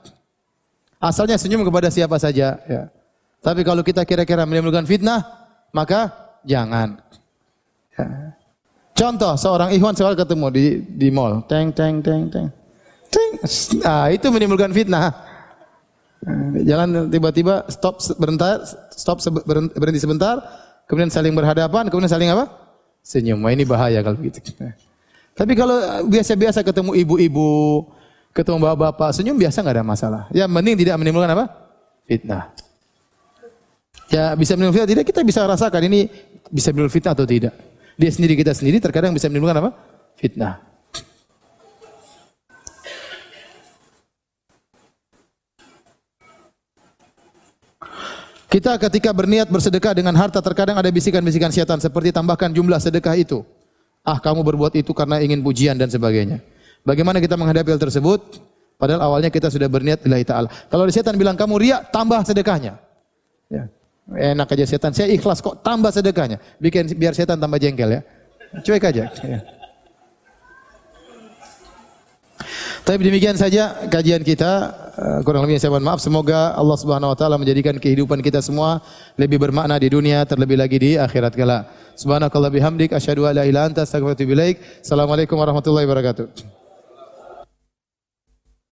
[SPEAKER 1] Asalnya senyum kepada siapa saja, ya. Tapi kalau kita kira-kira menimbulkan fitnah, maka jangan. Ya. Contoh seorang ikhwan seorang ketemu di di mall, teng teng teng teng. Teng. Ah, itu menimbulkan fitnah. Jalan tiba-tiba stop sebentar, stop berhenti sebentar, kemudian saling berhadapan, kemudian saling apa? Senyum. Wah, ini bahaya kalau begitu. Tapi kalau biasa-biasa ketemu ibu-ibu, ketemu bapak-bapak, senyum biasa nggak ada masalah. Ya mending tidak menimbulkan apa? Fitnah. Ya bisa menimbulkan fitnah tidak kita bisa rasakan ini bisa menimbulkan fitnah atau tidak. Dia sendiri kita sendiri terkadang bisa menimbulkan apa? Fitnah. Kita ketika berniat bersedekah dengan harta terkadang ada bisikan-bisikan syaitan seperti tambahkan jumlah sedekah itu. Ah kamu berbuat itu karena ingin pujian dan sebagainya. Bagaimana kita menghadapi hal tersebut? Padahal awalnya kita sudah berniat lillahi ta'ala. Kalau setan bilang kamu riak, tambah sedekahnya. Ya. Enak aja setan. Saya ikhlas kok tambah sedekahnya. Bikin biar setan tambah jengkel ya. Cuek aja. Ya. Tapi demikian saja kajian kita. Eh, kurang lebihnya saya mohon maaf. Semoga Allah Subhanahu wa taala menjadikan kehidupan kita semua lebih bermakna di dunia terlebih lagi di akhirat kala. Subhanakallah bihamdik asyhadu an la ilaha anta astaghfiruka wa atubu. Assalamualaikum warahmatullahi wabarakatuh.